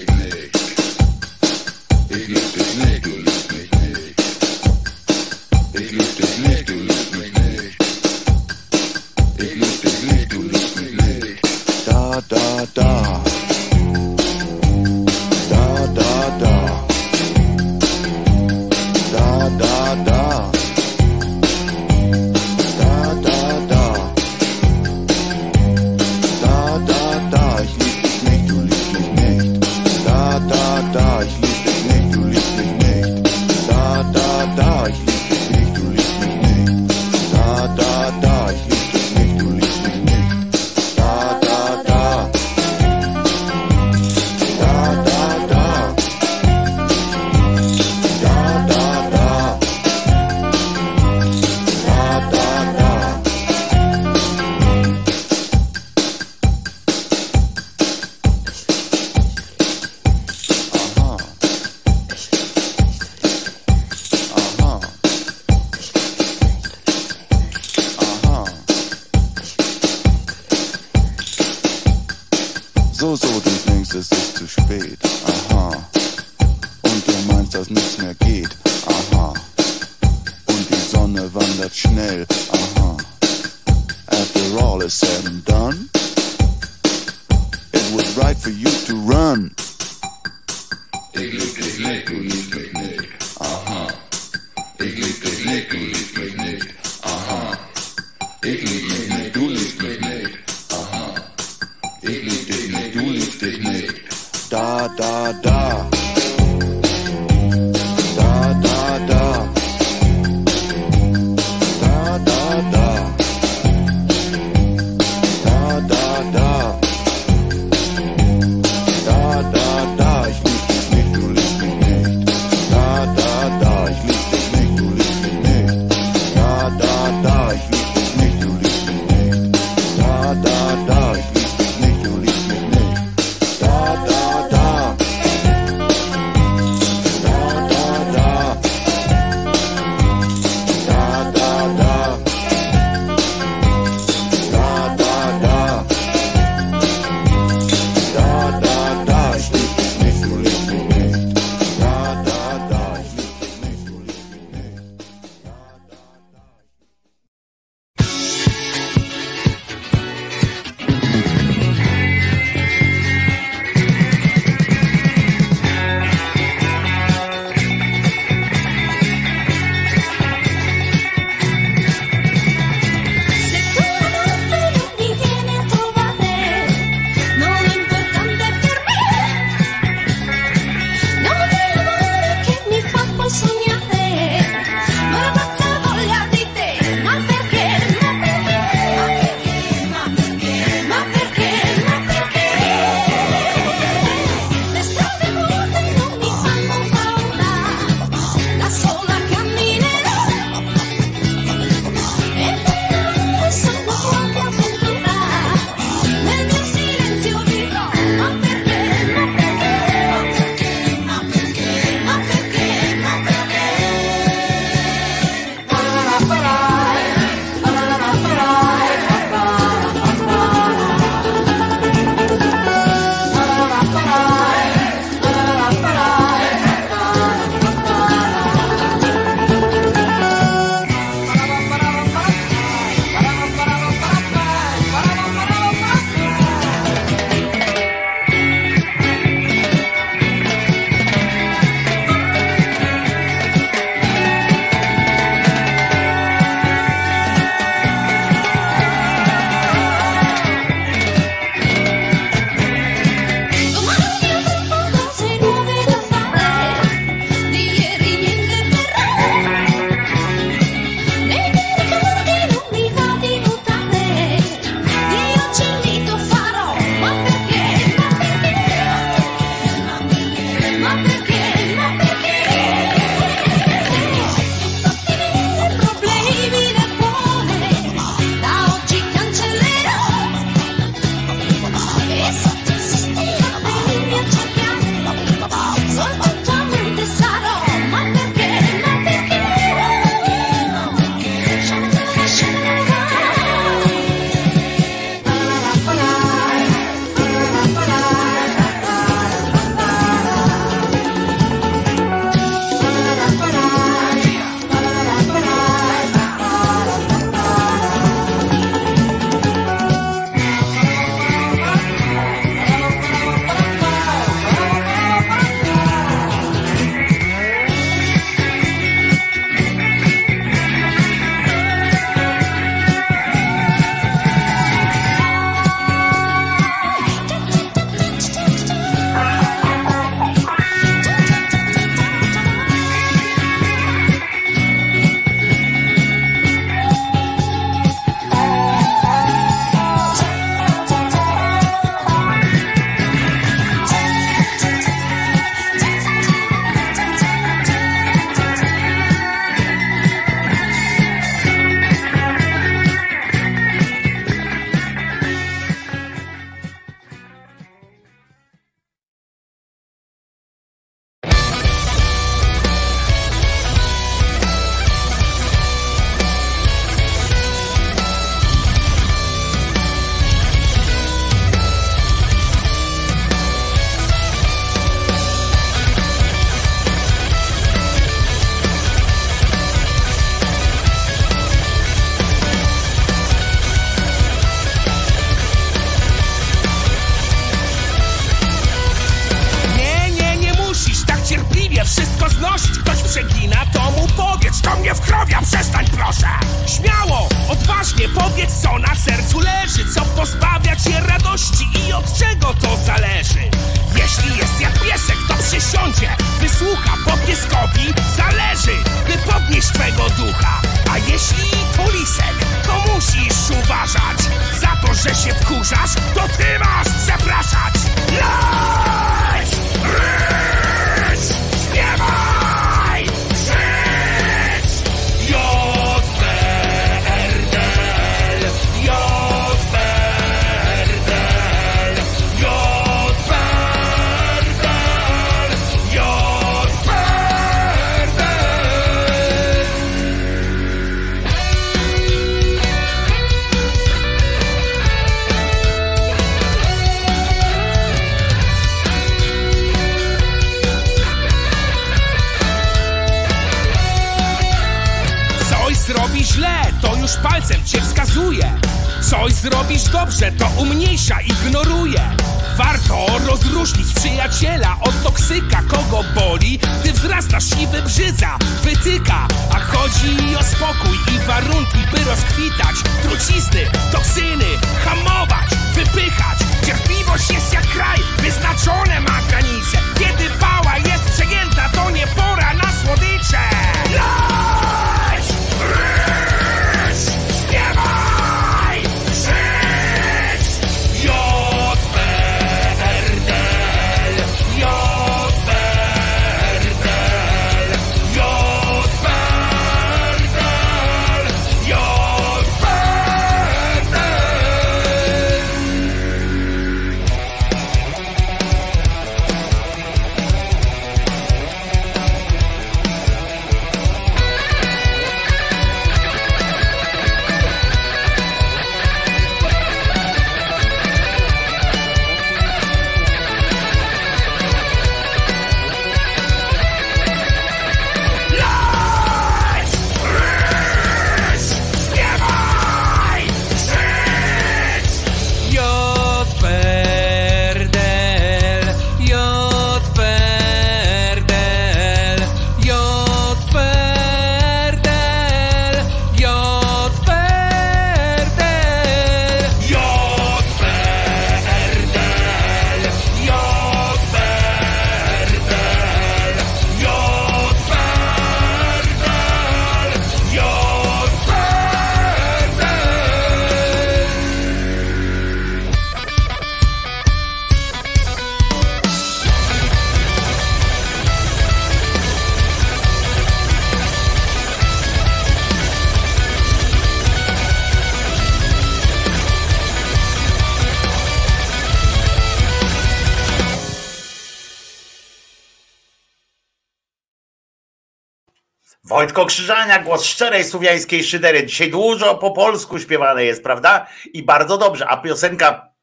Wojtko Krzyżania, głos szczerej słowiańskiej szydery. Dzisiaj dużo po polsku śpiewane jest, prawda? I bardzo dobrze. A piosenka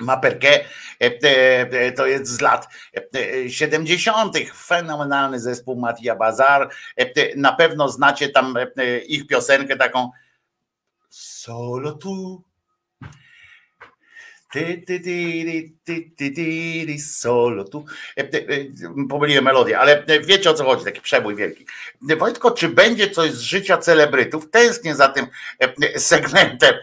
Maperkę e, e, to jest z lat e, 70. Fenomenalny zespół Matia Bazar. E, Na pewno znacie tam e, ich piosenkę taką Solo tu. Ty, ty, ty, ty, ty, ty, solo tu. E, e, e, Pomyliłem melodię, ale wiecie o co chodzi, taki przebój wielki. Wojtko, czy będzie coś z życia celebrytów? Tęsknię za tym segmentem.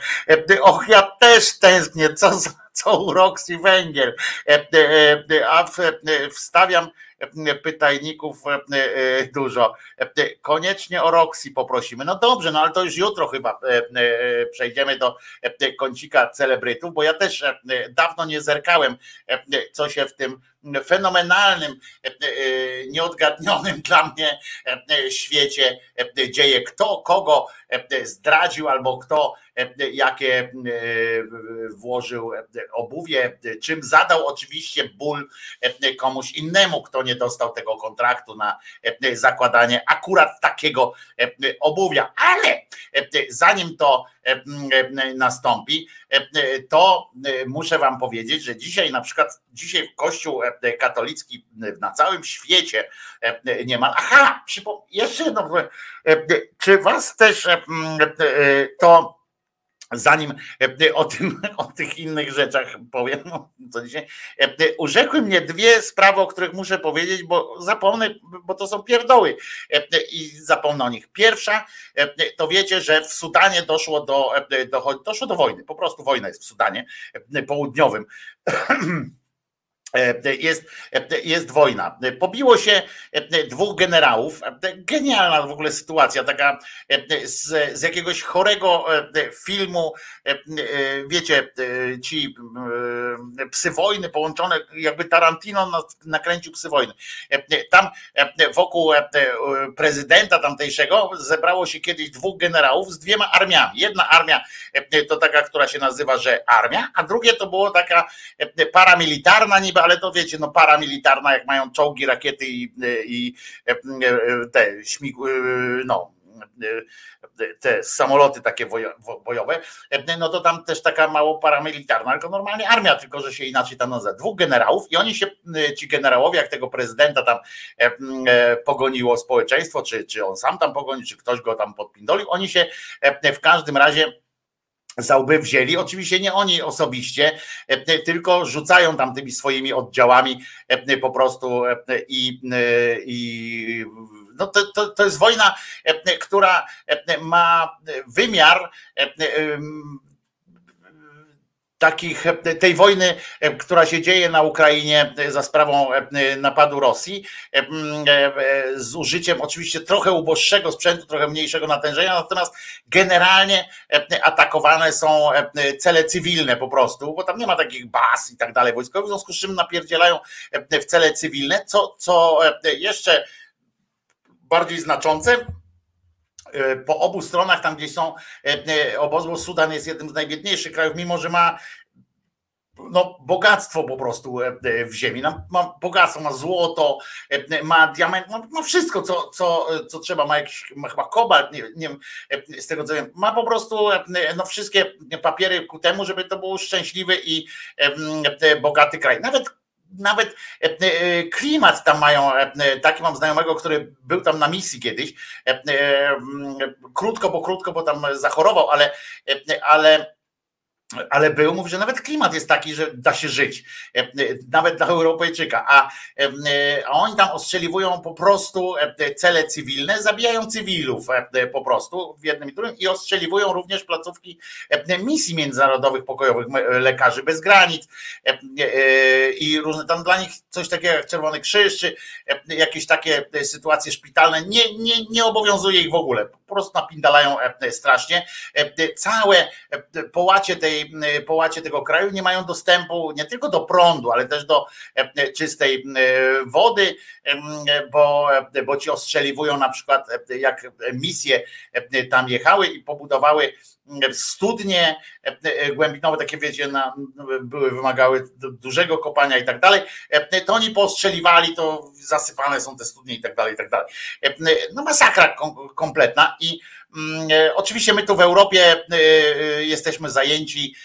Och, ja też tęsknię, co, za- co u Roxy Węgiel. A wstawiam pytajników e, e, dużo. E, e, Koniecznie o Roxy poprosimy. No dobrze, no ale to już jutro chyba przejdziemy do kącika celebrytów, bo ja też dawno nie zerkałem, co się w tym fenomenalnym, e, e, nieodgadnionym [laughs] dla mnie e, świecie dzieje. Kto kogo zdradził albo kto jakie włożył obuwie, czym zadał oczywiście ból komuś innemu, kto nie dostał tego kontraktu na zakładanie akurat takiego obuwia. Ale zanim to nastąpi, e, to e, muszę wam powiedzieć, że dzisiaj na przykład dzisiaj Kościół e, katolicki na całym świecie e, niemal. Aha, jeszcze jedno. e, Czy was też e, e, to zanim e, o, tym, [laughs] o tych innych rzeczach powiem, no, co dzisiaj, e, urzekły mnie dwie sprawy, o których muszę powiedzieć, bo zapomnę, bo to są pierdoły e, i zapomnę o nich. Pierwsza, to wiecie, że w Sudanie doszło do, do, doszło do wojny, po prostu wojna jest w Sudanie południowym. [clears throat] E, jest, e, jest wojna. Pobiło się e, dwóch generałów. Genialna w ogóle sytuacja, taka z, z jakiegoś chorego filmu. Wiecie, ci psy wojny połączone, jakby Tarantino nakręcił psy wojny. Tam wokół prezydenta tamtejszego zebrało się kiedyś dwóch generałów z dwiema armiami. Jedna armia to taka, która się nazywa, że armia, a drugie to było taka paramilitarna niby ale to wiecie, no paramilitarna, jak mają czołgi, rakiety i, i te śmigły, no te samoloty takie bojowe, no to tam też taka mało paramilitarna, tylko normalnie armia, tylko że się inaczej tam nazywa. Dwóch generałów i oni się, ci generałowie, jak tego prezydenta tam pogoniło społeczeństwo, czy, czy on sam tam pogonił, czy ktoś go tam podpindolił, oni się w każdym razie za łby wzięli. Oczywiście nie oni osobiście, e, tylko rzucają tam tymi swoimi oddziałami e, po prostu e, i, i no to, to, to jest wojna, która ma wymiar takich, tej wojny, e, która się dzieje na Ukrainie e, za sprawą e, napadu Rosji, z użyciem oczywiście trochę uboższego sprzętu, trochę mniejszego natężenia, natomiast generalnie atakowane są cele cywilne po prostu, bo tam nie ma takich baz i tak dalej wojskowych, w związku z czym napierdzielają w cele cywilne, co, co jeszcze bardziej znaczące, E, po obu stronach, tam gdzie są e, e, obozy, bo Sudan jest jednym z najbiedniejszych krajów, mimo że ma no, bogactwo po prostu w ziemi. Ma bogactwo, ma złoto, ma diament, ma, ma wszystko, co, co, co trzeba, ma jakiś ma chyba kobalt, nie, nie wiem, z tego co wiem, ma po prostu no, wszystkie papiery ku temu, żeby to był szczęśliwy i bogaty kraj. Nawet nawet e, e, klimat tam mają, e, taki mam znajomego, który był tam na misji kiedyś, krótko, bo krótko, bo tam zachorował, ale, ale ale był, mówi, że nawet klimat jest taki, że da się żyć, nawet dla Europejczyka, a, a oni tam ostrzeliwują po prostu cele cywilne, zabijają cywilów po prostu w jednym i drugim i ostrzeliwują również placówki misji międzynarodowych pokojowych, lekarzy bez granic. I różne tam dla nich coś takiego jak Czerwony Krzyż, czy jakieś takie sytuacje szpitalne, nie, nie, nie obowiązuje ich w ogóle, po prostu napindalają strasznie. Całe połacie tej Y, połacie tego kraju nie mają dostępu nie tylko do prądu, ale też do e, czystej y, wody, bo, bo ci ostrzeliwują na przykład jak misje tam jechały i pobudowały studnie głębinowe, takie wiecie, na, były, wymagały dużego kopania i tak dalej, to oni postrzeliwali, to zasypane są te studnie i tak dalej, i tak dalej. No masakra kompletna i e, oczywiście my tu w Europie e, e, jesteśmy zajęci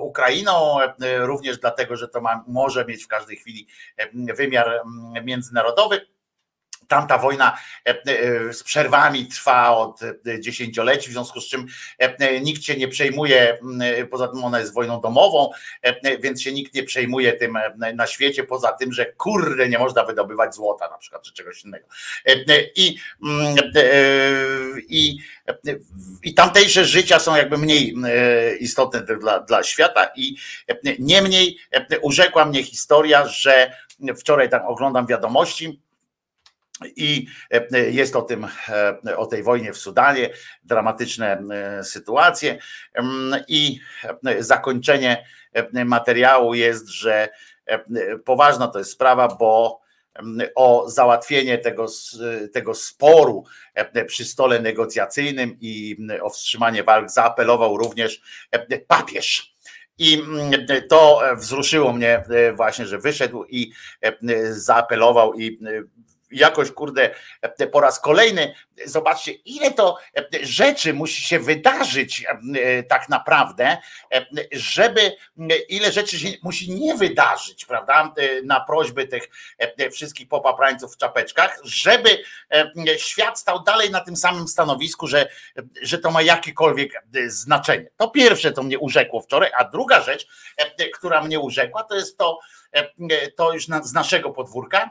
Ukrainą, również dlatego, że to ma, może mieć w każdej chwili wymiar mm, międzynarodowy. Tamta wojna z przerwami trwa od dziesięcioleci, w związku z czym nikt się nie przejmuje, poza tym ona jest wojną domową, więc się nikt nie przejmuje tym na świecie, poza tym, że kurde nie można wydobywać złota na przykład, czy czegoś innego. I, i, i tamtejsze życia są jakby mniej istotne dla, dla świata i niemniej urzekła mnie historia, że wczoraj tam oglądam wiadomości, i e, jest o tym, e, o tej wojnie w Sudanie, dramatyczne e, sytuacje. Mm, I zakończenie materiału jest, że poważna to jest sprawa, bo mm, o załatwienie tego, tego sporu przy stole negocjacyjnym i mm, o wstrzymanie walk zaapelował również papież. I to wzruszyło mnie właśnie, że wyszedł i zaapelował i jakoś kurde po raz kolejny zobaczcie, ile to rzeczy musi się wydarzyć tak naprawdę, żeby ile rzeczy się musi nie wydarzyć, prawda? Na prośby tych wszystkich popaprańców w czapeczkach, żeby świat stał dalej na tym samym stanowisku, że, że to ma jakiekolwiek znaczenie. To pierwsze, co mnie urzekło wczoraj, a druga rzecz, która mnie urzekła, to jest to, to już z naszego podwórka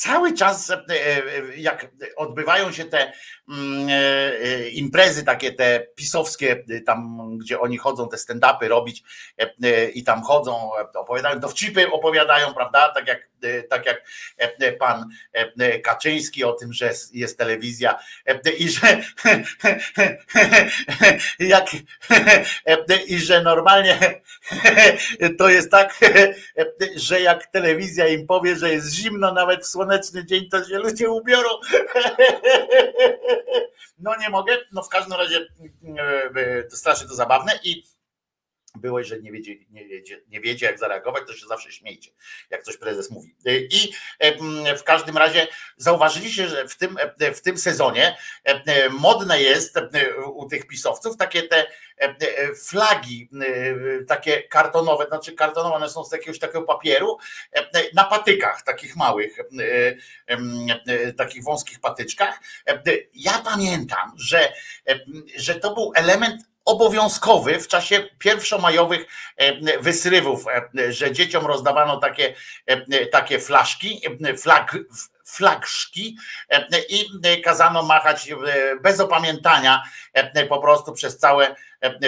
cały czas, e, e, jak odbywają się te mm, e, imprezy, takie te pisowskie, tam gdzie oni chodzą, te stand-upy robić i tam chodzą, opowiadają, dowcipy opowiadają, prawda? Tak jak, tak jak pan Kaczyński o tym, że jest telewizja i że [laughs] jak i że normalnie [laughs] to jest tak, że jak telewizja im powie, że jest zimno nawet w słoneczny dzień, to się ludzie ubiorą. [laughs] No nie mogę, no w każdym razie e, to strasznie to zabawne i byłeś, że nie wiecie, nie, wiecie, nie wiecie, jak zareagować, to się zawsze śmiejcie, jak coś prezes mówi. E, I e, w każdym razie zauważyliście, że w tym, w tym sezonie modne jest u tych pisowców takie te flagi, takie kartonowe, znaczy kartonowe, one są z jakiegoś takiego papieru, na patykach takich małych, takich wąskich patyczkach. Ja pamiętam, że, że to był element obowiązkowy w czasie pierwszomajowych wysrywów, że dzieciom rozdawano takie, takie flaszki, flag, flagszki i kazano machać bez opamiętania po prostu przez całe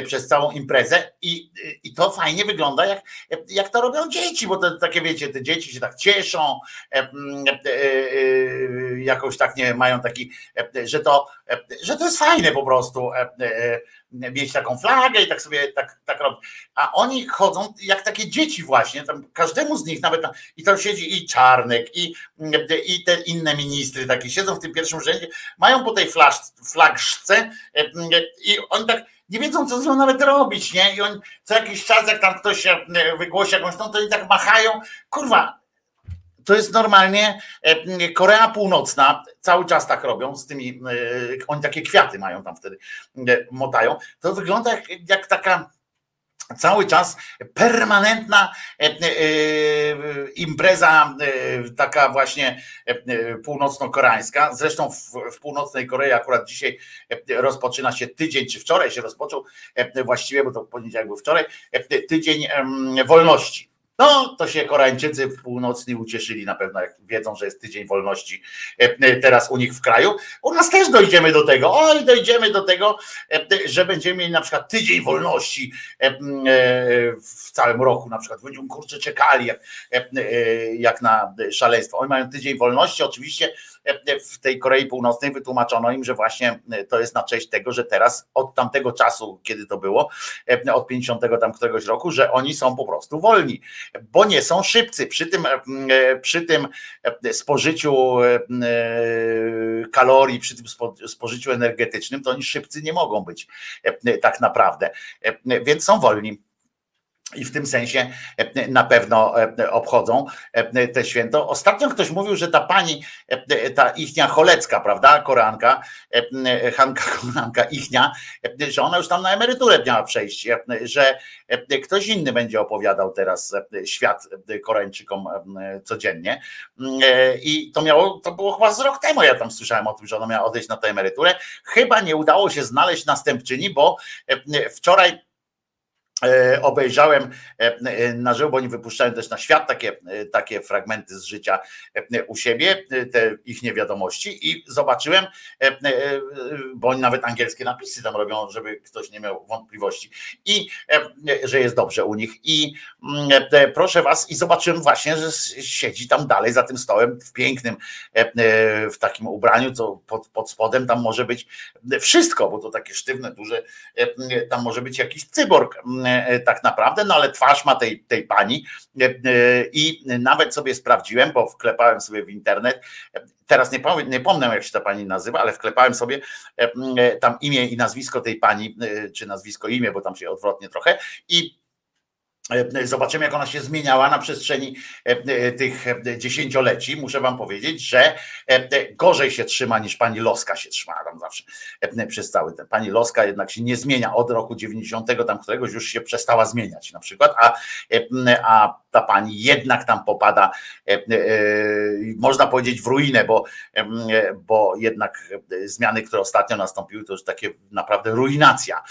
przez całą imprezę i, i to fajnie wygląda, jak, jak to robią dzieci, bo to takie wiecie, te dzieci się tak cieszą, jakoś tak nie mają taki, że to, że to jest fajne po prostu mieć taką flagę i tak sobie tak, tak robić. A oni chodzą jak takie dzieci właśnie, tam każdemu z nich nawet i tam siedzi i Czarnek i, i te inne ministry takie siedzą w tym pierwszym rzędzie, mają po tej flasz, flagszce i oni tak nie wiedzą, co z nią nawet robić, nie? I on co jakiś czas, jak tam ktoś się wygłosi jakąś, no to oni tak machają. Kurwa, to jest normalnie e, Korea Północna, cały czas tak robią z tymi, e, oni takie kwiaty mają tam wtedy, e, motają. To wygląda jak, jak taka cały czas permanentna impreza, taka właśnie północno-koreańska. Zresztą w, w, północnej Korei akurat dzisiaj rozpoczyna się tydzień, czy wczoraj się rozpoczął właściwie, bo to poniedziałek był wczoraj, tydzień wolności no, to się Koreańczycy w północni ucieszyli na pewno, jak wiedzą, że jest tydzień wolności e, e, teraz u nich w kraju. U nas też dojdziemy do tego, oj, dojdziemy do tego, e, że będziemy mieli na przykład tydzień wolności w całym roku, na przykład będziemy kurczę czekali jak, jak na szaleństwo. Oni mają tydzień wolności, oczywiście w tej Korei Północnej wytłumaczono im, że właśnie to jest na cześć tego, że teraz od tamtego czasu, kiedy to było, od 50 tam któregoś roku, że oni są po prostu wolni, bo nie są szybcy. Przy tym, przy tym spożyciu kalorii, przy tym spożyciu energetycznym, to oni szybcy nie mogą być tak naprawdę, więc są wolni i w tym sensie e, na pewno e, obchodzą e, te święto. Ostatnio ktoś mówił, że ta pani, ta ichnia Cholecka, prawda, Koranka, Hanka Koranka ichnia, że ona już tam na emeryturę miała przejść, że ktoś inny będzie opowiadał teraz świat Koreańczykom codziennie. I to miało, to było chyba z rok temu, ja tam słyszałem o tym, że ona miała odejść na tę emeryturę. Chyba nie udało się znaleźć następczyni, bo wczoraj E, obejrzałem e, e, na żywo, bo oni wypuszczają też na świat takie, takie fragmenty z życia u siebie, te ich niewiadomości i zobaczyłem, bo oni nawet angielskie napisy tam robią, żeby ktoś nie miał wątpliwości i że jest dobrze u nich i mm, proszę was i zobaczyłem właśnie, że siedzi tam dalej za tym stołem w pięknym w takim ubraniu, co pod, pod spodem tam może być wszystko, bo to takie sztywne, duże, tam może być jakiś cyborg E, tak naprawdę, no ale twarz ma tej, tej pani. E, e, i nawet sobie sprawdziłem, bo wklepałem sobie w internet, teraz nie, powiem, nie pomnę jak się ta pani nazywa, ale wklepałem sobie tam imię i nazwisko tej pani, czy nazwisko imię, bo tam się odwrotnie trochę. I E, zobaczymy, jak ona się zmieniała na przestrzeni e, e, tych dziesięcioleci. Muszę wam powiedzieć, że gorzej się trzyma niż pani Loska się trzymała tam zawsze przez cały ten. Pani Loska jednak się nie zmienia od roku 90, tam któregoś już się przestała zmieniać na przykład, a, a ta pani jednak tam popada, można powiedzieć, w ruinę, bo, bo jednak zmiany, które ostatnio nastąpiły, to już takie naprawdę ruinacja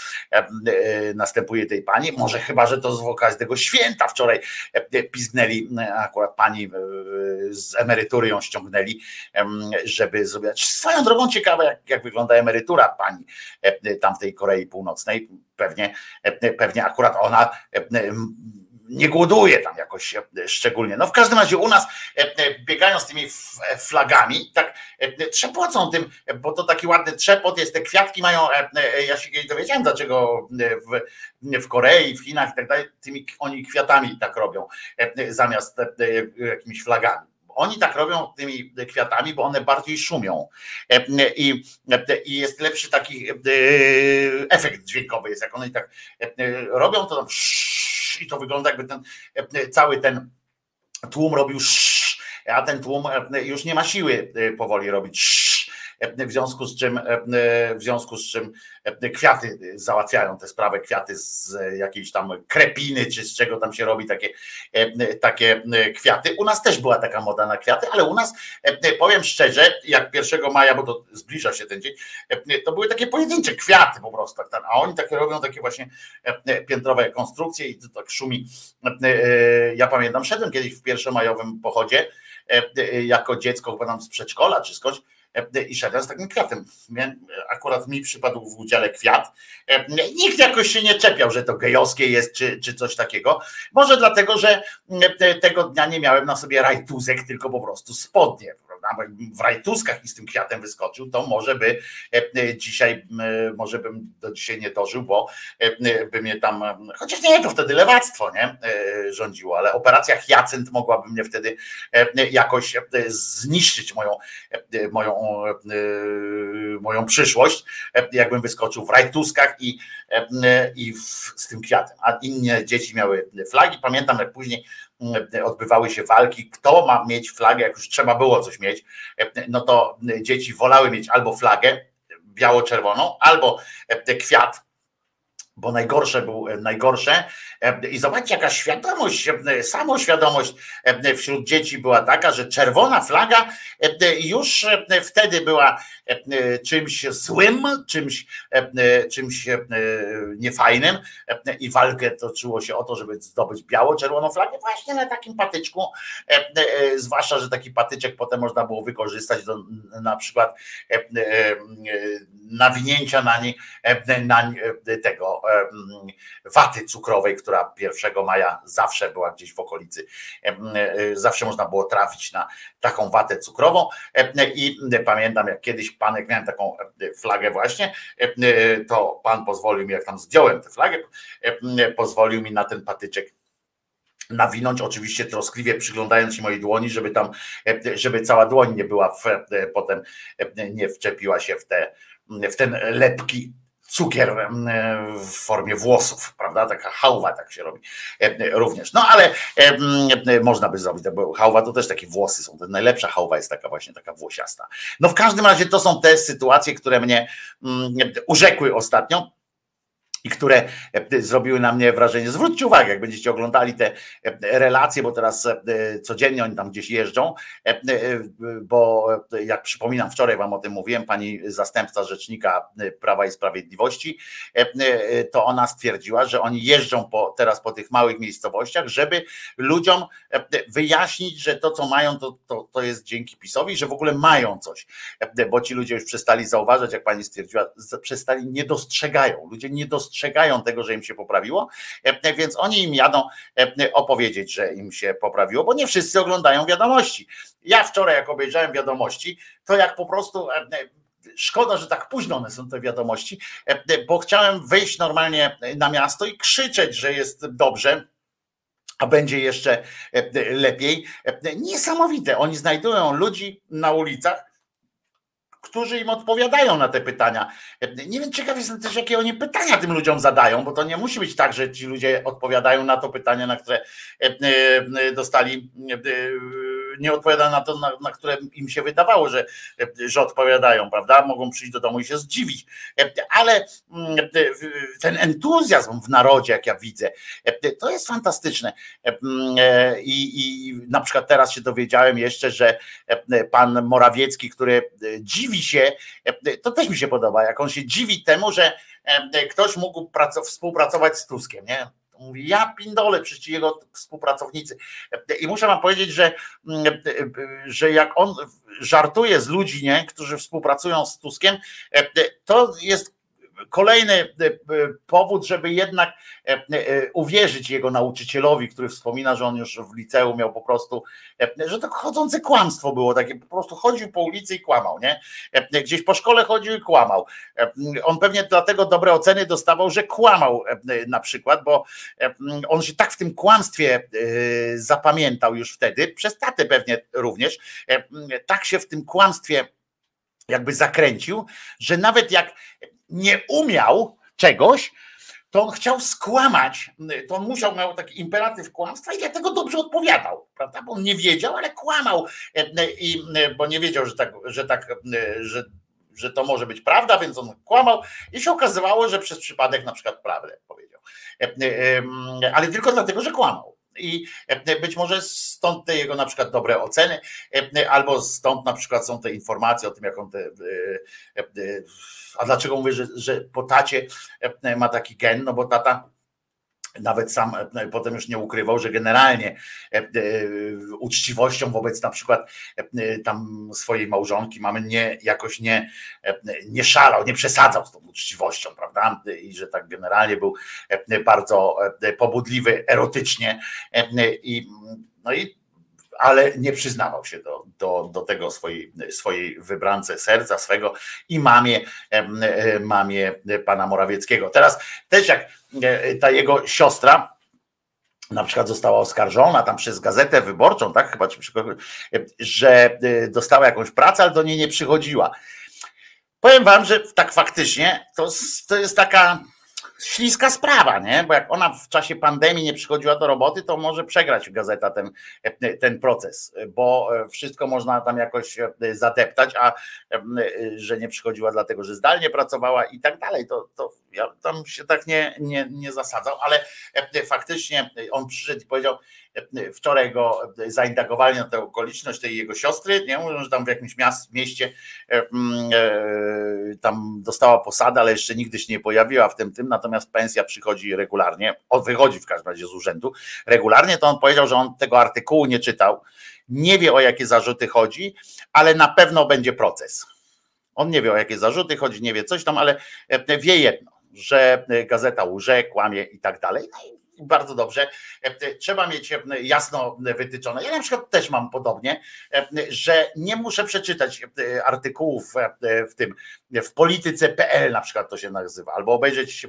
następuje tej pani. Może chyba, że to z okazji tego święta wczoraj e, e, pizgnęli, e, akurat pani z emerytury ją ściągnęli, żeby zrobić. Swoją drogą ciekawe, jak, jak wygląda emerytura pani tam w tej Korei Północnej. Pewnie, pewnie akurat ona nie głoduje tam jakoś szczególnie. No w każdym razie u nas biegają z tymi flagami, tak trzepocą tym, bo to taki ładny trzepot jest, te kwiatki mają, ja się nie dowiedziałem dlaczego w, w Korei, w Chinach i tak dalej, tymi oni kwiatami tak robią, zamiast jakimiś flagami. Oni tak robią tymi kwiatami, bo one bardziej szumią i, i jest lepszy taki efekt dźwiękowy jest, jak one tak robią, to tam i to wygląda jakby ten cały ten tłum robił a ten tłum już nie ma siły powoli robić w związku z czym, w związku z czym kwiaty załatwiają tę sprawę, kwiaty z jakiejś tam krepiny, czy z czego tam się robi takie, takie kwiaty. U nas też była taka moda na kwiaty, ale u nas, powiem szczerze, jak 1 maja, bo to zbliża się ten dzień, to były takie pojedyncze kwiaty po prostu, tak, a oni takie robią takie właśnie piętrowe konstrukcje i to tak szumi. Ja pamiętam, szedłem kiedyś w pierwszomajowym pochodzie, jako dziecko chyba tam z przedszkola czy skądś, E, i szedłem z takim kwiatem. Akurat mi przypadł w udziale kwiat. E, nikt jakoś się nie czepiał, że to gejowskie jest, czy, czy coś takiego. Może dlatego, że e, tego dnia nie miałem na sobie rajtuzek, tylko po prostu spodnie w rajtuskach i z tym kwiatem wyskoczył, to może by dzisiaj, może bym do dzisiaj nie dożył, bo by mnie tam, chociaż nie, to wtedy lewactwo nie rządziło, ale operacja Hyacynt mogłaby mnie wtedy jakoś zniszczyć moją, moją E, moją przyszłość, e, jakbym wyskoczył w rajtuskach i, e, i w, z tym kwiatem. A inne dzieci miały flagi. Pamiętam, jak później odbywały się walki, kto ma mieć flagę, jak już trzeba było coś mieć, no to dzieci wolały mieć albo flagę biało-czerwoną, albo kwiat bo najgorsze był e, najgorsze. E, I zobaczcie, jaka świadomość, e, samoświadomość wśród dzieci była taka, że czerwona flaga już wtedy była czymś złym, czymś, czymś niefajnym i walkę toczyło się o to, żeby zdobyć biało-czerwoną flagę właśnie na takim patyczku, zwłaszcza, że taki patyczek potem można było wykorzystać do na przykład nawinięcia na nie na tego waty cukrowej, która 1 maja zawsze była gdzieś w okolicy. Zawsze można było trafić na taką watę cukrową i pamiętam jak kiedyś pan, jak miałem taką flagę właśnie, to pan pozwolił mi, jak tam zdjąłem tę flagę, pozwolił mi na ten patyczek nawinąć, oczywiście troskliwie przyglądając się mojej dłoni, żeby tam, żeby cała dłoń nie była w, potem nie wczepiła się w, te, w ten lepki cukier w formie włosów, prawda? Taka hałwa tak się robi również. No ale można by zrobić, bo hałwa to też takie włosy są. Najlepsza hałwa jest taka właśnie taka włosiasta. No w każdym razie to są te sytuacje, które mnie urzekły ostatnio i które e, zrobiły na mnie wrażenie. Zwróćcie uwagę, jak będziecie oglądali te e, relacje, bo teraz e, codziennie oni tam gdzieś jeżdżą, bo jak przypominam, wczoraj wam o tym mówiłem, pani zastępca rzecznika Prawa i Sprawiedliwości, to ona stwierdziła, że oni jeżdżą po, teraz po tych małych miejscowościach, żeby ludziom wyjaśnić, że to, co mają, to, to, to jest dzięki PiSowi, że w ogóle mają coś, bo ci ludzie już przestali zauważać, jak pani stwierdziła, przestali, nie dostrzegają, ludzie nie dostrzegają dostrzegają tego, że im się poprawiło, e, więc oni im jadą e, opowiedzieć, że im się poprawiło, bo nie wszyscy oglądają wiadomości. Ja wczoraj, jak obejrzałem wiadomości, to jak po prostu e, szkoda, że tak późno one są te wiadomości, bo chciałem wyjść normalnie na miasto i krzyczeć, że jest dobrze, a będzie jeszcze lepiej. Niesamowite. Oni znajdują ludzi na ulicach, którzy im odpowiadają na te pytania. Nie wiem, ciekaw jestem też, jakie oni pytania tym ludziom zadają, bo to nie musi być tak, że ci ludzie odpowiadają na to pytanie, na które dostali nie odpowiada na to, na, na, które im się wydawało, że, że odpowiadadą, prawda? Mogą przyjść do domu i się zdziwić. Ale mm, ten entuzjazm w narodzie, jak ja widzę, to jest fantastyczne. I, i na przykład teraz się dowiedziałem jeszcze, że pan Morawiecki, który dziwi się, to też mi się podoba, jak on się dziwi temu, że ktoś mógł współpracować z Tuskiem, nie? Mówi, ja pindole, przecież jego współpracownicy. I muszę wam powiedzieć, że, że jak on żartuje z ludzi, nie, którzy współpracują z Tuskiem, to jest kolejny e, e, powód, żeby jednak e, uwierzyć jego nauczycielowi, który wspomina, że on już w liceum miał po prostu, że to chodzące kłamstwo było takie, po prostu chodził po ulicy i kłamał, nie? Gdzieś po szkole chodził i kłamał. On pewnie dlatego dobre oceny dostawał, że kłamał na przykład, bo on się tak w tym kłamstwie zapamiętał już wtedy, przez tatę pewnie również, tak się w tym kłamstwie jakby zakręcił, że nawet jak nie umiał czegoś, to on chciał skłamać, to on musiał, miał taki imperatyw kłamstwa i dlatego dobrze odpowiadał, prawda? Bo on nie wiedział, ale kłamał, i, bo nie wiedział, że tak, że tak, że, że to może być prawda, więc on kłamał i się okazywało, że przez przypadek na przykład prawdę powiedział. Ale tylko dlatego, że kłamał. I e, być może stąd te jego na przykład dobre oceny, e, albo stąd na przykład są te informacje o tym, jak on te. E, a dlaczego mówię, że, że po tacie ma taki gen? No bo tata nawet sam e, potem już nie ukrywał, że generalnie e, e, uczciwością wobec na przykład tam swojej małżonki mamy nie, jakoś nie, nie szalał, nie przesadzał z tą uczciwością, prawda? I że tak generalnie był bardzo pobudliwy erotycznie i no i ale nie przyznawał się do, do, do tego swojej, swojej wybrance serca swego i mamie, mamie pana Morawieckiego. Teraz też jak e, ta jego siostra, na przykład została oskarżona tam przez gazetę wyborczą, tak chyba, że e, dostała jakąś pracę, ale do niej nie przychodziła. Powiem wam, że tak faktycznie to, to jest taka śliska sprawa, nie? Bo jak ona w czasie pandemii nie przychodziła do roboty, to może przegrać gazeta ten, ten proces, bo wszystko można tam jakoś zadeptać, a że nie przychodziła dlatego, że zdalnie pracowała i tak dalej, to, to ja tam się tak nie, nie, nie zasadzał, ale faktycznie on przyszedł i powiedział, wczoraj go zaindagowali na tę okoliczność tej jego siostry, nie? Mówią, że tam w jakimś mieście e, tam dostała posadę, ale jeszcze nigdy się nie pojawiła w tym tym, natomiast pensja przychodzi regularnie, wychodzi w każdym razie z urzędu. Regularnie, to on powiedział, że on tego artykułu nie czytał, nie wie o jakie zarzuty chodzi, ale na pewno będzie proces. On nie wie o jakie zarzuty chodzi, nie wie coś tam, ale e, wie jedno, że gazeta łże, kłamie i tak dalej. No bardzo dobrze. E, trzeba mieć e, jasno wytyczone. Ja na przykład też mam podobnie, e, że nie muszę przeczytać artykułów w tym, w polityce.pl na przykład to się nazywa, albo obejrzeć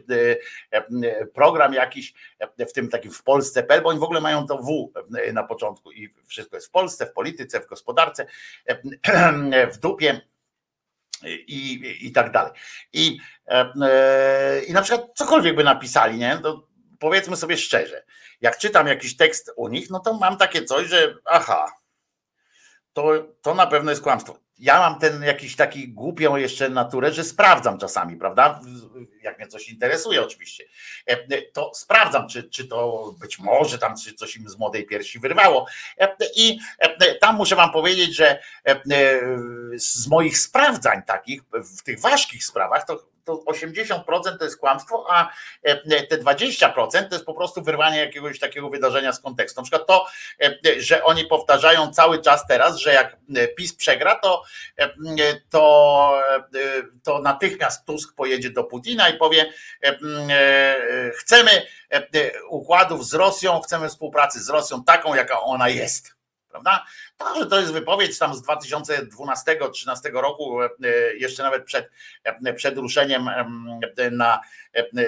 program jakiś w tym takim w Polsce.pl, bo oni w ogóle mają to W na początku i wszystko jest w Polsce, w polityce, w gospodarce, [clears throat] w dupie i, i tak dalej. I, I na przykład cokolwiek by napisali, nie? To powiedzmy sobie szczerze, jak czytam jakiś tekst u nich, no to mam takie coś, że aha, to, to na pewno jest kłamstwo. Ja mam ten jakiś taki głupią jeszcze naturę, że sprawdzam czasami, prawda? Jak mnie coś interesuje, oczywiście, e, to sprawdzam, czy, czy to być może tam czy coś im z młodej piersi wyrwało. E, I e, tam muszę Wam powiedzieć, że z moich sprawdzań takich, w tych ważkich sprawach, to to 80% to jest kłamstwo, a e, te 20% to jest po prostu wyrwanie jakiegoś takiego wydarzenia z kontekstu. Na przykład to, e, że oni powtarzają cały czas teraz, że jak e, PiS przegra, to, to, to natychmiast Tusk pojedzie do Putina i powie: Chcemy układów z Rosją, chcemy współpracy z Rosją taką, jaka ona jest prawda? Że to jest wypowiedź tam z 2012-2013 roku, e, jeszcze nawet przed, e, przed ruszeniem na,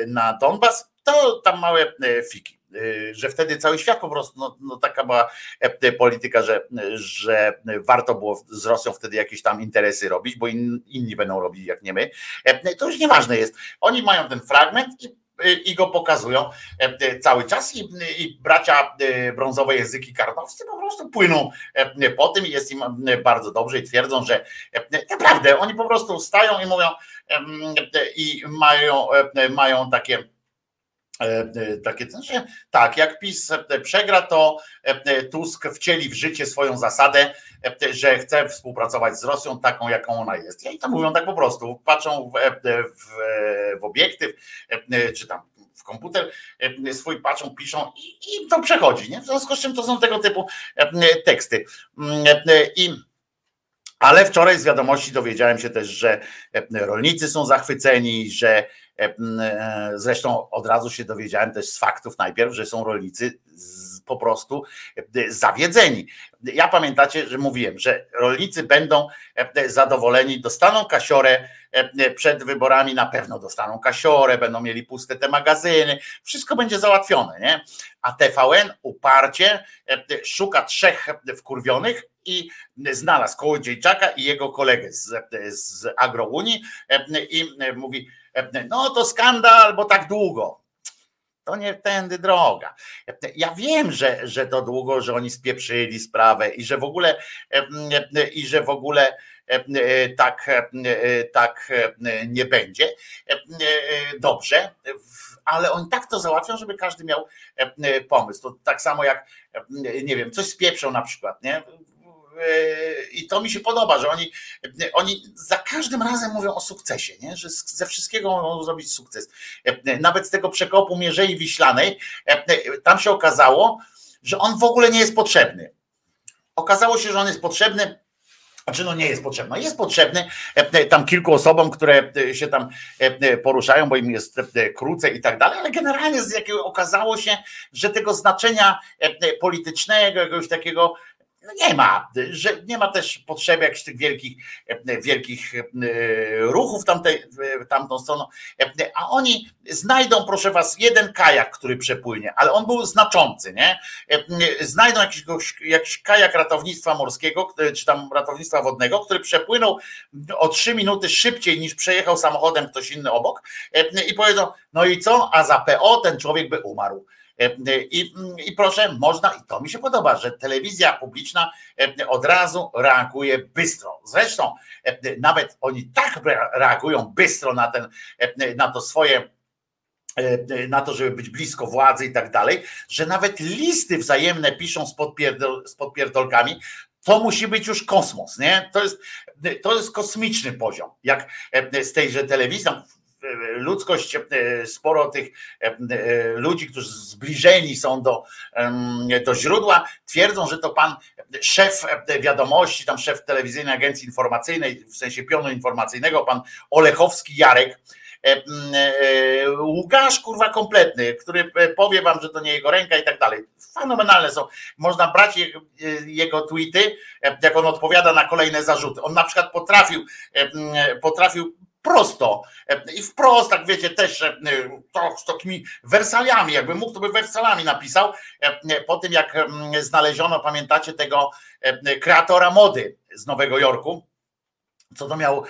na Donbas, to tam małe e, fiki. że wtedy cały świat po prostu, no, no taka była polityka, że, że warto było z Rosją wtedy jakieś tam interesy robić, bo in, inni będą robić jak nie my. To już nieważne jest. Oni mają ten fragment i i go pokazują cały czas. I, i bracia brązowe języki karnowscy po prostu płyną po tym i jest im bardzo dobrze i twierdzą, że naprawdę oni po prostu stają i mówią i mają, mają takie takie, że tak, jak PiS przegra, to Tusk wcieli w życie swoją zasadę, że chce współpracować z Rosją taką, jaką ona jest. I to mówią tak po prostu, patrzą w, w, w obiektyw, czy tam w komputer swój patrzą, piszą i, i to przechodzi. Nie? W związku z czym to są tego typu teksty. I ale wczoraj z wiadomości dowiedziałem się też, że rolnicy są zachwyceni, że zresztą od razu się dowiedziałem też z faktów najpierw, że są rolnicy po prostu zawiedzeni. Ja pamiętacie, że mówiłem, że rolnicy będą zadowoleni, dostaną kasiorę przed wyborami, na pewno dostaną kasiorę, będą mieli puste te magazyny, wszystko będzie załatwione, nie? A TVN uparcie szuka trzech wkurwionych i znalazł Kołodziejczaka i jego kolegę z, z Agrounii i mówi, no to skandal, bo tak długo. To nie tędy droga. Ja wiem, że, że to długo, że oni spieprzyli sprawę i że w ogóle i że w ogóle tak, tak nie będzie. Dobrze, ale oni tak to załatwią, żeby każdy miał pomysł. To tak samo jak, nie wiem, coś spieprzą na przykład, nie? I to mi się podoba, że oni, oni za każdym razem mówią o sukcesie, nie? że ze wszystkiego mogą zrobić sukces. Nawet z tego przekopu Mierzei Wiślanej, tam się okazało, że on w ogóle nie jest potrzebny. Okazało się, że on jest potrzebny znaczy, no nie jest potrzebny. Jest potrzebny tam kilku osobom, które się tam poruszają, bo im jest krócej i tak dalej, ale generalnie z jakiego okazało się, że tego znaczenia politycznego, jakiegoś takiego no nie ma, że nie ma też potrzeby jakichś tych wielkich, wielkich e, ruchów tamtej, tamtą stroną, a oni znajdą, proszę was, jeden kajak, który przepłynie, ale on był znaczący, nie? Znajdą jakiś, jakiś kajak ratownictwa morskiego, czy tam ratownictwa wodnego, który przepłynął o trzy minuty szybciej niż przejechał samochodem ktoś inny obok i powiedzą, no i co, a za PO ten człowiek by umarł. I, I proszę, można, i to mi się podoba, że telewizja publiczna od razu reaguje bystro. Zresztą nawet oni tak reagują bystro na, ten, na to swoje na to, żeby być blisko władzy i tak dalej, że nawet listy wzajemne piszą z, podpierdol, z podpierdolkami, to musi być już kosmos, nie? To jest, to jest kosmiczny poziom. Jak z tejże telewizji, ludzkość, e, sporo tych e, e, ludzi, którzy zbliżeni są do, do źródła, twierdzą, że to pan szef wiadomości, tam szef telewizyjnej agencji informacyjnej, w sensie pionu informacyjnego, pan Olechowski Jarek, Łukasz kurwa kompletny, który powie wam, że to nie jego ręka i tak dalej. Fenomenalne są. Można brać jego tweety, jak on odpowiada na kolejne zarzuty. On na przykład potrafił, potrafił prosto. I wprost, tak wiecie, też to, z takimi wersaliami, jakby mógł, to by wersalami napisał, po tym jak znaleziono, pamiętacie, tego kreatora mody z Nowego Jorku, co to miał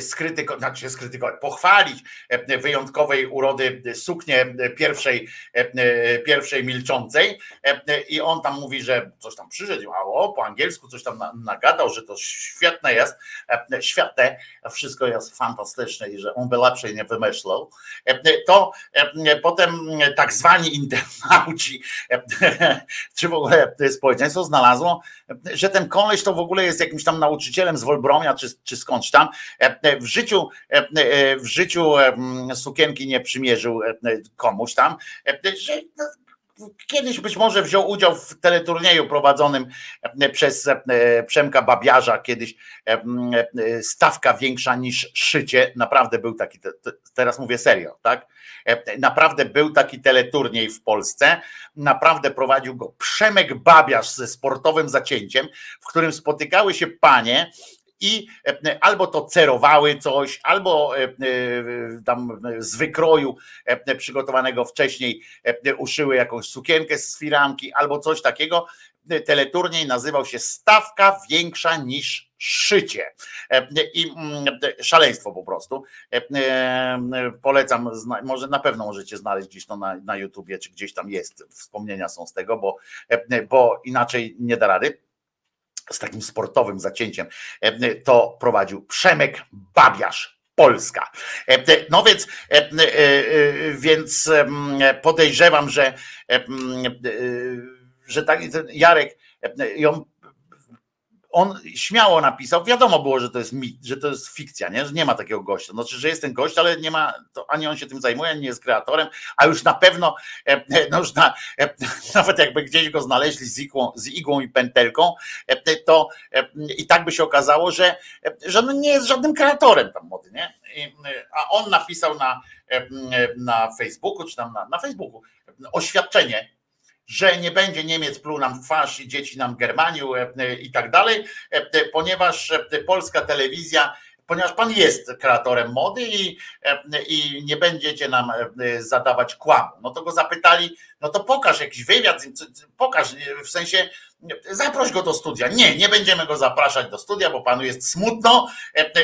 skrytykować, znaczy skrytykować, pochwalić wyjątkowej urody suknię pierwszej, pierwszej milczącej i on tam mówi, że coś tam przyszedł, a po angielsku coś tam nagadał, że to świetne jest, świetne, wszystko jest fantastyczne i że on by lepszej nie wymyślał, to potem tak zwani internauci, [laughs] czy w ogóle społeczeństwo znalazło, że ten koleś to w ogóle jest jakimś tam nauczycielem z Wolbromia, czy, czy skądś tam. E, e, w życiu, e, w życiu sukienki nie przymierzył komuś tam, że no, kiedyś być może wziął udział w teleturnieju prowadzonym przez Przemka Babiarza, kiedyś stawka większa niż szycie, naprawdę był taki, teraz mówię serio, tak? Naprawdę był taki teleturniej w Polsce, naprawdę prowadził go Przemek Babiarz ze sportowym zacięciem, w którym spotykały się panie i albo to cerowały coś, albo tam z wykroju przygotowanego wcześniej uszyły jakąś sukienkę z firanki, albo coś takiego. Teleturniej nazywał się Stawka większa niż szycie. I mm, szaleństwo po prostu. Polecam, może na pewno możecie znaleźć gdzieś to na, na YouTubie, czy gdzieś tam jest. Wspomnienia są z tego, bo, bo inaczej nie da rady z takim sportowym zacięciem to prowadził Przemek Babiarz. Polska. No więc, więc podejrzewam, że, że tak Jarek on śmiało napisał, wiadomo było, że to jest mit, że to jest fikcja, nie? że nie ma takiego gościa. Znaczy, że jest ten gość, ale nie ma, to ani on się tym zajmuje, ani jest kreatorem, a już na pewno, e, e, no już na, e, [laughs] nawet jakby gdzieś go znaleźli z igłą, z igłą i pętelką, to i tak by się okazało, że, że no nie jest żadnym kreatorem tam mody, nie? A on napisał na, na Facebooku, czy tam na, na Facebooku oświadczenie, że nie będzie Niemiec pluł nam w twarz i dzieci nam Germaniu e, e, i tak dalej, e, ponieważ polska telewizja ponieważ pan jest kreatorem mody i, i nie będziecie nam zadawać kłamu. No to go zapytali, no to pokaż jakiś wywiad, pokaż, w sensie zaproś go do studia. Nie, nie będziemy go zapraszać do studia, bo panu jest smutno,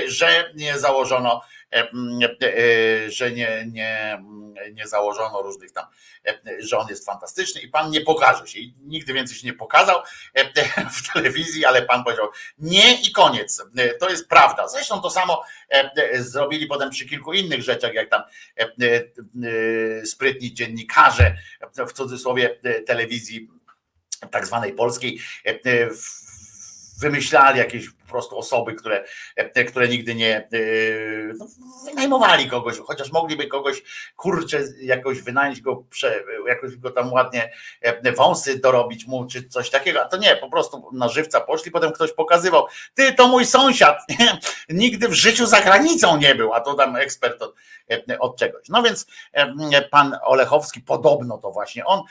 że nie założono że nie, nie, nie założono różnych tam, e, że on jest fantastyczny i pan nie pokaże się. I nigdy więcej się nie pokazał w telewizji, ale pan powiedział nie i koniec. To jest prawda. Zresztą to samo zrobili potem przy kilku innych rzeczach, jak tam sprytni dziennikarze w cudzysłowie telewizji tak zwanej polskiej wymyślali jakieś po prostu osoby, które, które nigdy nie e, no, wynajmowali kogoś, chociaż mogliby kogoś kurczę jakoś wynająć go, jakoś go tam ładnie e, wąsy dorobić mu, czy coś takiego, a to nie, po prostu na żywca poszli, potem ktoś pokazywał, ty to mój sąsiad, [laughs] nigdy w życiu za granicą nie był, a to tam ekspert od, e, od czegoś. No więc pan Olechowski, podobno to właśnie on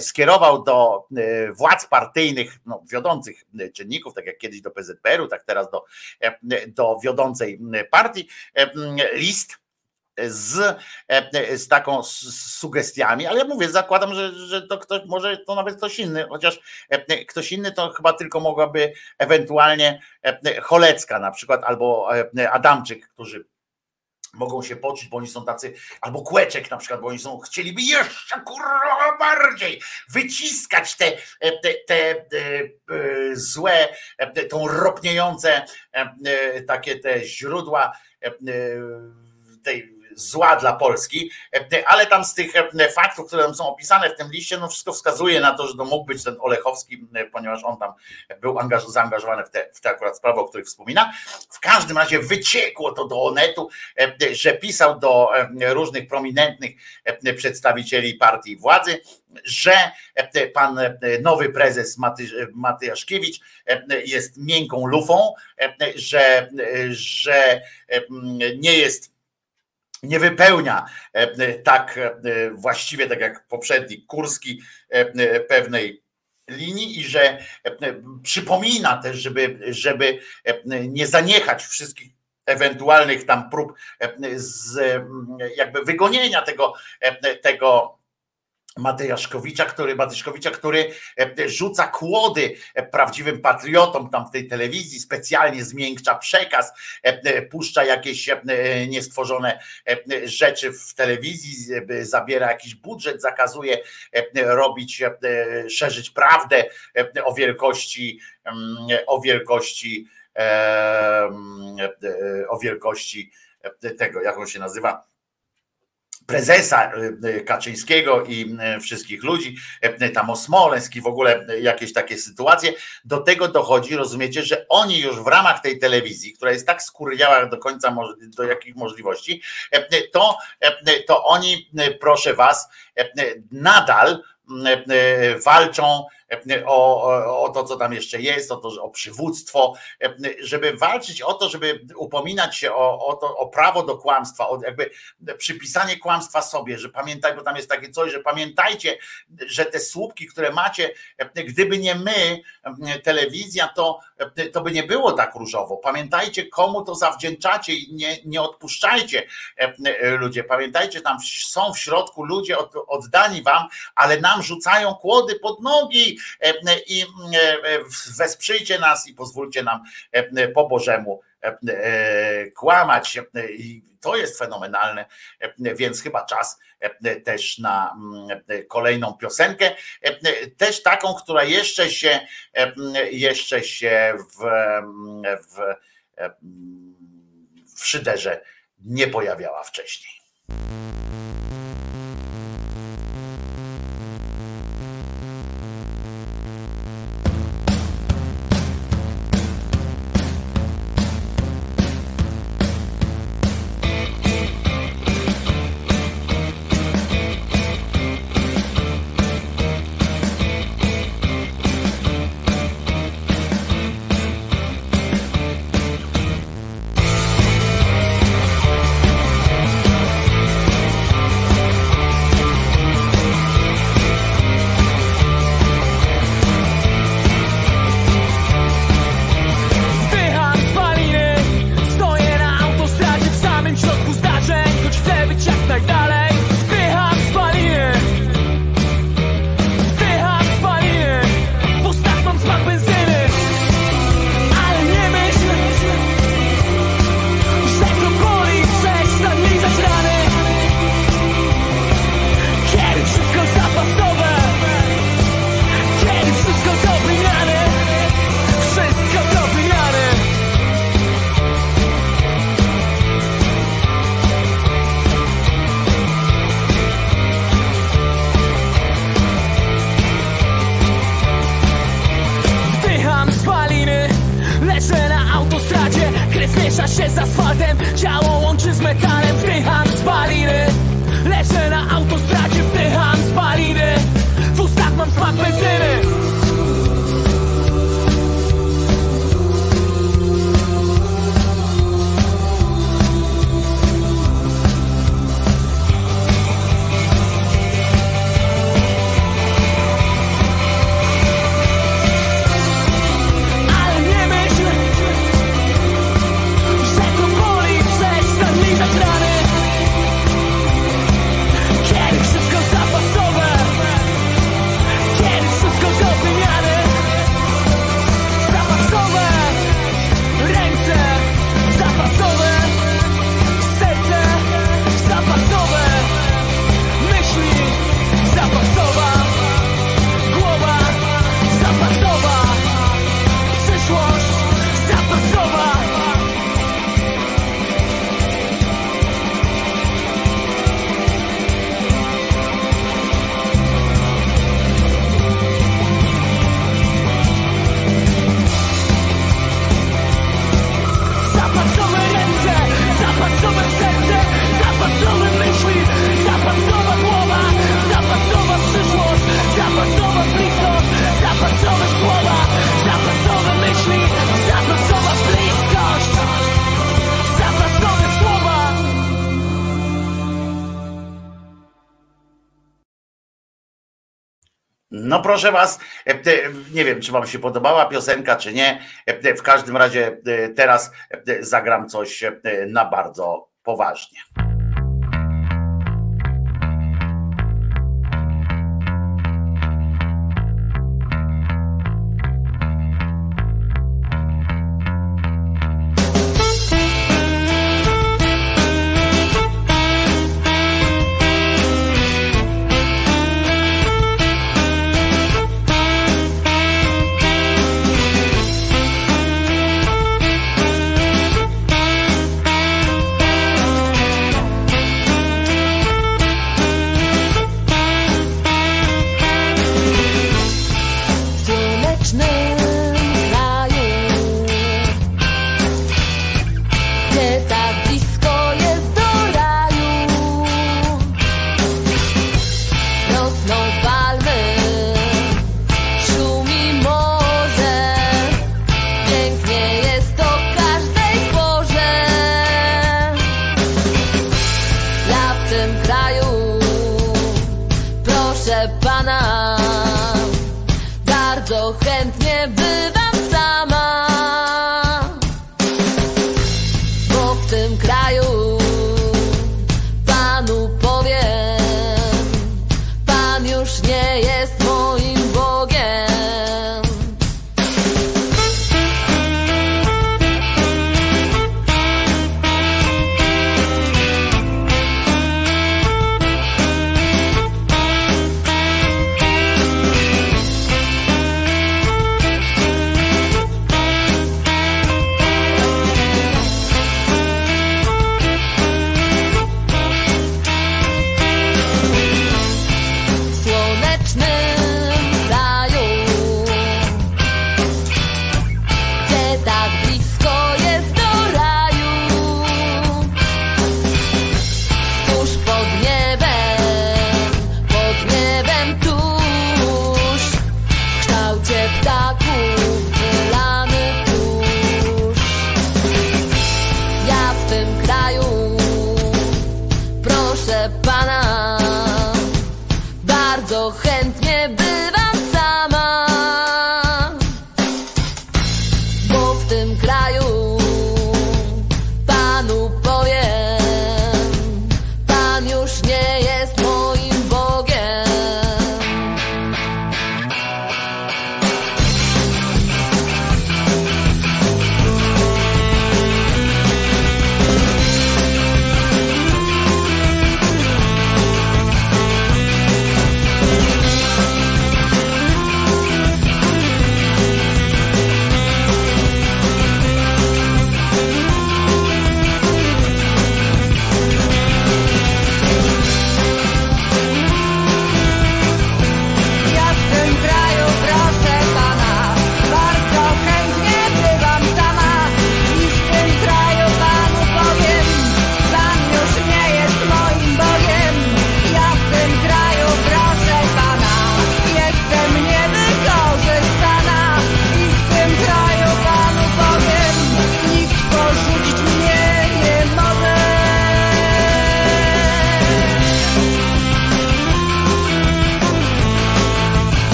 skierował do władz partyjnych, no, wiodących czynników, tak jak kiedyś do PZP, tak teraz do, e, do wiodącej partii, e, list z, e, z taką sugestiami, ale ja mówię, zakładam, że, że to ktoś, może to nawet ktoś inny, chociaż ktoś inny to chyba tylko mogłaby ewentualnie Cholecka na przykład, albo Adamczyk, którzy mogą się poczuć, bo oni są tacy, albo kłeczek na przykład, bo oni są, chcieliby jeszcze kurwa bardziej wyciskać te, te, te, te złe, tą ropniejące takie te źródła tej zła dla Polski, e, ale tam z tych e, faktów, które są opisane w tym liście, no wszystko wskazuje na to, że to mógł być ten Olechowski, e, ponieważ on tam był zaangażowany w te, w te akurat sprawy, o których wspomina. W każdym razie wyciekło to do Onetu, że pisał do różnych prominentnych przedstawicieli partii władzy, że pan nowy prezes Maty, Matyjaszkiewicz jest miękką lufą, że, że nie jest nie wypełnia e, e, tak e, właściwie, tak jak poprzedni Kurski, pewnej linii i że przypomina też, żeby, żeby nie zaniechać wszystkich ewentualnych tam prób z jakby wygonienia tego, tego Matejaszkowicza, który, Matejaszkowicza, który e, rzuca kłody e, prawdziwym patriotom tam w tej telewizji, specjalnie zmiękcza przekaz, e, puszcza jakieś niestworzone rzeczy w telewizji, zabiera jakiś budżet, zakazuje robić, szerzyć prawdę o wielkości, mm, o wielkości, o wielkości tego, jak on się nazywa, prezesa y, y, Kaczyńskiego i y, wszystkich ludzi, tam o Smoleńsk i w ogóle jakieś takie sytuacje. Do tego dochodzi, rozumiecie, że oni już w ramach tej telewizji, która jest tak skurwiała do końca, do jakich możliwości, to, to oni, proszę was, nadal walczą o, o to, co tam jeszcze jest, o, to, o przywództwo, żeby walczyć o to, żeby upominać się o, o, to, o prawo do kłamstwa, o jakby przypisanie kłamstwa sobie, że pamiętaj, bo tam jest takie coś, że pamiętajcie, że te słupki, które macie, gdyby nie my, telewizja, to to by nie było tak różowo. Pamiętajcie, komu to zawdzięczacie i nie, nie odpuszczajcie ludzie. Pamiętajcie, tam są w środku ludzie oddani wam, ale nam rzucają kłody pod nogi i wesprzyjcie nas i pozwólcie nam po Bożemu kłamać. I to jest fenomenalne, więc chyba czas też na mm, kolejną piosenkę, też taką, która jeszcze się jeszcze się w, w, w szyderze nie pojawiała wcześniej. Proszę was, e, nie wiem, czy wam się podobała piosenka, czy nie. E, w każdym razie e, teraz zagram coś na bardzo poważnie.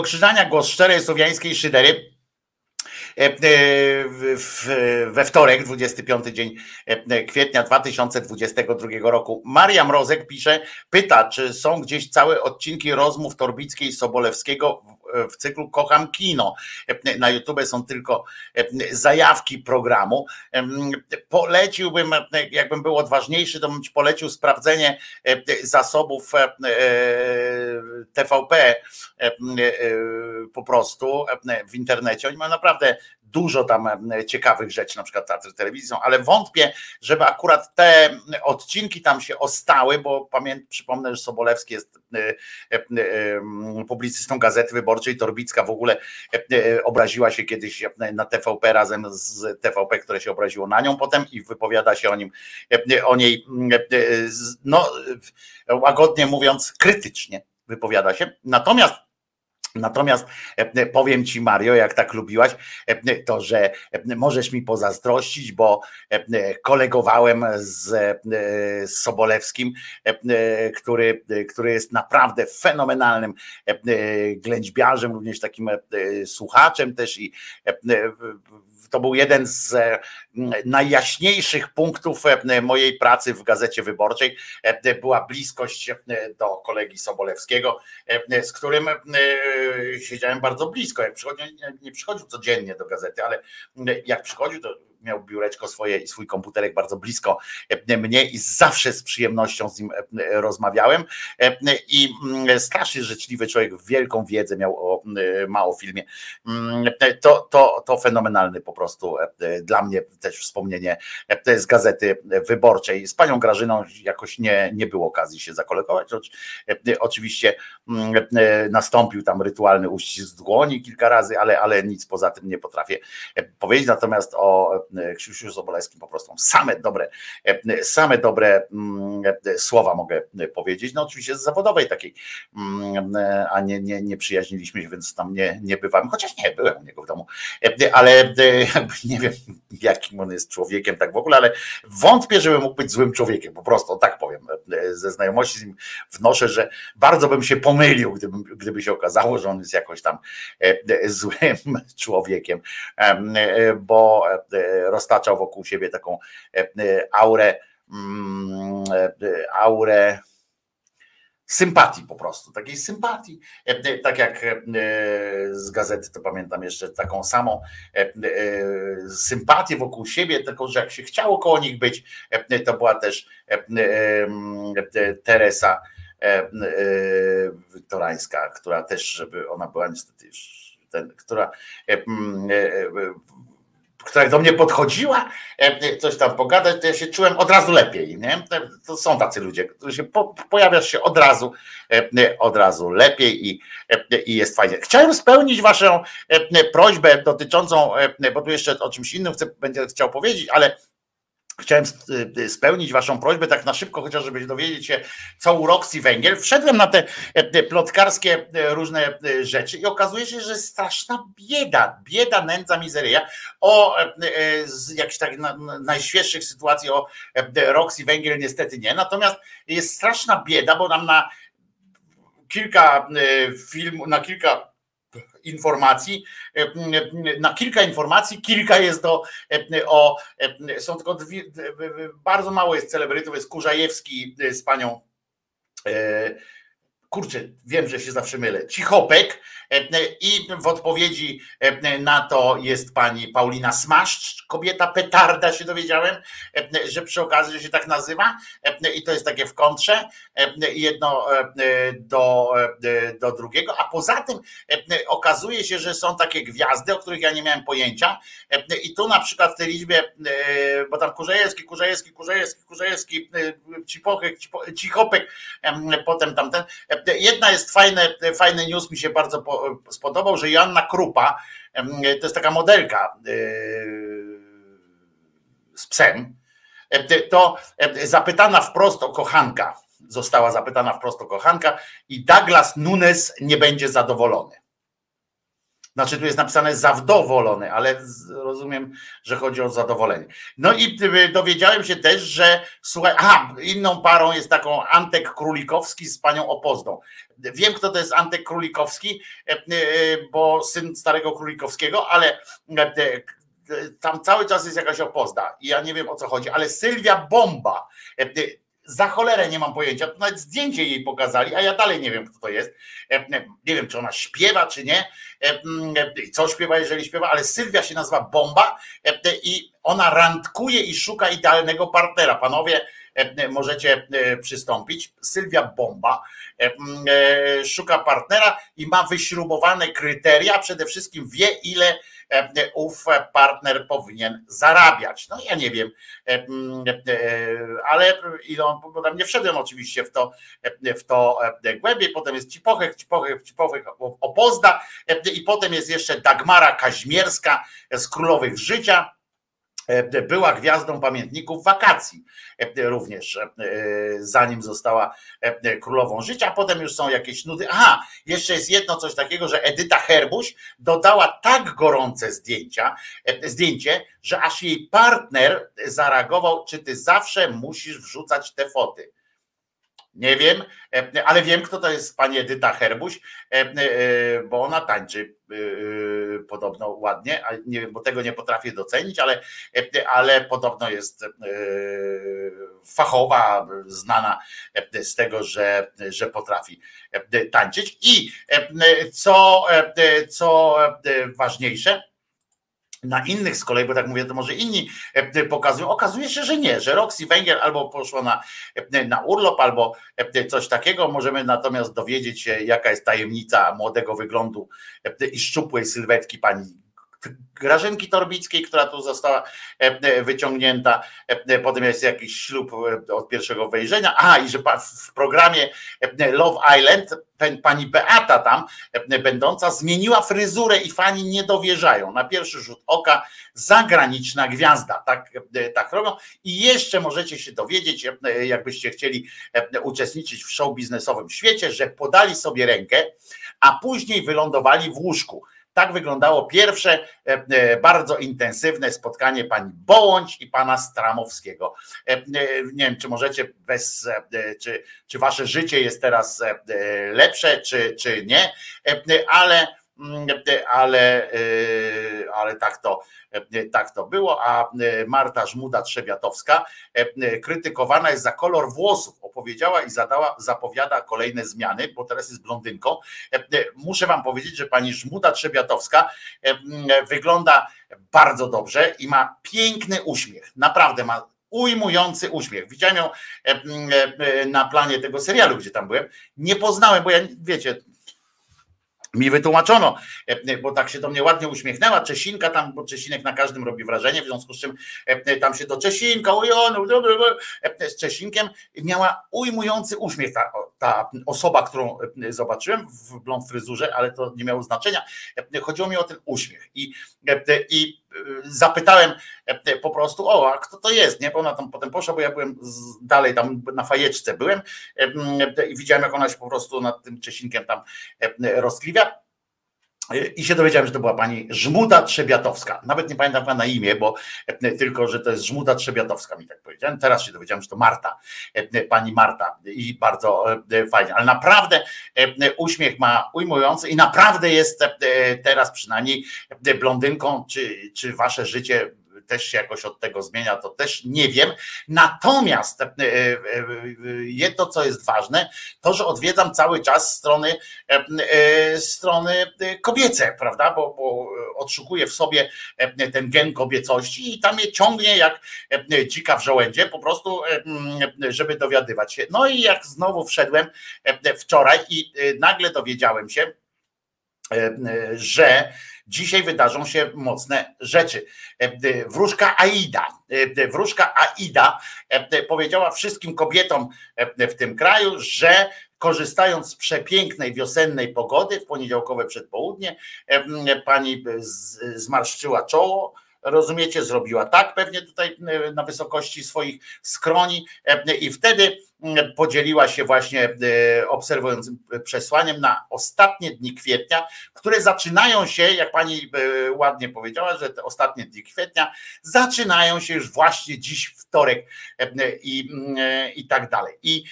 Krzyżania, głos szczerej słowiańskiej szydery. E, e, We wtorek, 25 dzień e, kwietnia 2022 roku. Maria Mrozek pisze, pyta, czy są gdzieś całe odcinki rozmów Torbickiej i Sobolewskiego w- cyklu Kocham Kino. Na YouTube są tylko zajawki programu. Poleciłbym, jakbym był odważniejszy, to bym ci polecił sprawdzenie zasobów e, TVP e, e, po prostu w internecie. Oni mają naprawdę dużo tam ciekawych rzeczy, na przykład teatry telewizją, ale wątpię, żeby akurat te odcinki tam się ostały, bo pamiętam, przypomnę, że Sobolewski jest e, e, e, publicystą Gazety Wyborczej, Torbicka w ogóle obraziła się kiedyś na TVP razem z TVP, które się obraziło na nią potem i wypowiada się o nim, o niej, no łagodnie mówiąc, krytycznie wypowiada się. Natomiast Natomiast e, powiem ci, Mario, jak tak lubiłaś, e, to że e, możesz mi pozazdrościć, bo e, kolegowałem z, e, Sobolewskim, e, który, który jest naprawdę fenomenalnym e, ględźbiarzem, również takim e, słuchaczem też i e, to był jeden z e, najjaśniejszych punktów e, mojej pracy w Gazecie Wyborczej. E, Była bliskość do kolegi Sobolewskiego, z którym siedziałem bardzo blisko. Jak przychodził, nie przychodził codziennie do gazety, ale jak przychodził, to miał biureczko swoje i swój komputerek bardzo blisko e, mnie i zawsze z przyjemnością z nim e, rozmawiałem. E, I mm, strasznie życzliwy człowiek, wielką wiedzę miał o, ma o filmie. Mm, To, to, to fenomenalny po prostu dla mnie też wspomnienie z gazety wyborczej. Z panią Grażyną jakoś nie, nie było okazji się zakolegować. Oczywiście mm, nastąpił tam rytualny uścisk dłoni kilka razy, ale, ale nic poza tym nie potrafię powiedzieć. Natomiast o Krzysiu Sobolewskim po prostu same dobre, e, same dobre mm, e, słowa mogę powiedzieć. No oczywiście z zawodowej takiej, mm, e, a nie, nie, nie przyjaźniliśmy się, więc tam nie, nie bywałem, chociaż nie, byłem u niego w domu, E, ale e, nie wiem jakim on jest człowiekiem tak w ogóle, ale wątpię, żeby mógł być złym człowiekiem, po prostu, tak powiem, E, ze znajomości z nim wnoszę, że bardzo bym się pomylił, gdyby, gdyby się okazało, że on jest jakoś tam e, e, złym [laughs] człowiekiem, Em, e, bo e, roztaczał wokół siebie taką e, e, aurę, mm, e, aurę sympatii po prostu, takiej sympatii, tak jak z gazety to pamiętam jeszcze taką samą sympatię wokół siebie, taką, że jak się chciało koło nich być, to była też Teresa Torańska, która też, żeby ona była niestety już ten, która która do mnie podchodziła, e, coś tam pogadać, to ja się czułem od razu lepiej. Nie? To są tacy ludzie, którzy się po, pojawiasz się od razu, e, od razu lepiej i, e, i jest fajnie. Chciałem spełnić waszą prośbę dotyczącą, bo tu jeszcze o czymś innym chcę, będę chciał powiedzieć, ale Chciałem y, spełnić Waszą prośbę tak na szybko, chociaż żeby dowiedzieć się, co u Roxy Węgiel. Wszedłem na te e, plotkarskie e, różne e, rzeczy i okazuje się, że straszna bieda, bieda, nędza, mizeria. O z jakichś tak najświeższych sytuacji o Roxy Węgiel niestety nie. Natomiast jest straszna bieda, bo nam na kilka filmów, na kilka informacji, na kilka informacji, kilka jest do, o, są tylko dwie, bardzo mało jest celebrytów, jest Kurzajewski z panią e, kurczę, wiem, że się zawsze mylę, Cichopek i w odpowiedzi na to jest pani Paulina Smaszcz, kobieta petarda się dowiedziałem, że przy okazji, że się tak nazywa i to jest takie w kontrze, jedno do, do drugiego, a poza tym okazuje się, że są takie gwiazdy, o których ja nie miałem pojęcia i tu na przykład w tej liczbie, bo tam Kurzejewski, Kurzejewski, Kurzejewski, Kurzejewski, Cipochek, Cichopek, potem tamten, jedna jest fajne, fajny news mi się bardzo spodobał, że Joanna Krupa, to jest taka modelka z psem, to zapytana wprost o kochanka, została zapytana wprost o kochanka i Douglas Nunes nie będzie zadowolony. Znaczy tu jest napisane zawdowolony, ale rozumiem, że chodzi o zadowolenie. No i dowiedziałem się też, że słuchaj, aha, inną parą jest taką Antek Królikowski z panią Opozdą. Wiem, kto to jest Antek Królikowski, e, e, bo syn starego Królikowskiego, ale e, tam cały czas jest jakaś opozda i ja nie wiem o co chodzi, ale Sylwia Bomba za cholerę nie mam pojęcia. To nawet zdjęcie jej pokazali, a ja dalej nie wiem, kto to jest. Nie wiem, czy ona śpiewa, czy nie. Co śpiewa, jeżeli śpiewa, ale Sylwia się nazywa Bomba i ona randkuje i szuka idealnego partnera. Panowie, możecie przystąpić. Sylwia Bomba szuka partnera i ma wyśrubowane kryteria. Przede wszystkim wie, ile ów partner powinien zarabiać. No ja nie wiem, ale ile on, bo tam nie wszedłem oczywiście w to, w to głębiej, potem jest Cipochek, Cipochek, Cipochek, Opozda i potem jest jeszcze Dagmara Kaźmierska z Królowych Życia, E, była gwiazdą pamiętników wakacji e, również, e, zanim została królową życia, potem już są jakieś nudy. Aha, jeszcze jest jedno coś takiego, że Edyta Herbuś dodała tak gorące zdjęcia, zdjęcie, że aż jej partner zareagował, czy ty zawsze musisz wrzucać te foty. Nie wiem, e, ale wiem, kto to jest pani Edyta Herbuś, e, e, bo ona tańczy podobno ładnie, a nie wiem, bo tego nie potrafię docenić, ale, ale podobno jest fachowa, znana z tego, że, że potrafi tańczyć. I co, co ważniejsze, na innych z kolei, bo tak mówię, to może inni e, pokazują, okazuje się, że nie, że Roxy Węgiel albo poszła na, e, na urlop, albo e, coś takiego. Możemy natomiast dowiedzieć się, jaka jest tajemnica młodego wyglądu i szczupłej sylwetki pani Grażynki Torbickiej, która tu została wyciągnięta, potem jest jakiś ślub od pierwszego wejrzenia, a i że w programie Love Island pani Beata tam będąca zmieniła fryzurę i fani nie dowierzają. Na pierwszy rzut oka zagraniczna gwiazda, tak, tak robią i jeszcze możecie się dowiedzieć, jakbyście chcieli uczestniczyć w show biznesowym świecie, że podali sobie rękę, a później wylądowali w łóżku. Tak wyglądało pierwsze e, e, bardzo intensywne spotkanie pani Bołądź i pana Stramowskiego. E, nie wiem, czy możecie bez, czy, czy wasze życie jest teraz lepsze, czy, czy nie, ale ale, y, ale tak, to, y, tak to było. A y, Marta Żmuda-Trzebiatowska krytykowana jest za kolor włosów. Opowiedziała i zadała, zapowiada kolejne zmiany, bo teraz jest blondynką. Muszę wam powiedzieć, że pani Żmuda-Trzebiatowska wygląda bardzo dobrze i ma piękny uśmiech. Naprawdę ma ujmujący uśmiech. Widziałem ją na planie tego serialu, gdzie tam byłem. Nie poznałem, bo ja, wiecie, mi wytłumaczono, e, bo tak się do mnie ładnie uśmiechnęła Czesinka tam, bo Czesinek na każdym robi wrażenie, w związku z czym e, tam się do Czesinka, ujonu, e, z Czesinkiem miała ujmujący uśmiech ta, ta osoba, którą zobaczyłem w blond fryzurze, ale to nie miało znaczenia. Chodziło mi o ten uśmiech i, i zapytałem po prostu, o, a kto to jest, nie? Bo ona tam potem poszła, bo ja byłem dalej tam na fajeczce byłem i widziałem, jak ona się po prostu nad tym Czesinkiem tam rozkliwia. I się dowiedziałem, że to była pani Żmuda Trzebiatowska. Nawet nie pamiętam na imię, bo tylko, że to jest Żmuda Trzebiatowska, mi tak powiedziałem. Teraz się dowiedziałem, że to Marta, pani Marta i bardzo fajnie. Ale naprawdę uśmiech ma ujmujący i naprawdę jest teraz przynajmniej blondynką, czy, czy wasze życie też się jakoś od tego zmienia, to też nie wiem. Natomiast e, e, e, jedno, co jest ważne, to, że odwiedzam cały czas strony, strony kobiece, prawda? Bo, bo odszukuję w sobie ten gen kobiecości i tam je ciągnie jak dzika w żołędzie, po prostu, żeby dowiadywać się. No i jak znowu wszedłem wczoraj i nagle dowiedziałem się, że Dzisiaj wydarzą się mocne rzeczy. E, wróżka Aida, e, wróżka Aida e, powiedziała wszystkim kobietom w tym kraju, że korzystając z przepięknej wiosennej pogody w poniedziałkowe przedpołudnie, pani zmarszczyła czoło, rozumiecie, zrobiła tak pewnie tutaj na wysokości swoich skroni i wtedy podzieliła się właśnie e, obserwującym przesłaniem na ostatnie dni kwietnia, które zaczynają się, jak pani e, ładnie powiedziała, że te ostatnie dni kwietnia zaczynają się już właśnie dziś wtorek e, i, i tak dalej. I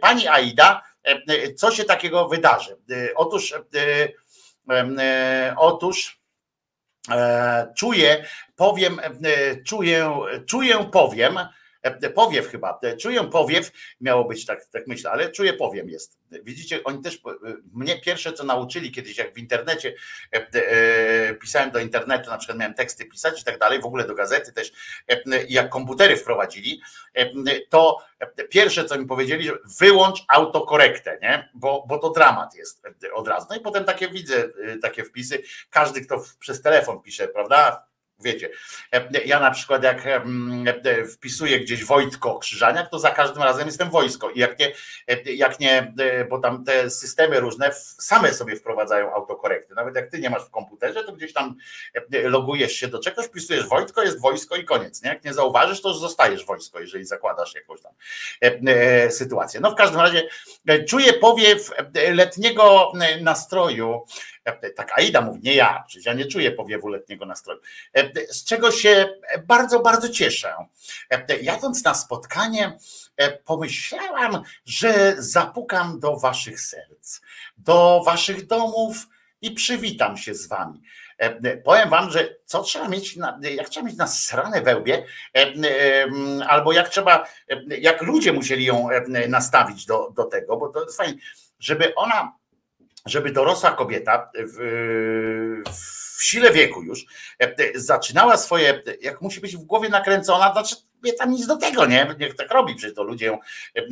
pani Aida, co się takiego wydarzy? Otóż, otóż czuję, powiem, czuję, czuję, powiem, powiew chyba, e, czuję powiew, miało być tak, tak myślę, ale czuję powiem jest. Widzicie, oni też, e, mnie pierwsze co nauczyli kiedyś, jak w internecie pisałem do internetu, na przykład miałem teksty pisać i tak dalej, w ogóle do gazety też, jak komputery wprowadzili, to pierwsze co mi powiedzieli, że wyłącz autokorektę, nie? Bo, bo to dramat jest od razu. No i potem takie widzę, takie wpisy, każdy kto przez telefon pisze, prawda? Wiecie, ja na przykład jak wpisuję gdzieś Wojtko Krzyżaniak, to za każdym razem jestem wojsko i jak nie, jak nie, bo tam te systemy różne same sobie wprowadzają autokorekty. Nawet jak ty nie masz w komputerze, to gdzieś tam logujesz się do czegoś, wpisujesz Wojtko, jest wojsko i koniec. Nie? Jak nie zauważysz, to zostajesz wojsko, jeżeli zakładasz jakąś tam sytuację. No w każdym razie czuję powiew letniego nastroju tak Aida mówi, nie ja, przecież ja nie czuję powiewu letniego nastroju. Z czego się bardzo, bardzo cieszę. Jadąc na spotkanie, pomyślałam, że zapukam do waszych serc, do waszych domów i przywitam się z wami. Powiem wam, że co trzeba mieć, na, jak trzeba mieć na sranę wełbie, albo jak trzeba, jak ludzie musieli ją nastawić do, do tego, bo to jest fajnie, żeby ona żeby dorosła kobieta w, w sile wieku już e, zaczynała swoje, jak musi być w głowie nakręcona, znaczy nie tam nic do tego, nie? Niech tak robi, przecież to ludzie ją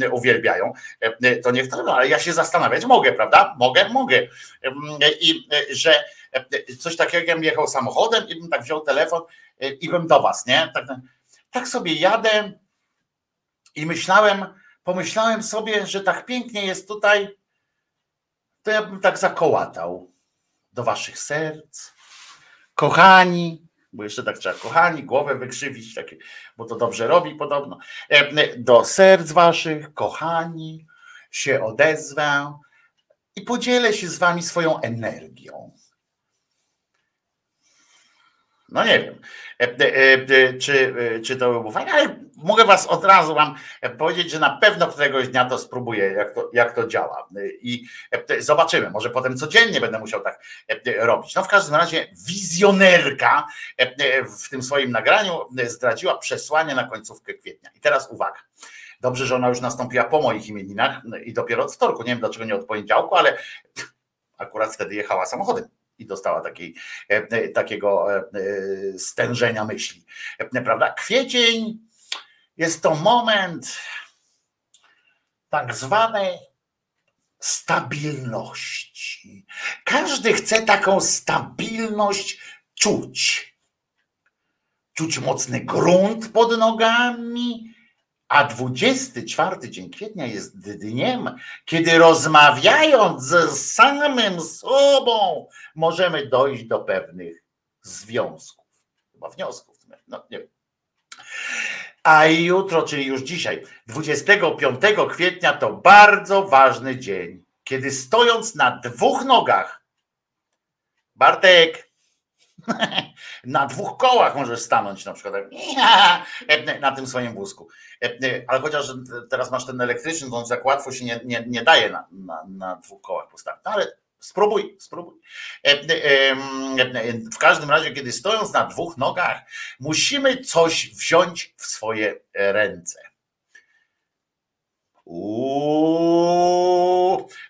e, uwielbiają, e, to niech to robi, ale ja się zastanawiać mogę, prawda? Mogę, mogę. I że coś takiego, jakbym jechał samochodem i bym tak wziął telefon i bym do was, nie? Tak, tak sobie jadę i myślałem, pomyślałem sobie, że tak pięknie jest tutaj to ja bym tak zakołatał do waszych serc. Kochani, bo jeszcze tak trzeba, kochani, głowę wykrzywić, takie, bo to dobrze robi podobno. E, do serc waszych, kochani, się odezwę i podzielę się z wami swoją energią. No nie wiem, e, e, czy, czy to było fajne, ale mogę was od razu wam powiedzieć, że na pewno któregoś dnia to spróbuję, jak to, jak to działa. I zobaczymy, może potem codziennie będę musiał tak robić. No w każdym razie wizjonerka w tym swoim nagraniu zdradziła przesłanie na końcówkę kwietnia. I teraz uwaga. Dobrze, że ona już nastąpiła po moich imieninach i dopiero od wtorku. Nie wiem dlaczego nie od poniedziałku, ale [clears throat] akurat wtedy jechała samochodem i dostała takiej, takiego stężenia myśli. Prawda? Kwiecień jest to moment tak zwanej stabilności. Każdy chce taką stabilność czuć. Czuć mocny grunt pod nogami, a 24 dzień kwietnia jest dniem, kiedy rozmawiając ze samym sobą możemy dojść do pewnych związków, chyba wniosków. No, nie wiem. A jutro, czyli już dzisiaj, 25 kwietnia, to bardzo ważny dzień, kiedy stojąc na dwóch nogach, Bartek, [laughs] na dwóch kołach możesz stanąć na przykład [laughs] na tym swoim wózku. Ale chociaż teraz masz ten elektryczny, to on tak łatwo się nie, nie, nie daje na, na, na dwóch kołach postawić. No ale Spróbuj, spróbuj. W każdym razie, kiedy stojąc na dwóch nogach, musimy coś wziąć w swoje ręce. Uuu,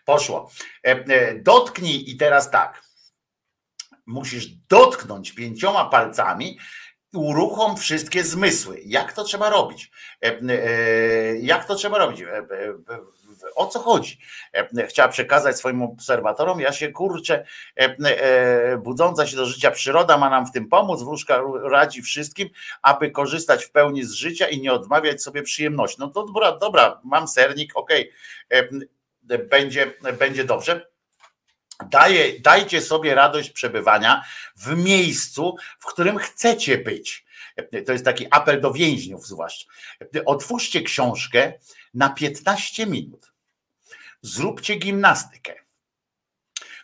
poszło. Dotknij i teraz tak. Musisz dotknąć pięcioma palcami uruchom wszystkie zmysły. Jak to trzeba robić? Jak to trzeba robić? O co chodzi? E, chciała przekazać swoim obserwatorom, ja się kurczę, e, e, budząca się do życia przyroda ma nam w tym pomóc, wróżka radzi wszystkim, aby korzystać w pełni z życia i nie odmawiać sobie przyjemności. No to dobra, dobra mam sernik, okej, okay. będzie, będzie dobrze. Daje, dajcie sobie radość przebywania w miejscu, w którym chcecie być. To jest taki apel do więźniów, zwłaszcza. Otwórzcie książkę na 15 minut. Zróbcie gimnastykę.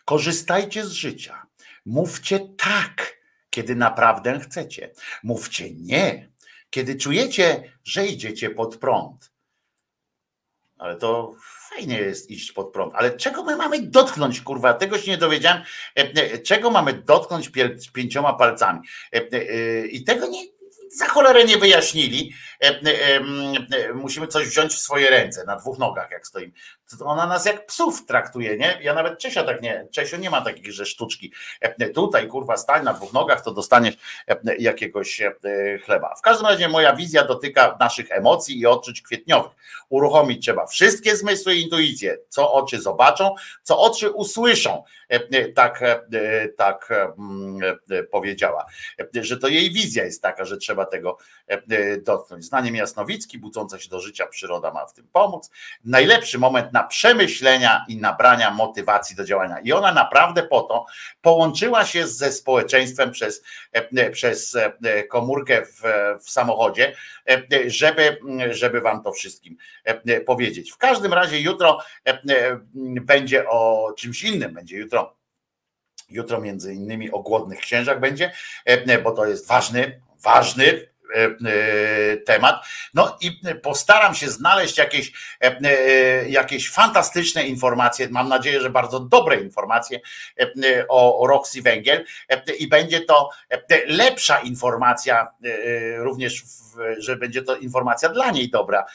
Korzystajcie z życia. Mówcie tak, kiedy naprawdę chcecie. Mówcie nie, kiedy czujecie, że idziecie pod prąd. Ale to fajnie jest iść pod prąd. Ale czego my mamy dotknąć, kurwa? Tego się nie dowiedziałem. E, e, czego mamy dotknąć pięcioma palcami? E, I tego nie, za cholerę nie wyjaśnili. Musimy coś wziąć w swoje ręce, na dwóch nogach, jak stoimy ona nas jak psów traktuje, nie? Ja nawet Czesia tak nie, Czesio nie ma takich, że sztuczki. E, tutaj kurwa stań na dwóch nogach, to dostaniesz e, jakiegoś e, chleba. W każdym razie moja wizja dotyka naszych emocji i odczuć kwietniowych. Uruchomić trzeba wszystkie zmysły i intuicje, co oczy zobaczą, co oczy usłyszą. Tak, tak mm, powiedziała, że to jej wizja jest taka, że trzeba tego dotknąć. Zdaniem Jasnowicki, budząca się do życia przyroda ma w tym pomóc. Najlepszy moment na przemyślenia i nabrania motywacji do działania. I ona naprawdę po to połączyła się ze społeczeństwem przez, e, przez e, komórkę w, w samochodzie, e, żeby, żeby wam to wszystkim powiedzieć. W każdym razie jutro będzie o czymś innym, będzie jutro. Jutro między innymi o głodnych księżach będzie, bo to jest ważny, ważny E, e, temat. No i postaram się znaleźć jakieś, e, jakieś fantastyczne informacje. Mam nadzieję, że bardzo dobre informacje o Roxy Węgiel i będzie to lepsza informacja, również, że będzie to informacja dla niej dobra.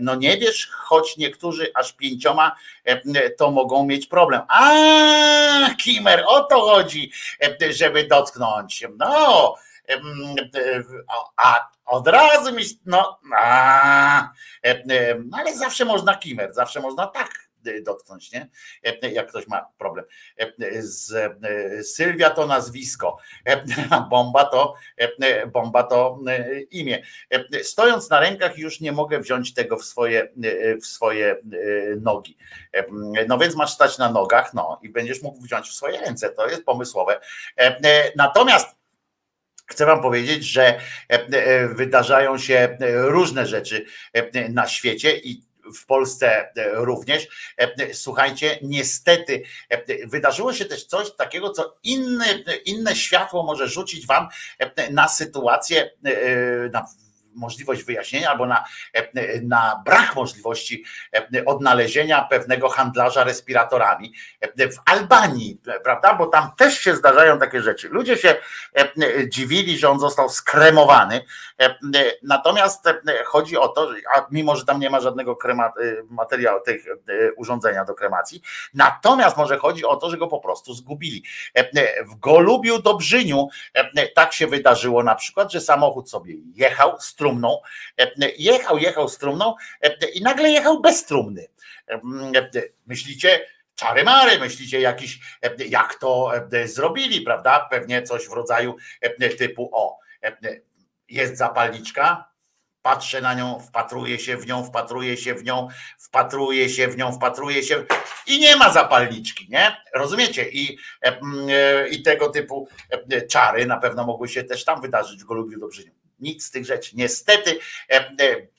No nie wiesz, choć niektórzy aż pięcioma to mogą mieć problem. A, Kimer, o to chodzi, żeby dotknąć. No, a od razu mi, no, a, ale zawsze można kimer, zawsze można tak dotknąć, nie? Jak ktoś ma problem. Z Sylwia to nazwisko, bomba to, bomba to imię. Stojąc na rękach już nie mogę wziąć tego w swoje, w swoje nogi. No więc masz stać na nogach, no i będziesz mógł wziąć w swoje ręce. To jest pomysłowe. Natomiast Chcę Wam powiedzieć, że e, e, wydarzają się e, różne rzeczy na świecie i w Polsce również. Słuchajcie, niestety wydarzyło się też coś takiego, co inne, światło może rzucić Wam na sytuację, na możliwość wyjaśnienia albo na, na brak możliwości odnalezienia pewnego handlarza respiratorami w Albanii, prawda? Bo tam też się zdarzają takie rzeczy. Ludzie się dziwili, że on został skremowany. Natomiast chodzi o to, a mimo, że tam nie ma żadnego materiału, tych urządzenia do kremacji, natomiast może chodzi o to, że go po prostu zgubili. W Golubiu Dobrzyniu tak się wydarzyło na przykład, że samochód sobie jechał, trumną, jechał, jechał z trumną i nagle jechał bez trumny. Myślicie, czary mary, myślicie jakiś, jak to zrobili, prawda? Pewnie coś w rodzaju typu o, jest zapalniczka, patrzę na nią, wpatruję się w nią, wpatruję się w nią, wpatruję się w nią, wpatruję się i nie ma zapalniczki, nie? Rozumiecie? I, i tego typu czary na pewno mogły się też tam wydarzyć w Golubiu Dobrzyniu. Nic z tych rzeczy. Niestety,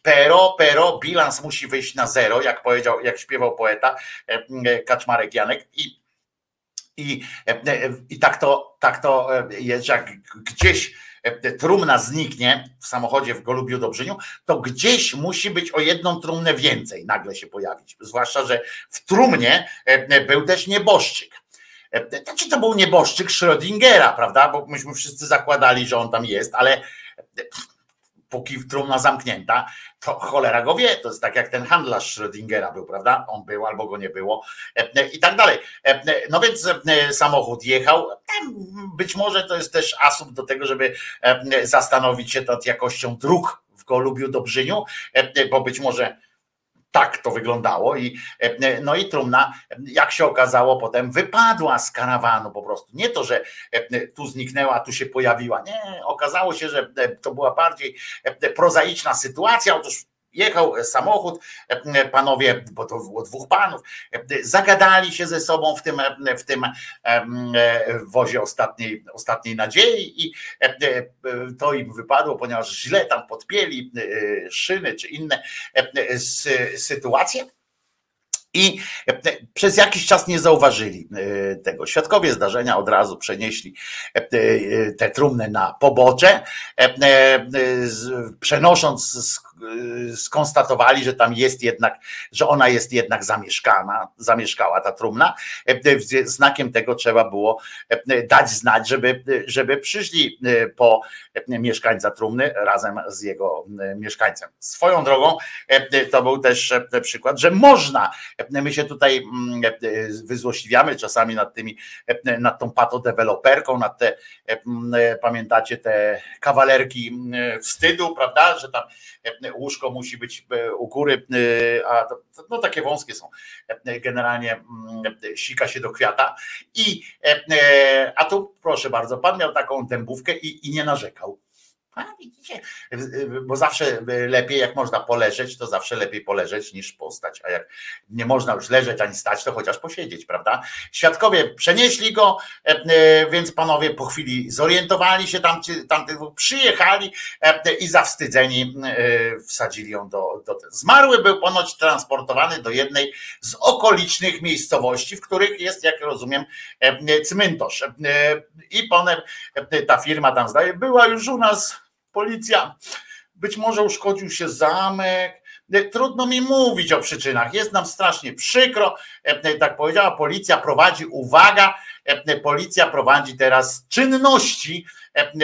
pero, pero, bilans musi wyjść na zero, jak powiedział, jak śpiewał poeta Kaczmarek Janek. I, i, i tak, to, tak to jest, jak gdzieś trumna zniknie w samochodzie w Golubiu Dobrzyniu, to gdzieś musi być o jedną trumnę więcej nagle się pojawić. Zwłaszcza, że w trumnie był też nieboszczyk. Znaczy to był nieboszczyk Schrödingera, prawda? Bo myśmy wszyscy zakładali, że on tam jest, ale póki trumna zamknięta, to cholera go wie. To jest tak jak ten handlarz Schrödingera był, prawda? On był albo go nie było i tak dalej. No więc samochód jechał. Być może to jest też asum do tego, żeby zastanowić się nad jakością dróg w Golubiu Dobrzyniu, bo być może tak to wyglądało i e, no i trumna, jak się okazało, potem wypadła z karawanu po prostu. Nie to, że e, tu zniknęła, tu się pojawiła. Nie, okazało się, że e, to była bardziej prozaiczna sytuacja. Otóż Jechał samochód, e, panowie, bo to było dwóch panów, e, zagadali się ze sobą w tym, w tym e, wozie ostatniej, ostatniej nadziei i to im wypadło, ponieważ źle tam podpięli szyny czy inne sytuacje. I przez jakiś czas nie zauważyli tego. Świadkowie zdarzenia od razu przenieśli te trumny na pobocze, przenosząc Y, skonstatowali, że tam jest jednak, że ona jest jednak zamieszkana, zamieszkała ta trumna. E, znakiem tego trzeba było e, dać znać, żeby, żeby przyszli e, po mieszkańca trumny razem z jego mieszkańcem. Swoją drogą to był też przykład, że można, my się tutaj mm, wyzłośliwiamy czasami nad tymi, nad tą patodeweloperką, nad te, pamiętacie te kawalerki wstydu, prawda, że tam łóżko musi być e, u góry, e, a no takie wąskie są. E, generalnie mm, sika się do kwiata. I, a tu proszę bardzo, pan miał taką dębówkę i, i nie narzekał. A widzicie, bo zawsze lepiej, jak można poleżeć, to zawsze lepiej poleżeć niż postać. A jak nie można już leżeć ani stać, to chociaż posiedzieć, prawda? Świadkowie przenieśli go, e, e, więc panowie po chwili zorientowali się, tam, tam przyjechali e, i zawstydzeni wsadzili ją do, do. Zmarły był ponoć transportowany do jednej z okolicznych miejscowości, w których jest, jak rozumiem, cmentarz. I potem ta firma tam zdaje, była już u nas policja, być może uszkodził się zamek. Trudno mi mówić o przyczynach. Jest nam strasznie przykro. Tak powiedziała, policja prowadzi, uwaga, policja prowadzi teraz czynności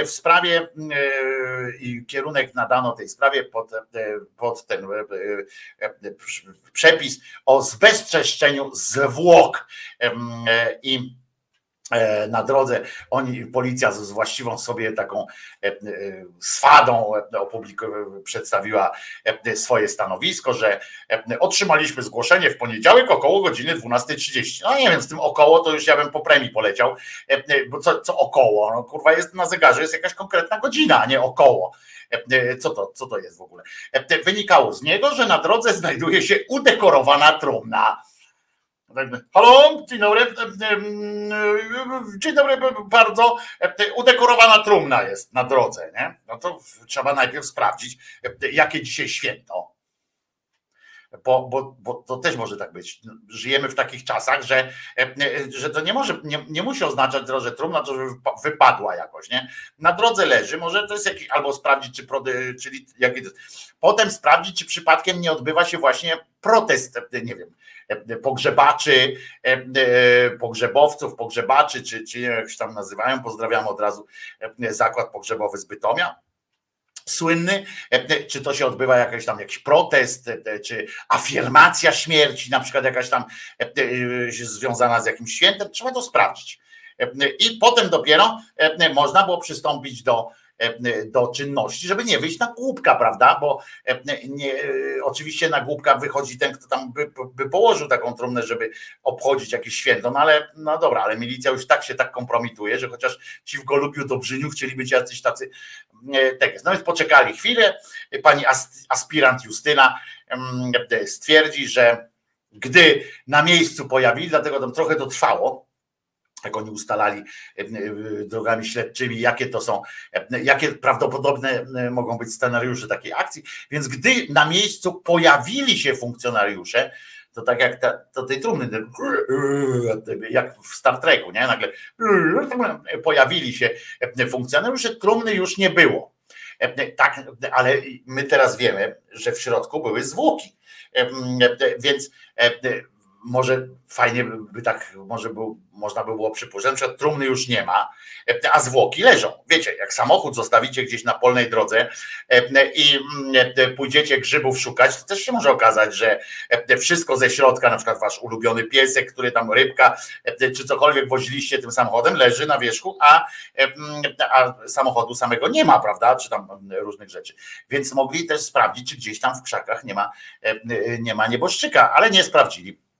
w sprawie i kierunek nadano tej sprawie pod, pod ten przepis o zbezczeszczeniu zwłok i E, na drodze oni, policja z właściwą sobie taką e, e, swadą przedstawiła swoje stanowisko, że otrzymaliśmy zgłoszenie w poniedziałek około godziny 12.30. No nie wiem, z tym około to już ja bym po premii poleciał, bo co, co około? No kurwa jest na zegarze, jest jakaś konkretna godzina, a nie około. Co to, co to jest w ogóle? Wynikało z niego, że na drodze znajduje się udekorowana trumna Halo, dzień dobry. Dzień dobry bardzo. Udekorowana trumna jest na drodze, nie? No to trzeba najpierw sprawdzić, jakie dzisiaj święto. Bo, bo, bo to też może tak być. Żyjemy w takich czasach, że, że to nie może, nie, nie musi oznaczać, że trumna to wypadła jakoś, nie? Na drodze leży, może to jest jakiś, albo sprawdzić, czy prody, czyli jaki potem sprawdzić, czy przypadkiem nie odbywa się właśnie protest, nie wiem, pogrzebaczy, e, e, pogrzebowców, pogrzebaczy, czy, czy jak się tam nazywają, pozdrawiam od razu e, zakład pogrzebowy z Bytomia. Słynny, czy to się odbywa jakiś tam jakiś protest, czy afirmacja śmierci, na przykład jakaś tam związana z jakimś świętem, trzeba to sprawdzić. I potem dopiero można było przystąpić do do czynności, żeby nie wyjść na głupka, prawda? Bo nie, oczywiście na głupka wychodzi ten, kto tam by, by położył taką trumnę, żeby obchodzić jakieś święto, no ale no dobra, ale milicja już tak się tak kompromituje, że chociaż ci w Golubiu Dobrzyniu chcieli być jacyś tacy tak jest. No więc poczekali chwilę, pani aspirant Justyna stwierdzi, że gdy na miejscu pojawili, dlatego tam trochę to trwało, jak oni ustalali drogami śledczymi, jakie to są, jakie prawdopodobne mogą być scenariusze takiej akcji. Więc gdy na miejscu pojawili się funkcjonariusze, to tak jak ta, to tej trumny, jak w Star Treku, nie? Nagle pojawili się funkcjonariusze, trumny już nie było. Tak, ale my teraz wiemy, że w środku były zwłoki. Więc może fajnie by tak, może był, można by było przypuszczać, że trumny już nie ma, a zwłoki leżą. Wiecie, jak samochód zostawicie gdzieś na polnej drodze i pójdziecie grzybów szukać, to też się może okazać, że wszystko ze środka, na przykład wasz ulubiony piesek, który tam rybka, czy cokolwiek woziliście tym samochodem, leży na wierzchu, a, a samochodu samego nie ma, prawda? Czy tam różnych rzeczy. Więc mogli też sprawdzić, czy gdzieś tam w krzakach nie ma, nie ma nieboszczyka, ale nie sprawdzili E,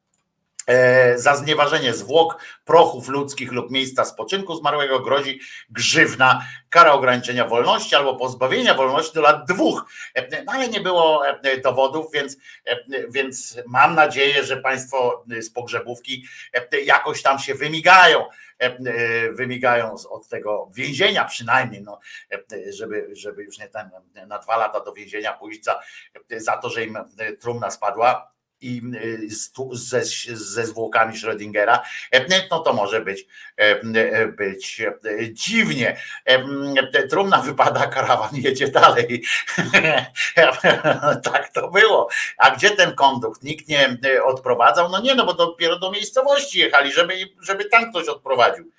za znieważenie zwłok, prochów ludzkich lub miejsca spoczynku zmarłego grozi grzywna, kara ograniczenia wolności albo pozbawienia wolności do lat dwóch. E, no ale nie było e, dowodów, więc, więc mam nadzieję, że Państwo z pogrzebówki jakoś tam się wymigają. Wymigają od tego więzienia przynajmniej, no, żeby, żeby już nie ten, na dwa lata do więzienia pójść za, za to, że im trumna spadła i y, ze, ze zwłokami Schrödingera, e, no to może być, e, e, być dziwnie. Trumna wypada, karawan jedzie dalej. [laughs] tak to było. A gdzie ten kondukt? Nikt nie odprowadzał? No nie, no bo dopiero do miejscowości jechali, żeby, żeby tam ktoś odprowadził.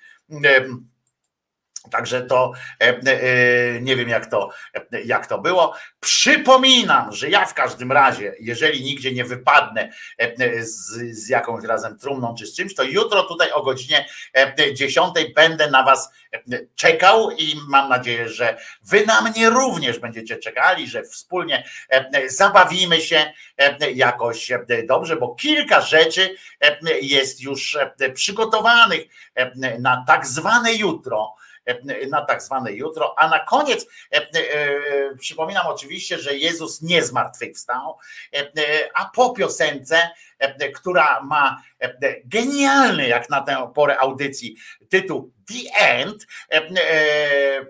Także to e, e, nie wiem, jak to, jak to było. Przypominam, że ja w każdym razie, jeżeli nigdzie nie wypadnę e, z, z jakąś razem trumną czy z czymś, to jutro tutaj o godzinie 10 będę na Was czekał i mam nadzieję, że Wy na mnie również będziecie czekali, że wspólnie zabawimy się jakoś dobrze, bo kilka rzeczy jest już przygotowanych na tak zwane jutro na tak zwane jutro. A na koniec e, e, przypominam oczywiście, że Jezus nie zmartwychwstał, a po piosence, która ma genialny jak na tę porę audycji tytuł The End,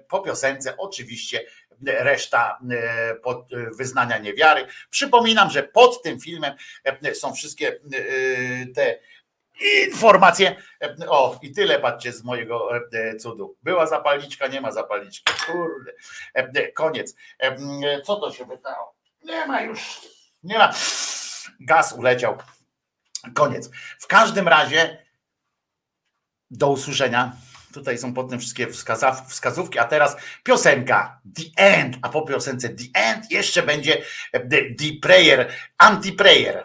po piosence oczywiście reszta wyznania niewiary. Przypominam, że pod tym filmem są wszystkie te informacje. O, i tyle patrzcie z mojego e, cudu. Była zapalniczka, nie ma zapalniczki. Kurde. E, koniec. E, co to się wydało? Nie ma już. Nie ma. Gaz uleciał. Koniec. W każdym razie do usłyszenia. Tutaj są potem wszystkie wskazówki, a teraz piosenka The End, a po piosence The End jeszcze będzie the Prayer, Anti-Prayer.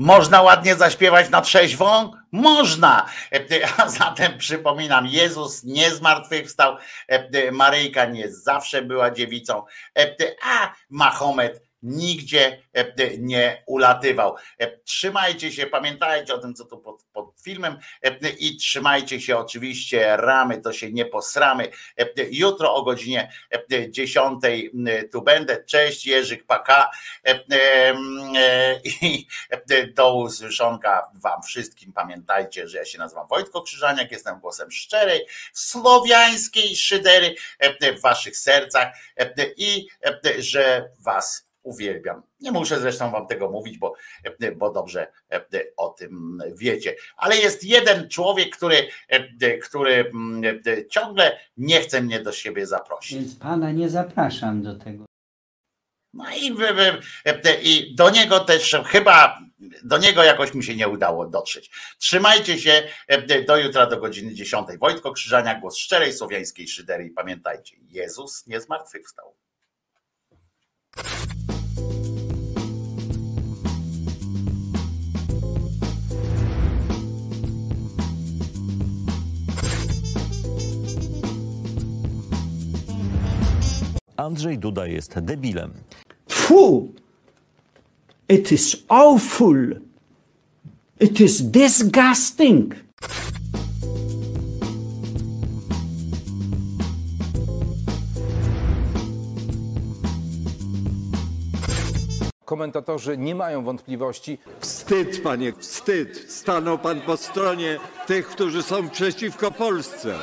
Można ładnie zaśpiewać na trzeźwą? Można. A [laughs] zatem przypominam, Jezus nie zmartwychwstał, Maryjka nie zawsze była dziewicą, a Mahomet nigdzie nie ulatywał. Trzymajcie się, pamiętajcie o tym, co tu pod, pod filmem i trzymajcie się oczywiście ramy, to się nie posramy. Jutro o godzinie 10 tu będę. Cześć, Jerzyk Paka i do usłyszonka wam wszystkim. Pamiętajcie, że ja się nazywam Wojtko Krzyżaniak, jestem głosem szczerej, słowiańskiej szydery w waszych sercach i że was uwielbiam. Nie muszę zresztą wam tego mówić, bo, bo dobrze o tym wiecie. Ale jest jeden człowiek, który, który ciągle nie chce mnie do siebie zaprosić. Więc pana nie zapraszam do tego. No i, i do niego też chyba do niego jakoś mi się nie udało dotrzeć. Trzymajcie się do jutra do godziny 10. Wojtko Krzyżania, głos szczerej słowiańskiej szydery i pamiętajcie, Jezus nie zmartwychwstał. Andrzej Duda jest debilem. Fu! It is awful. It is disgusting. Komentatorzy nie mają wątpliwości. Wstyd, panie, wstyd. Stanął pan po stronie tych, którzy są przeciwko Polsce.